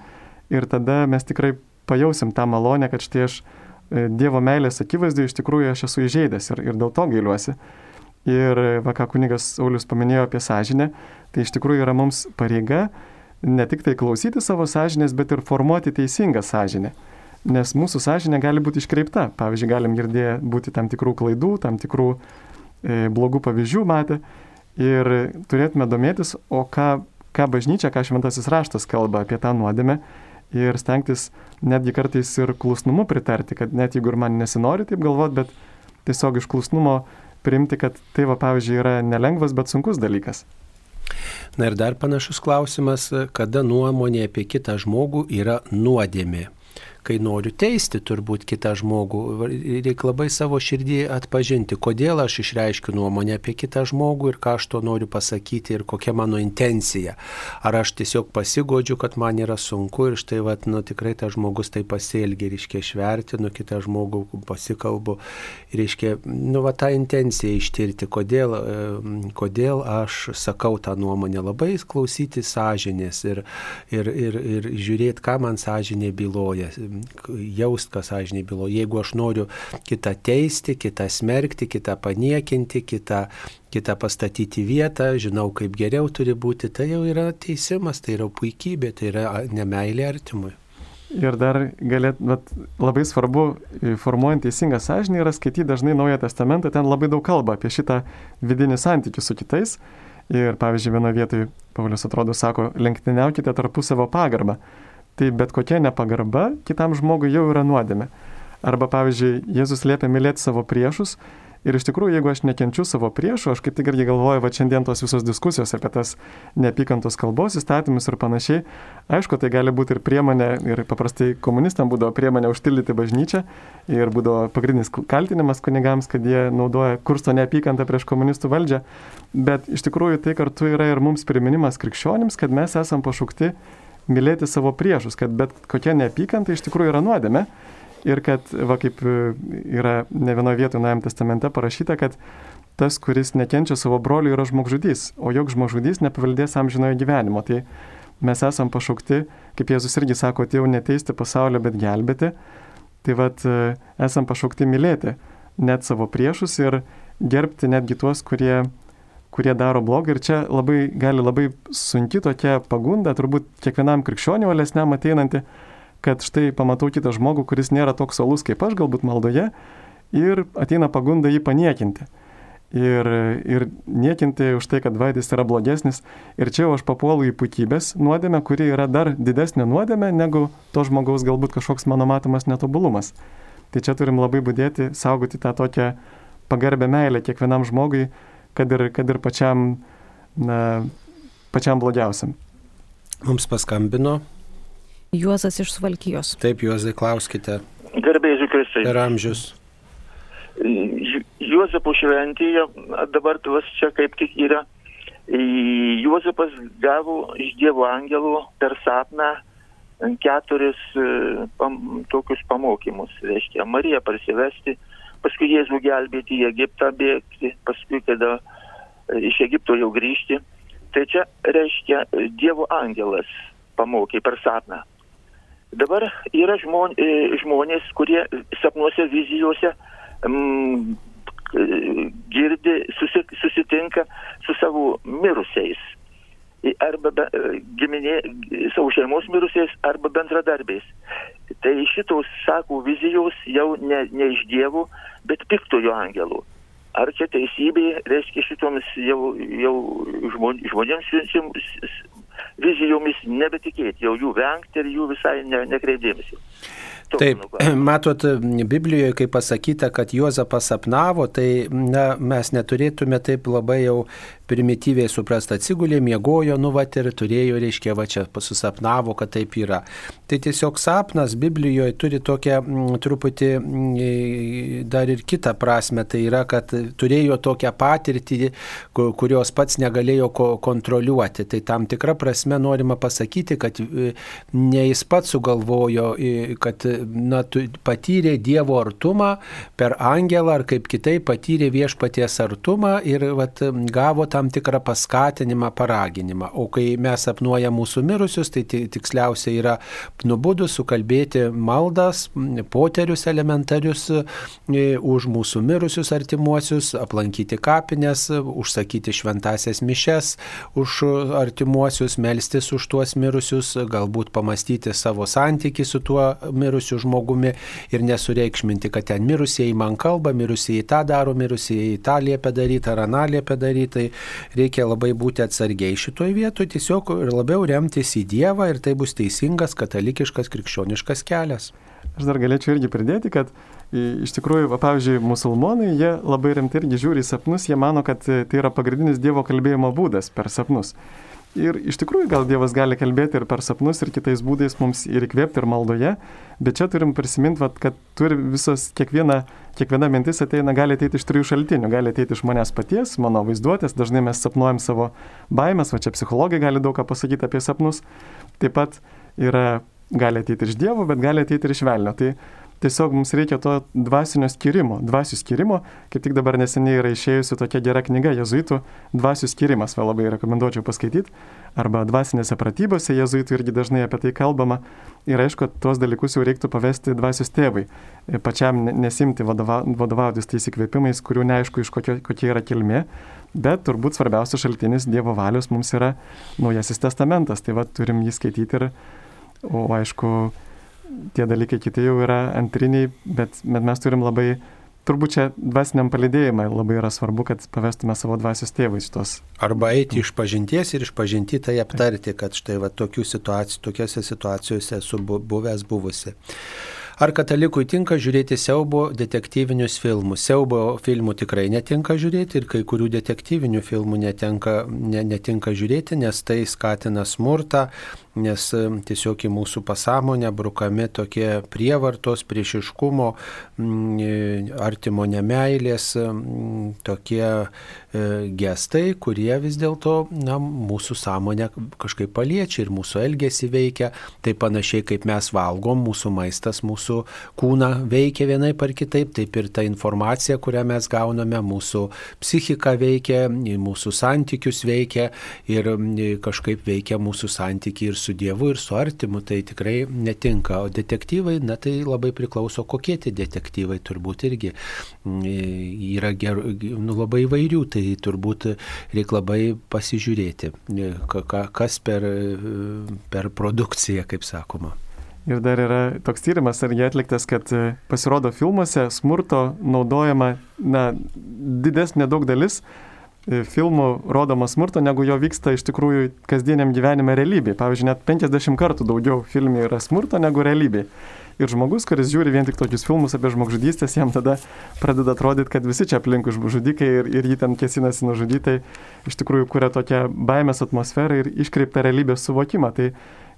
Speaker 2: ir tada mes tikrai pajausim tą malonę, kad štai aš e, Dievo meilės akivaizdu iš tikrųjų aš esu įžeidęs ir, ir dėl to gailiuosi. Ir va, ką kunigas Saulis paminėjo apie sąžinę, tai iš tikrųjų yra mums pareiga ne tik tai klausyti savo sąžinės, bet ir formuoti teisingą sąžinę. Nes mūsų sąžinė gali būti iškreipta. Pavyzdžiui, galim girdėti būti tam tikrų klaidų, tam tikrų e, blogų pavyzdžių matę. Ir turėtume domėtis, o ką, ką bažnyčia, ką šventasis raštas kalba apie tą nuodėmę. Ir stengtis netgi kartais ir klusnumu pritarti, kad net jeigu ir man nesinori taip galvoti, bet tiesiog iš klusnumo priimti, kad tai, va, pavyzdžiui, yra nelengvas, bet sunkus dalykas.
Speaker 1: Na ir dar panašus klausimas, kada nuomonė apie kitą žmogų yra nuodėmė kai noriu teisti turbūt kitą žmogų, reikia labai savo širdį atpažinti, kodėl aš išreiškiu nuomonę apie kitą žmogų ir ką aš to noriu pasakyti ir kokia mano intencija. Ar aš tiesiog pasigodžiu, kad man yra sunku ir štai, vat, nu, tikrai tas žmogus tai pasielgia, reiškia, švertinu kitą žmogų, pasikalbu, reiškia, nu, va, tą intenciją ištirti, kodėl, kodėl aš sakau tą nuomonę, labai klausyti sąžinės ir, ir, ir, ir žiūrėti, ką man sąžinė byloja jaust, kas sąžinė bylo. Jeigu aš noriu kitą teisti, kitą smerkti, kitą paniekinti, kitą, kitą pastatyti vietą, žinau, kaip geriau turi būti, tai jau yra teisimas, tai yra puikybė, tai yra nemailė artimui.
Speaker 2: Ir dar galėt, bet labai svarbu, e, formuojant teisingą sąžinį, yra skaityti dažnai Naują Testamentą, ten labai daug kalba apie šitą vidinį santykių su kitais. Ir pavyzdžiui, vienoje vietoje Paulius atrodo sako, lenktyniaukite tarpusavo pagarbą. Tai bet kokia nepagarba kitam žmogui jau yra nuodėmė. Arba pavyzdžiui, Jėzus liepia mylėti savo priešus Ir iš tikrųjų, jeigu aš nekenčiu savo priešų, aš kaip tik irgi galvoju, va šiandien tos visos diskusijos apie tas neapykantos kalbos įstatymus ir panašiai, aišku, tai gali būti ir priemonė, ir paprastai komunistam būdavo priemonė užtildyti bažnyčią ir būdavo pagrindinis kaltinimas kunigams, kad jie naudoja kursto neapykantą prieš komunistų valdžią, bet iš tikrųjų tai kartu yra ir mums priminimas krikščionims, kad mes esam pašaukti mylėti savo priešus, kad bet kokia neapykanta iš tikrųjų yra nuodėme ir kad, va kaip e, yra ne vienoje vietoje Naujam testamente parašyta, kad tas, kuris nekenčia savo brolių, yra žmogžudys, o jog žmogžudys nepaveldės amžinojo gyvenimo. Tai mes esam pašaukti, kaip Jėzus irgi sako, atėjau neteisti pasaulio, bet gelbėti. Tai vad e, esam pašaukti mylėti net savo priešus ir gerbti netgi tuos, kurie, kurie daro blogą. Ir čia labai, gali labai sunki tokia pagunda, turbūt kiekvienam krikščioniu valesniam ateinanti, kad štai pamatau kitą žmogų, kuris nėra toks solus kaip aš, galbūt maldoje, ir ateina pagunda jį paniekinti. Ir, ir niekinti už tai, kad vaidis yra blogesnis. Ir čia jau aš papuolu į puikybės nuodėmę, kuri yra dar didesnė nuodėmė negu to žmogaus galbūt kažkoks mano matomas netobulumas. Tai čia turim labai būdėti, saugoti tą tokią pagarbę meilę kiekvienam žmogui, kad ir, kad ir pačiam, na, pačiam blogiausiam.
Speaker 1: Mums paskambino
Speaker 11: Juozas iš Svalkijos.
Speaker 1: Taip, Juozai, klauskite.
Speaker 16: Garbėjai Zikristai.
Speaker 1: Per amžius.
Speaker 16: Juozapo šventėje dabar tuos čia kaip tik yra. Juozapas gavo iš Dievo angelo per sapną keturis pam, tokius pamokymus. Reiškia, Mariją parsivesti, paskui Jėzų gelbėti į Egiptą bėgti, paskui kada iš Egipto jau grįžti. Tai čia reiškia Dievo angelas pamokė per sapną. Dabar yra žmon, e, žmonės, kurie sapnuose, vizijose mm, girdi, susitinka su savo mirusiais. Arba be, giminė, savo šeimos mirusiais, arba bendradarbiais. Tai šitos, sako, vizijos jau ne, ne iš dievų, bet piktojo angelų. Ar čia teisybė, reiškia šitoms jau, jau žmon, žmonėms vizijomis nebetikėti, jau jų vengti ir jų visai ne, nekreipdėmėsi.
Speaker 1: Taip, matot, Biblijoje, kai pasakyta, kad Juozapas sapnavo, tai na, mes neturėtume taip labai jau primityviai suprasti, atsigulė, miegojo, nuvat ir turėjo, reiškia, va čia susapnavo, kad taip yra. Tai tiesiog sapnas Biblijoje turi tokią m, truputį m, dar ir kitą prasme, tai yra, kad turėjo tokią patirtį, kurios pats negalėjo kontroliuoti. Tai tam tikra prasme norima pasakyti, kad ne jis pats sugalvojo, kad na, patyrė Dievo artumą per angelą ar kaip kitaip patyrė viešpaties artumą ir vat, gavo tam tikrą paskatinimą, paraginimą. O kai mes apnuoja mūsų mirusius, tai tiksliausia yra nubudus, sukalbėti maldas, poterius elementarius e, už mūsų mirusius artimuosius, aplankyti kapines, užsakyti šventasias mišes už artimuosius, melstis už tuos mirusius, galbūt pamastyti savo santyki su tuo mirusiu žmogumi ir nesureikšminti, kad ten mirusieji man kalba, mirusieji tą daro, mirusieji tą liepia daryti ar aną liepia daryti. Tai reikia labai būti atsargiai šitoje vietoje, tiesiog ir labiau remtis į Dievą ir tai bus teisingas katalikiškas krikščioniškas kelias.
Speaker 2: Aš dar galėčiau irgi pridėti, kad iš tikrųjų, va, pavyzdžiui, musulmonai, jie labai rimtai irgi žiūri į sapnus, jie mano, kad tai yra pagrindinis Dievo kalbėjimo būdas per sapnus. Ir iš tikrųjų gal Dievas gali kalbėti ir per sapnus, ir kitais būdais mums ir įkvėpti, ir maldoje, bet čia turim prisiminti, vat, kad turi visos, kiekviena, kiekviena mintis ateina, gali ateiti iš trijų šaltinių, gali ateiti iš manęs paties, mano vaizduotės, dažnai mes sapnuojam savo baimės, va čia psichologai gali daug ką pasakyti apie sapnus, taip pat yra, gali ateiti iš Dievo, bet gali ateiti ir iš velnio. Tai tiesiog mums reikia to dvasinio skirimo, dvasių skirimo, kaip tik dabar neseniai yra išėjusi tokia gera knyga Jėzuitų. Dvasių skirimas, vėl labai rekomenduočiau paskaityti, arba dvasinėse pratybose Jėzuitų irgi dažnai apie tai kalbama. Ir aišku, tuos dalykus jau reiktų pavesti dvasios tėvai, pačiam nesimti vadova, vadovautis tais įkvėpimais, kurių neaišku, iš kokio, kokia yra kilmė, bet turbūt svarbiausias šaltinis Dievo valios mums yra Naujasis testamentas, tai va turim jį skaityti ir, o aišku, tie dalykai kiti jau yra antriniai, bet, bet mes turim labai turbūt čia dvasiniam palidėjimai labai yra svarbu, kad pavestume savo dvasios tėvais šitos.
Speaker 1: Arba eiti iš pažinties ir iš pažinti tai aptarti, kad štai va situacijų, tokiose situacijose esu buvęs buvusi. Ar katalikui tinka žiūrėti siaubo detektyvinius filmus? Siaubo filmų tikrai netinka žiūrėti ir kai kurių detektyvinių filmų netinka, ne, netinka žiūrėti, nes tai skatina smurtą, nes e, tiesiog į mūsų pasąmonę brukami tokie prievartos, priešiškumo, e, artimo nemailės, tokie e, gestai, kurie vis dėlto mūsų sąmonę kažkaip paliečia ir mūsų elgesį veikia. Tai panašiai kaip mes valgom, mūsų maistas mūsų kūną veikia vienaip ar kitaip, taip ir ta informacija, kurią mes gauname, mūsų psichika veikia, mūsų santykius veikia ir kažkaip veikia mūsų santykiai ir su Dievu ir su artimu, tai tikrai netinka. O detektyvai, na tai labai priklauso, kokie tie detektyvai turbūt irgi mm, yra ger, nu, labai įvairių, tai turbūt reikia labai pasižiūrėti, kas per, per produkciją, kaip sakoma.
Speaker 2: Ir dar yra toks tyrimas, ar jie atliktas, kad pasirodo filmuose smurto naudojama, na, didesnė daug dalis E, filmų rodoma smurto, negu jo vyksta iš tikrųjų kasdieniam gyvenime realybėje. Pavyzdžiui, net 50 kartų daugiau filmų yra smurto negu realybėje. Ir žmogus, kuris žiūri vien tik tokius filmus apie žmogžudystės, jam tada pradeda atrodyti, kad visi čia aplinkui žudikai ir, ir jį ten kėsinasi nužudyti, iš tikrųjų kuria tokią baimės atmosferą ir iškreiptą realybės suvokimą. Tai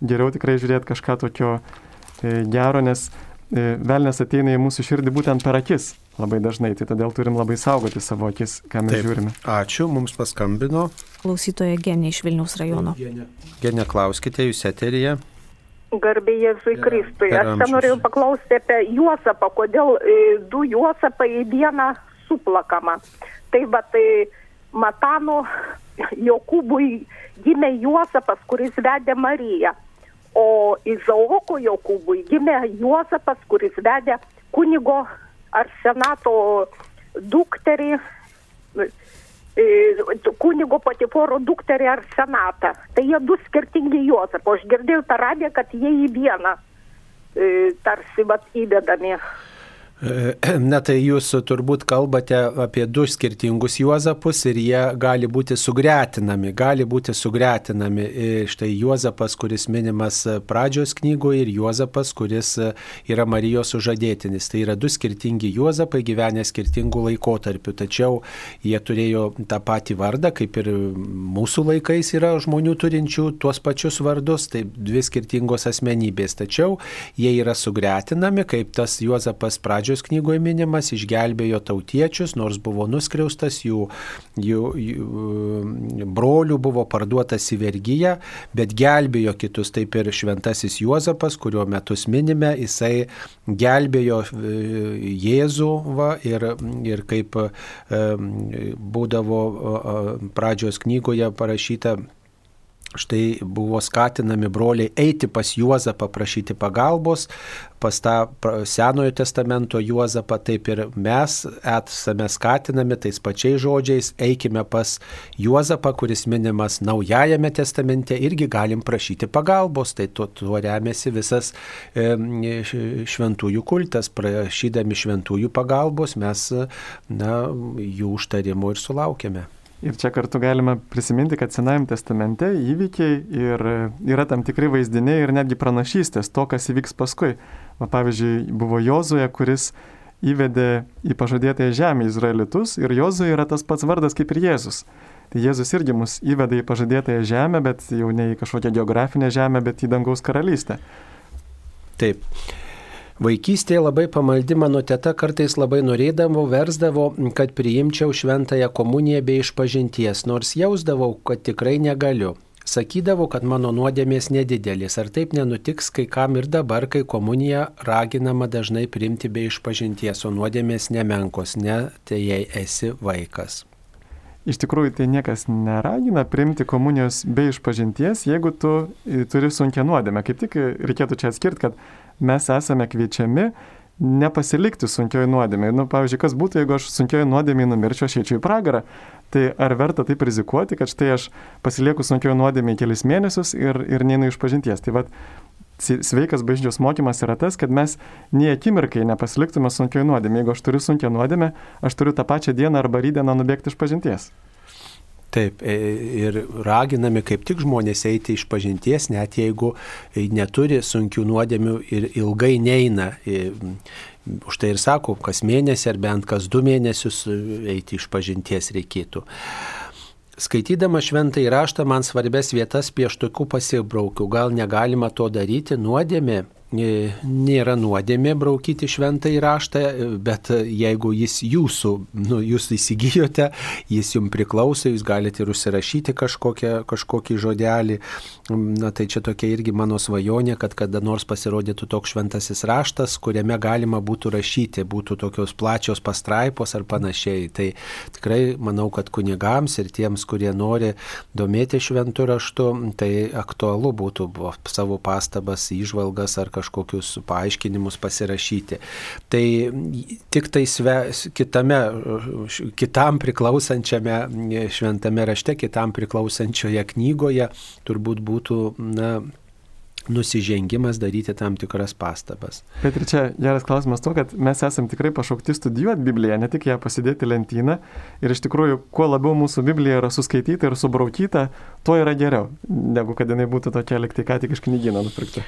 Speaker 2: geriau tikrai žiūrėti kažką tokio e, gero, nes e, velnės ateina į mūsų širdį būtent per akis labai dažnai, tai todėl turim labai saugoti savo akis, ką mes Taip. žiūrime.
Speaker 1: Ačiū, mums paskambino.
Speaker 11: Klausytoja Genė iš Vilniaus rajono.
Speaker 1: Genė, klauskite, jūs eteryje.
Speaker 17: Garbė Jėzui Kristui. Aš ten norėjau paklausti apie Juosapą, kodėl e, du Juosapai į dieną suplakama. Tai va, tai Matano Jokūbui gimė Juosapas, kuris vedė Mariją. O Izaoko Jokūbui gimė Juosapas, kuris vedė kunigo ar senato dukterį, e, kunigo patiforo dukterį ar senatą. Tai jie du skirtingi Juozapo. Aš girdėjau per radiją, kad jie į vieną e, tarsi vat įdedami.
Speaker 1: Na tai jūs turbūt kalbate apie du skirtingus Juozapus ir jie gali būti sugretinami, gali būti sugretinami. Štai Juozapas, kuris minimas pradžios knygoje ir Juozapas, kuris yra Marijos sužadėtinis. Tai yra du skirtingi Juozapai gyvenę skirtingų laikotarpių, tačiau jie turėjo tą patį vardą, kaip ir mūsų laikais yra žmonių turinčių tuos pačius vardus, tai dvi skirtingos asmenybės. Tačiau jie yra sugretinami, kaip tas Juozapas pradžios pradžios knygoje minimas, išgelbėjo tautiečius, nors buvo nuskriaustas, jų, jų, jų brolių buvo parduotas į vergyją, bet gelbėjo kitus, taip ir šventasis Juozapas, kurio metus minime, jisai gelbėjo e, Jėzų va, ir, ir kaip e, būdavo pradžios knygoje parašyta, Štai buvo skatinami broliai eiti pas Juozapą prašyti pagalbos, pas tą Senojo testamento Juozapą, taip ir mes esame skatinami tais pačiais žodžiais, eikime pas Juozapą, kuris minimas Naujajame testamente, irgi galim prašyti pagalbos, tai tuo, tuo remiasi visas e, šventųjų kultas, prašydami šventųjų pagalbos mes na, jų užtarimų ir sulaukėme.
Speaker 2: Ir čia kartu galima prisiminti, kad Senajame testamente įvykiai ir yra tam tikri vaizdiniai ir netgi pranašystės to, kas įvyks paskui. Va, pavyzdžiui, buvo Jozoje, kuris įvedė į pažadėtąją žemę izraelitus ir Jozoje yra tas pats vardas kaip ir Jėzus. Tai Jėzus irgi mus įveda į pažadėtąją žemę, bet jau ne į kažkokią geografinę žemę, bet į dangaus karalystę.
Speaker 1: Taip. Vaikystėje labai pamaldi mano teta kartais labai norėdavo, versdavo, kad priimčiau šventąją komuniją bei išpažinties, nors jausdavau, kad tikrai negaliu. Sakydavo, kad mano nuodėmės nedidelis. Ar taip nenutiks kai kam ir dabar, kai komunija raginama dažnai priimti bei išpažinties, o nuodėmės nemenkos, ne tai jei esi vaikas.
Speaker 2: Iš tikrųjų, tai niekas neragina priimti komunijos be išpažinties, jeigu tu turi sunkę nuodėmę. Kaip tik reikėtų čia atskirti, kad mes esame kviečiami nepasilikti sunkioji nuodėmė. Nu, pavyzdžiui, kas būtų, jeigu aš sunkioji nuodėmė numirčiau, aš eičiau į pragarą. Tai ar verta taip rizikuoti, kad štai aš pasilieku sunkioji nuodėmė kelis mėnesius ir, ir neinu iš pažinties. Tai vad, sveikas bažnyčios mokymas yra tas, kad mes nie akimirkai nepasiliktume sunkiai nuodėmė. Jeigu aš turiu sunkia nuodėmė, aš turiu tą pačią dieną arba rydieną nubėgti iš pažinties.
Speaker 1: Taip, e, ir raginami kaip tik žmonės eiti iš pažinties, net jeigu neturi sunkių nuodėmių ir ilgai neina. E, už tai ir sako, kas mėnesį ar bent kas du mėnesius eiti iš pažinties reikėtų. Skaitydama šventą įraštą man svarbės vietas pieštukų pasibraukiu. Gal negalima to daryti, nuodėmė nėra nuodėmė braukyti šventą įraštą, bet jeigu jis jūsų, nu, jūs įsigijote, jis jums priklauso, jūs galite ir užsirašyti kažkokią, kažkokį žodelį. Na tai čia tokia irgi mano svajonė, kad kada nors pasirodytų toks šventasis raštas, kuriame galima būtų rašyti, būtų tokios plačios pastraipos ar panašiai. Tai tikrai manau, kad kunigams ir tiems, kurie nori domėti šventų raštų, tai aktualu būtų savo pastabas, įžvalgas ar kažkokius paaiškinimus pasirašyti. Tai tik tai sve, kitame, kitam priklausančiame šventame rašte, kitam priklausančioje knygoje turbūt būtų, na, nusižengimas daryti tam tikras pastabas.
Speaker 2: Bet ir čia geras klausimas to, kad mes esame tikrai pašaukti studijuoti Bibliją, ne tik ją pasidėti lentyną. Ir iš tikrųjų, kuo labiau mūsų Biblija yra suskaityta ir subraukyta, tuo yra geriau, negu kad jinai būtų tokia liktai ką tik iš knygyno nupirkta.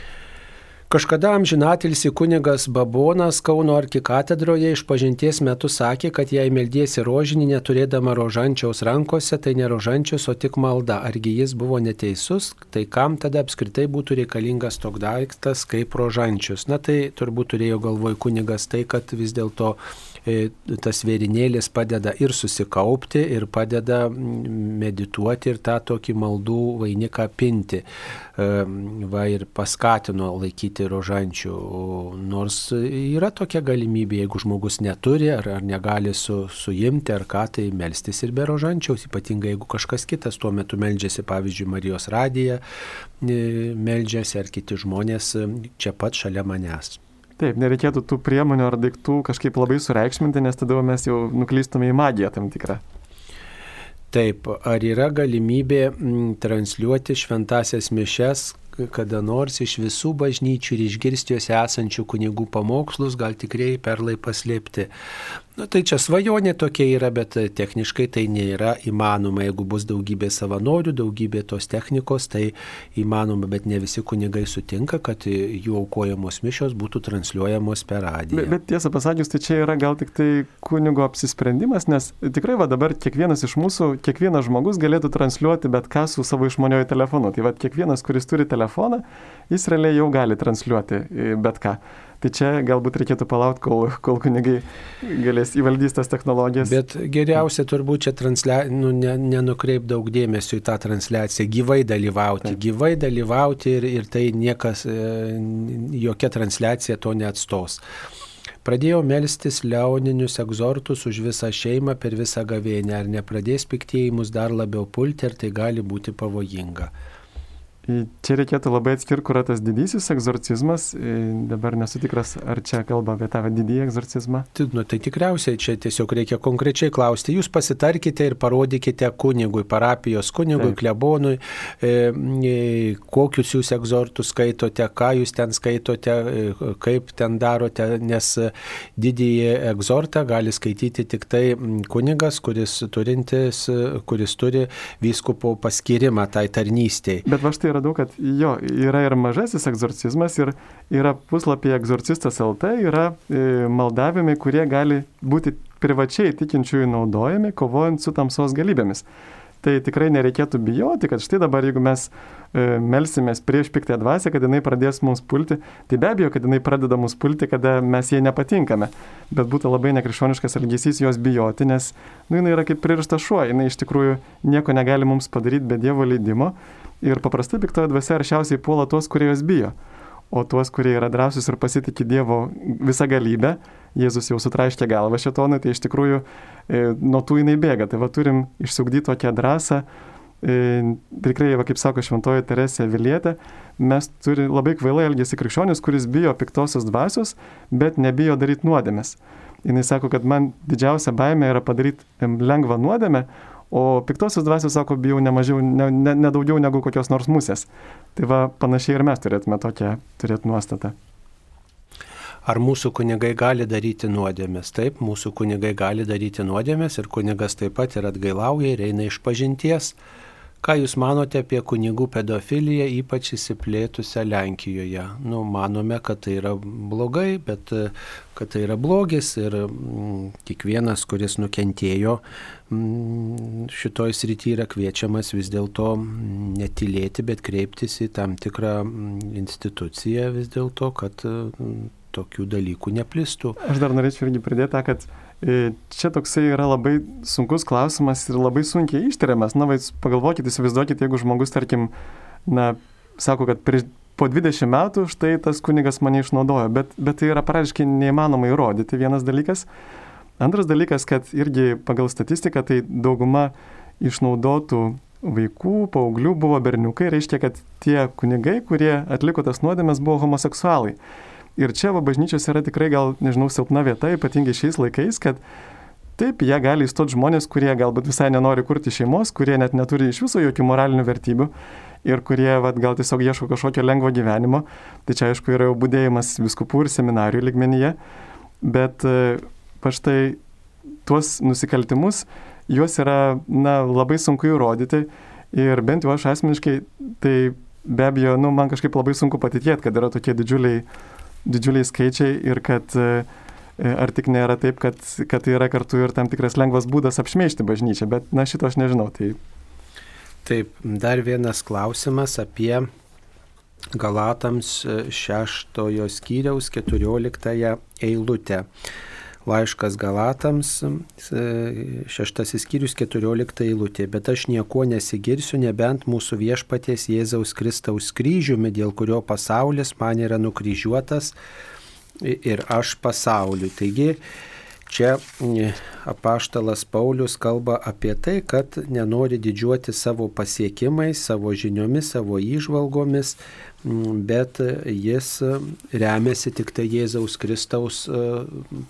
Speaker 1: Kažkada amžinatilsi kunigas Babonas Kauno arkikatedroje iš pažinties metu sakė, kad jei meldiesi rožinį neturėdama rožančiaus rankose, tai ne rožančius, o tik malda. Argi jis buvo neteisus, tai kam tada apskritai būtų reikalingas toks daiktas kaip rožančius? Na tai turbūt turėjo galvoj kunigas tai, kad vis dėlto tas vėrinėlis padeda ir susikaupti, ir padeda medituoti ir tą tokį maldų vainiką pinti. E, va ir paskatino laikyti rožančių. Nors yra tokia galimybė, jeigu žmogus neturi ar, ar negali su, suimti ar ką, tai melstis ir be rožančiaus, ypatingai jeigu kažkas kitas tuo metu meldžiasi, pavyzdžiui, Marijos radiją, e, meldžiasi ar kiti žmonės čia pat šalia manęs.
Speaker 2: Taip, nereikėtų tų priemonių ar daiktų kažkaip labai sureikšminti, nes tada mes jau nuklystume į magiją tam tikrą.
Speaker 1: Taip, ar yra galimybė transliuoti šventasias mišes kada nors iš visų bažnyčių ir išgirsti juose esančių kunigų pamokslus, gal tikrai perlai paslėpti. Na tai čia svajonė tokia yra, bet techniškai tai nėra įmanoma. Jeigu bus daugybė savanorių, daugybė tos technikos, tai įmanoma, bet ne visi kunigai sutinka, kad jų aukojamos mišios būtų transliuojamos per radiją.
Speaker 2: Bet, bet tiesą pasakius, tai čia yra gal tik tai kunigo apsisprendimas, nes tikrai va dabar kiekvienas iš mūsų, kiekvienas žmogus galėtų transliuoti bet ką su savo išmanioju telefonu. Tai va kiekvienas, kuris turi telefoną, jis realiai jau gali transliuoti e, bet ką. Tai čia galbūt reikėtų palaukti, kol, kol kunigai galės įvaldys tas technologijas.
Speaker 1: Bet geriausia turbūt čia translia... nu, ne, nenukreip daug dėmesio į tą transliaciją, gyvai dalyvauti. Taip. Gyvai dalyvauti ir, ir tai niekas, e, jokia transliacija to neatstos. Pradėjau melstis leoninius egzortus už visą šeimą per visą gavėnę. Ar nepradės piktėjimus dar labiau pulti, ar tai gali būti pavojinga.
Speaker 2: Čia reikėtų labai atskirti, kur yra tas didysis egzorcizmas. Dabar nesu tikras, ar čia kalba apie tą didįjį egzorcizmą.
Speaker 1: Nu, tai tikriausiai čia tiesiog reikia konkrečiai klausti. Jūs pasitarkite ir parodykite kunigui, parapijos kunigui, Taip. klebonui, e, e, kokius jūs egzortus skaitote, ką jūs ten skaitote, e, kaip ten darote, nes didįjį egzortą gali skaityti tik tai kunigas, kuris, turintis, kuris turi vyskupo paskirimą tai tarnystėje.
Speaker 2: Bet va štai yra radau, kad jo, yra ir mažasis egzorcizmas, ir yra puslapyje egzorcistas LT, yra e, maldavimai, kurie gali būti privačiai tikinčiųjų naudojami, kovojant su tamsos galybėmis. Tai tikrai nereikėtų bijoti, kad štai dabar, jeigu mes e, melsimės prieš piktąją dvasę, kad jinai pradės mums pulti, tai be abejo, kad jinai pradeda mus pulti, kada mes jai nepatinkame. Bet būtų labai nekrikščioniškas elgesys jos bijoti, nes nu, jinai yra kaip pririšta šuo, jinai iš tikrųjų nieko negali mums padaryti be Dievo leidimo. Ir paprastai piktoji dvasia aršiausiai puola tuos, kurie jos bijo. O tuos, kurie yra drąsūs ir pasitikė Dievo visą galybę, Jėzus jau sutraiškė galvą šetonui, tai iš tikrųjų e, nuo tų jinai bėga. Tai va turim išsiugdyti tokią drąsą. E, tikrai, va, kaip sako šventoji Teresė Vilietė, mes turime labai kvailai elgesi krikščionis, kuris bijo piktosios dvasios, bet nebijo daryti nuodėmės. Jis sako, kad man didžiausia baimė yra padaryti lengvą nuodėmę, O piktosios dvasios, sako, bijau ne, mažiau, ne, ne, ne daugiau negu kokios nors musės. Tai va, panašiai ir mes turėtume tokią turėti nuostatą.
Speaker 1: Ar mūsų kunigai gali daryti nuodėmės? Taip, mūsų kunigai gali daryti nuodėmės ir kunigas taip pat ir atgailauja ir eina iš pažinties. Ką Jūs manote apie kunigų pedofiliją, ypač įsiplėtusią Lenkijoje? Nu, manome, kad tai yra blogai, bet kad tai yra blogis ir mm, kiekvienas, kuris nukentėjo mm, šitoj srity yra kviečiamas vis dėlto mm, netilėti, bet kreiptis į tam tikrą instituciją vis dėlto, kad mm, tokių dalykų neplistų.
Speaker 2: Aš dar norėčiau irgi pridėti tą, kad E, čia toksai yra labai sunkus klausimas ir labai sunkiai ištiriamas. Na, vais, pagalvokit, įsivaizduokit, jeigu žmogus, tarkim, na, sako, kad prieš, po 20 metų štai tas kunigas mane išnaudojo, bet, bet tai yra praktiškai neįmanoma įrodyti, vienas dalykas. Antras dalykas, kad irgi pagal statistiką tai dauguma išnaudotų vaikų, paauglių buvo berniukai, reiškia, kad tie kunigai, kurie atliko tas nuodėmės, buvo homoseksualai. Ir čia va bažnyčios yra tikrai gal, nežinau, silpna vieta, ypatingai šiais laikais, kad taip, jie gali įstoti žmonės, kurie galbūt visai nenori kurti šeimos, kurie net neturi iš viso jokių moralinių vertybių ir kurie vat, gal tiesiog ieško kažkokio lengvo gyvenimo. Tai čia aišku yra jau būdėjimas viskupų ir seminarijų ligmenyje. Bet pa štai tuos nusikaltimus, juos yra na, labai sunku įrodyti ir bent jau aš asmeniškai, tai be abejo, nu, man kažkaip labai sunku patikėti, kad yra tokie didžiuliai didžiuliai skaičiai ir kad e, ar tik nėra taip, kad, kad tai yra kartu ir tam tikras lengvas būdas apšmeišti bažnyčią, bet na šito aš nežinau. Tai...
Speaker 1: Taip, dar vienas klausimas apie Galatams šeštojo skyriaus keturioliktąją eilutę laiškas Galatams, šeštasis skyrius, keturiolikta eilutė. Bet aš nieko nesigirsiu, nebent mūsų viešpaties Jėzaus Kristaus kryžiumi, dėl kurio pasaulis man yra nukryžiuotas ir aš pasauliu. Taigi, čia apaštalas Paulius kalba apie tai, kad nenori didžiuoti savo pasiekimais, savo žiniomis, savo įžvalgomis, bet jis remiasi tik tai Jėzaus Kristaus e,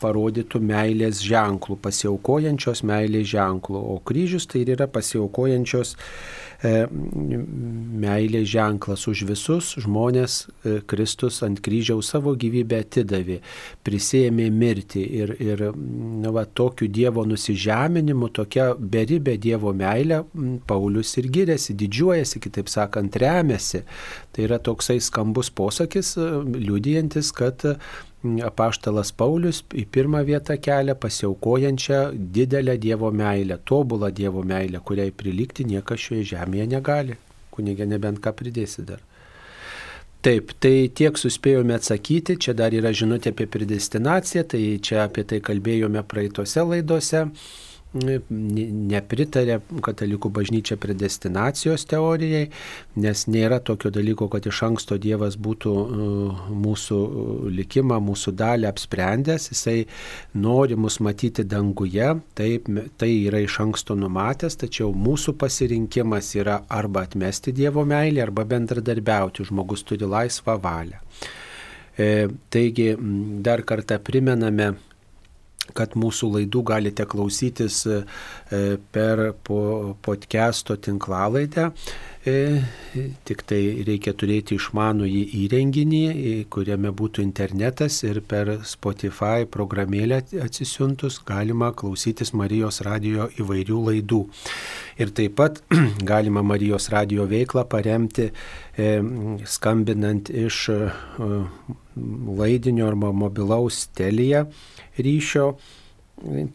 Speaker 1: parodytų meilės ženklų, pasiaukojančios meilės ženklų, o kryžius tai yra pasiaukojančios E, meilės ženklas už visus žmonės e, Kristus ant kryžiaus savo gyvybę atidavė, prisėmė mirti ir, ir na, va, tokiu Dievo nusižeminimu, tokia beribė Dievo meilė, Paulius ir giriasi, didžiuojasi, kitaip sakant, remiasi. Tai yra toksai skambus posakis, e, liudijantis, kad apaštalas Paulius į pirmą vietą kelia pasiaukojančią didelę Dievo meilę, tobulą Dievo meilę, kuriai prilikti niekas šioje žemėje negali. Kunigė nebent ką pridėsi dar. Taip, tai tiek suspėjome atsakyti, čia dar yra žinutė apie predestinaciją, tai čia apie tai kalbėjome praeitose laidose nepritarė katalikų bažnyčia predestinacijos teorijai, nes nėra tokio dalyko, kad iš anksto Dievas būtų uh, mūsų likimą, mūsų dalį apsprendęs, jisai nori mus matyti danguje, taip, tai yra iš anksto numatęs, tačiau mūsų pasirinkimas yra arba atmesti Dievo meilę, arba bendradarbiauti, žmogus turi laisvą valią. E, taigi dar kartą primename, kad mūsų laidų galite klausytis e, per podcast'o tinklalaidę. E, tik tai reikia turėti išmanųjį įrenginį, kuriame būtų internetas ir per Spotify programėlę atsisiuntus galima klausytis Marijos radio įvairių laidų. Ir taip pat galima Marijos radio veiklą paremti skambinant iš laidinio arba mobilaus telija ryšio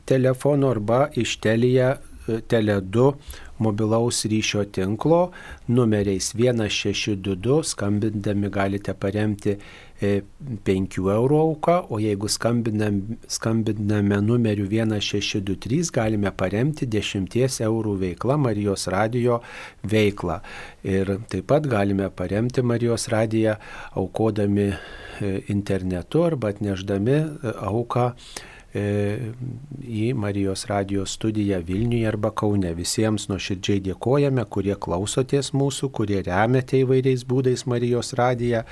Speaker 1: telefono arba iš telija Tele2 mobilaus ryšio tinklo numeriais 1622 skambindami galite paremti 5 e, eurų auką, o jeigu skambiname, skambiname numeriu 1623 galime paremti 10 eurų veiklą Marijos radijo veiklą. Ir taip pat galime paremti Marijos radiją aukodami e, internetu arba atneždami e, auką į Marijos radijos studiją Vilniuje arba Kaune. Visiems nuoširdžiai dėkojame, kurie klausotės mūsų, kurie remiate įvairiais būdais Marijos radiją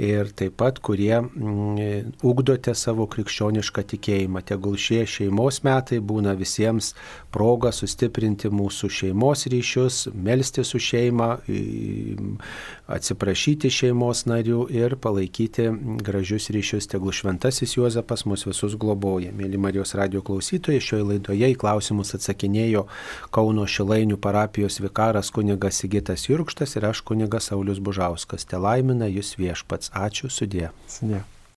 Speaker 1: ir taip pat, kurie mm, ugdote savo krikščionišką tikėjimą. Tegul šie šeimos metai būna visiems proga sustiprinti mūsų šeimos ryšius, melsti su šeima, atsiprašyti šeimos narių ir palaikyti gražius ryšius. Tegul šventasis Juozapas mus visus globoja. Mėly Marijos radio klausytojai, šioje laidoje į klausimus atsakinėjo Kauno Šilainių parapijos vikaras kunigas Sigitas Jurkštas ir aš kunigas Saulis Bužauskas. Te laimina jūs viešpats. Ačiū, sudė.
Speaker 2: Sudė.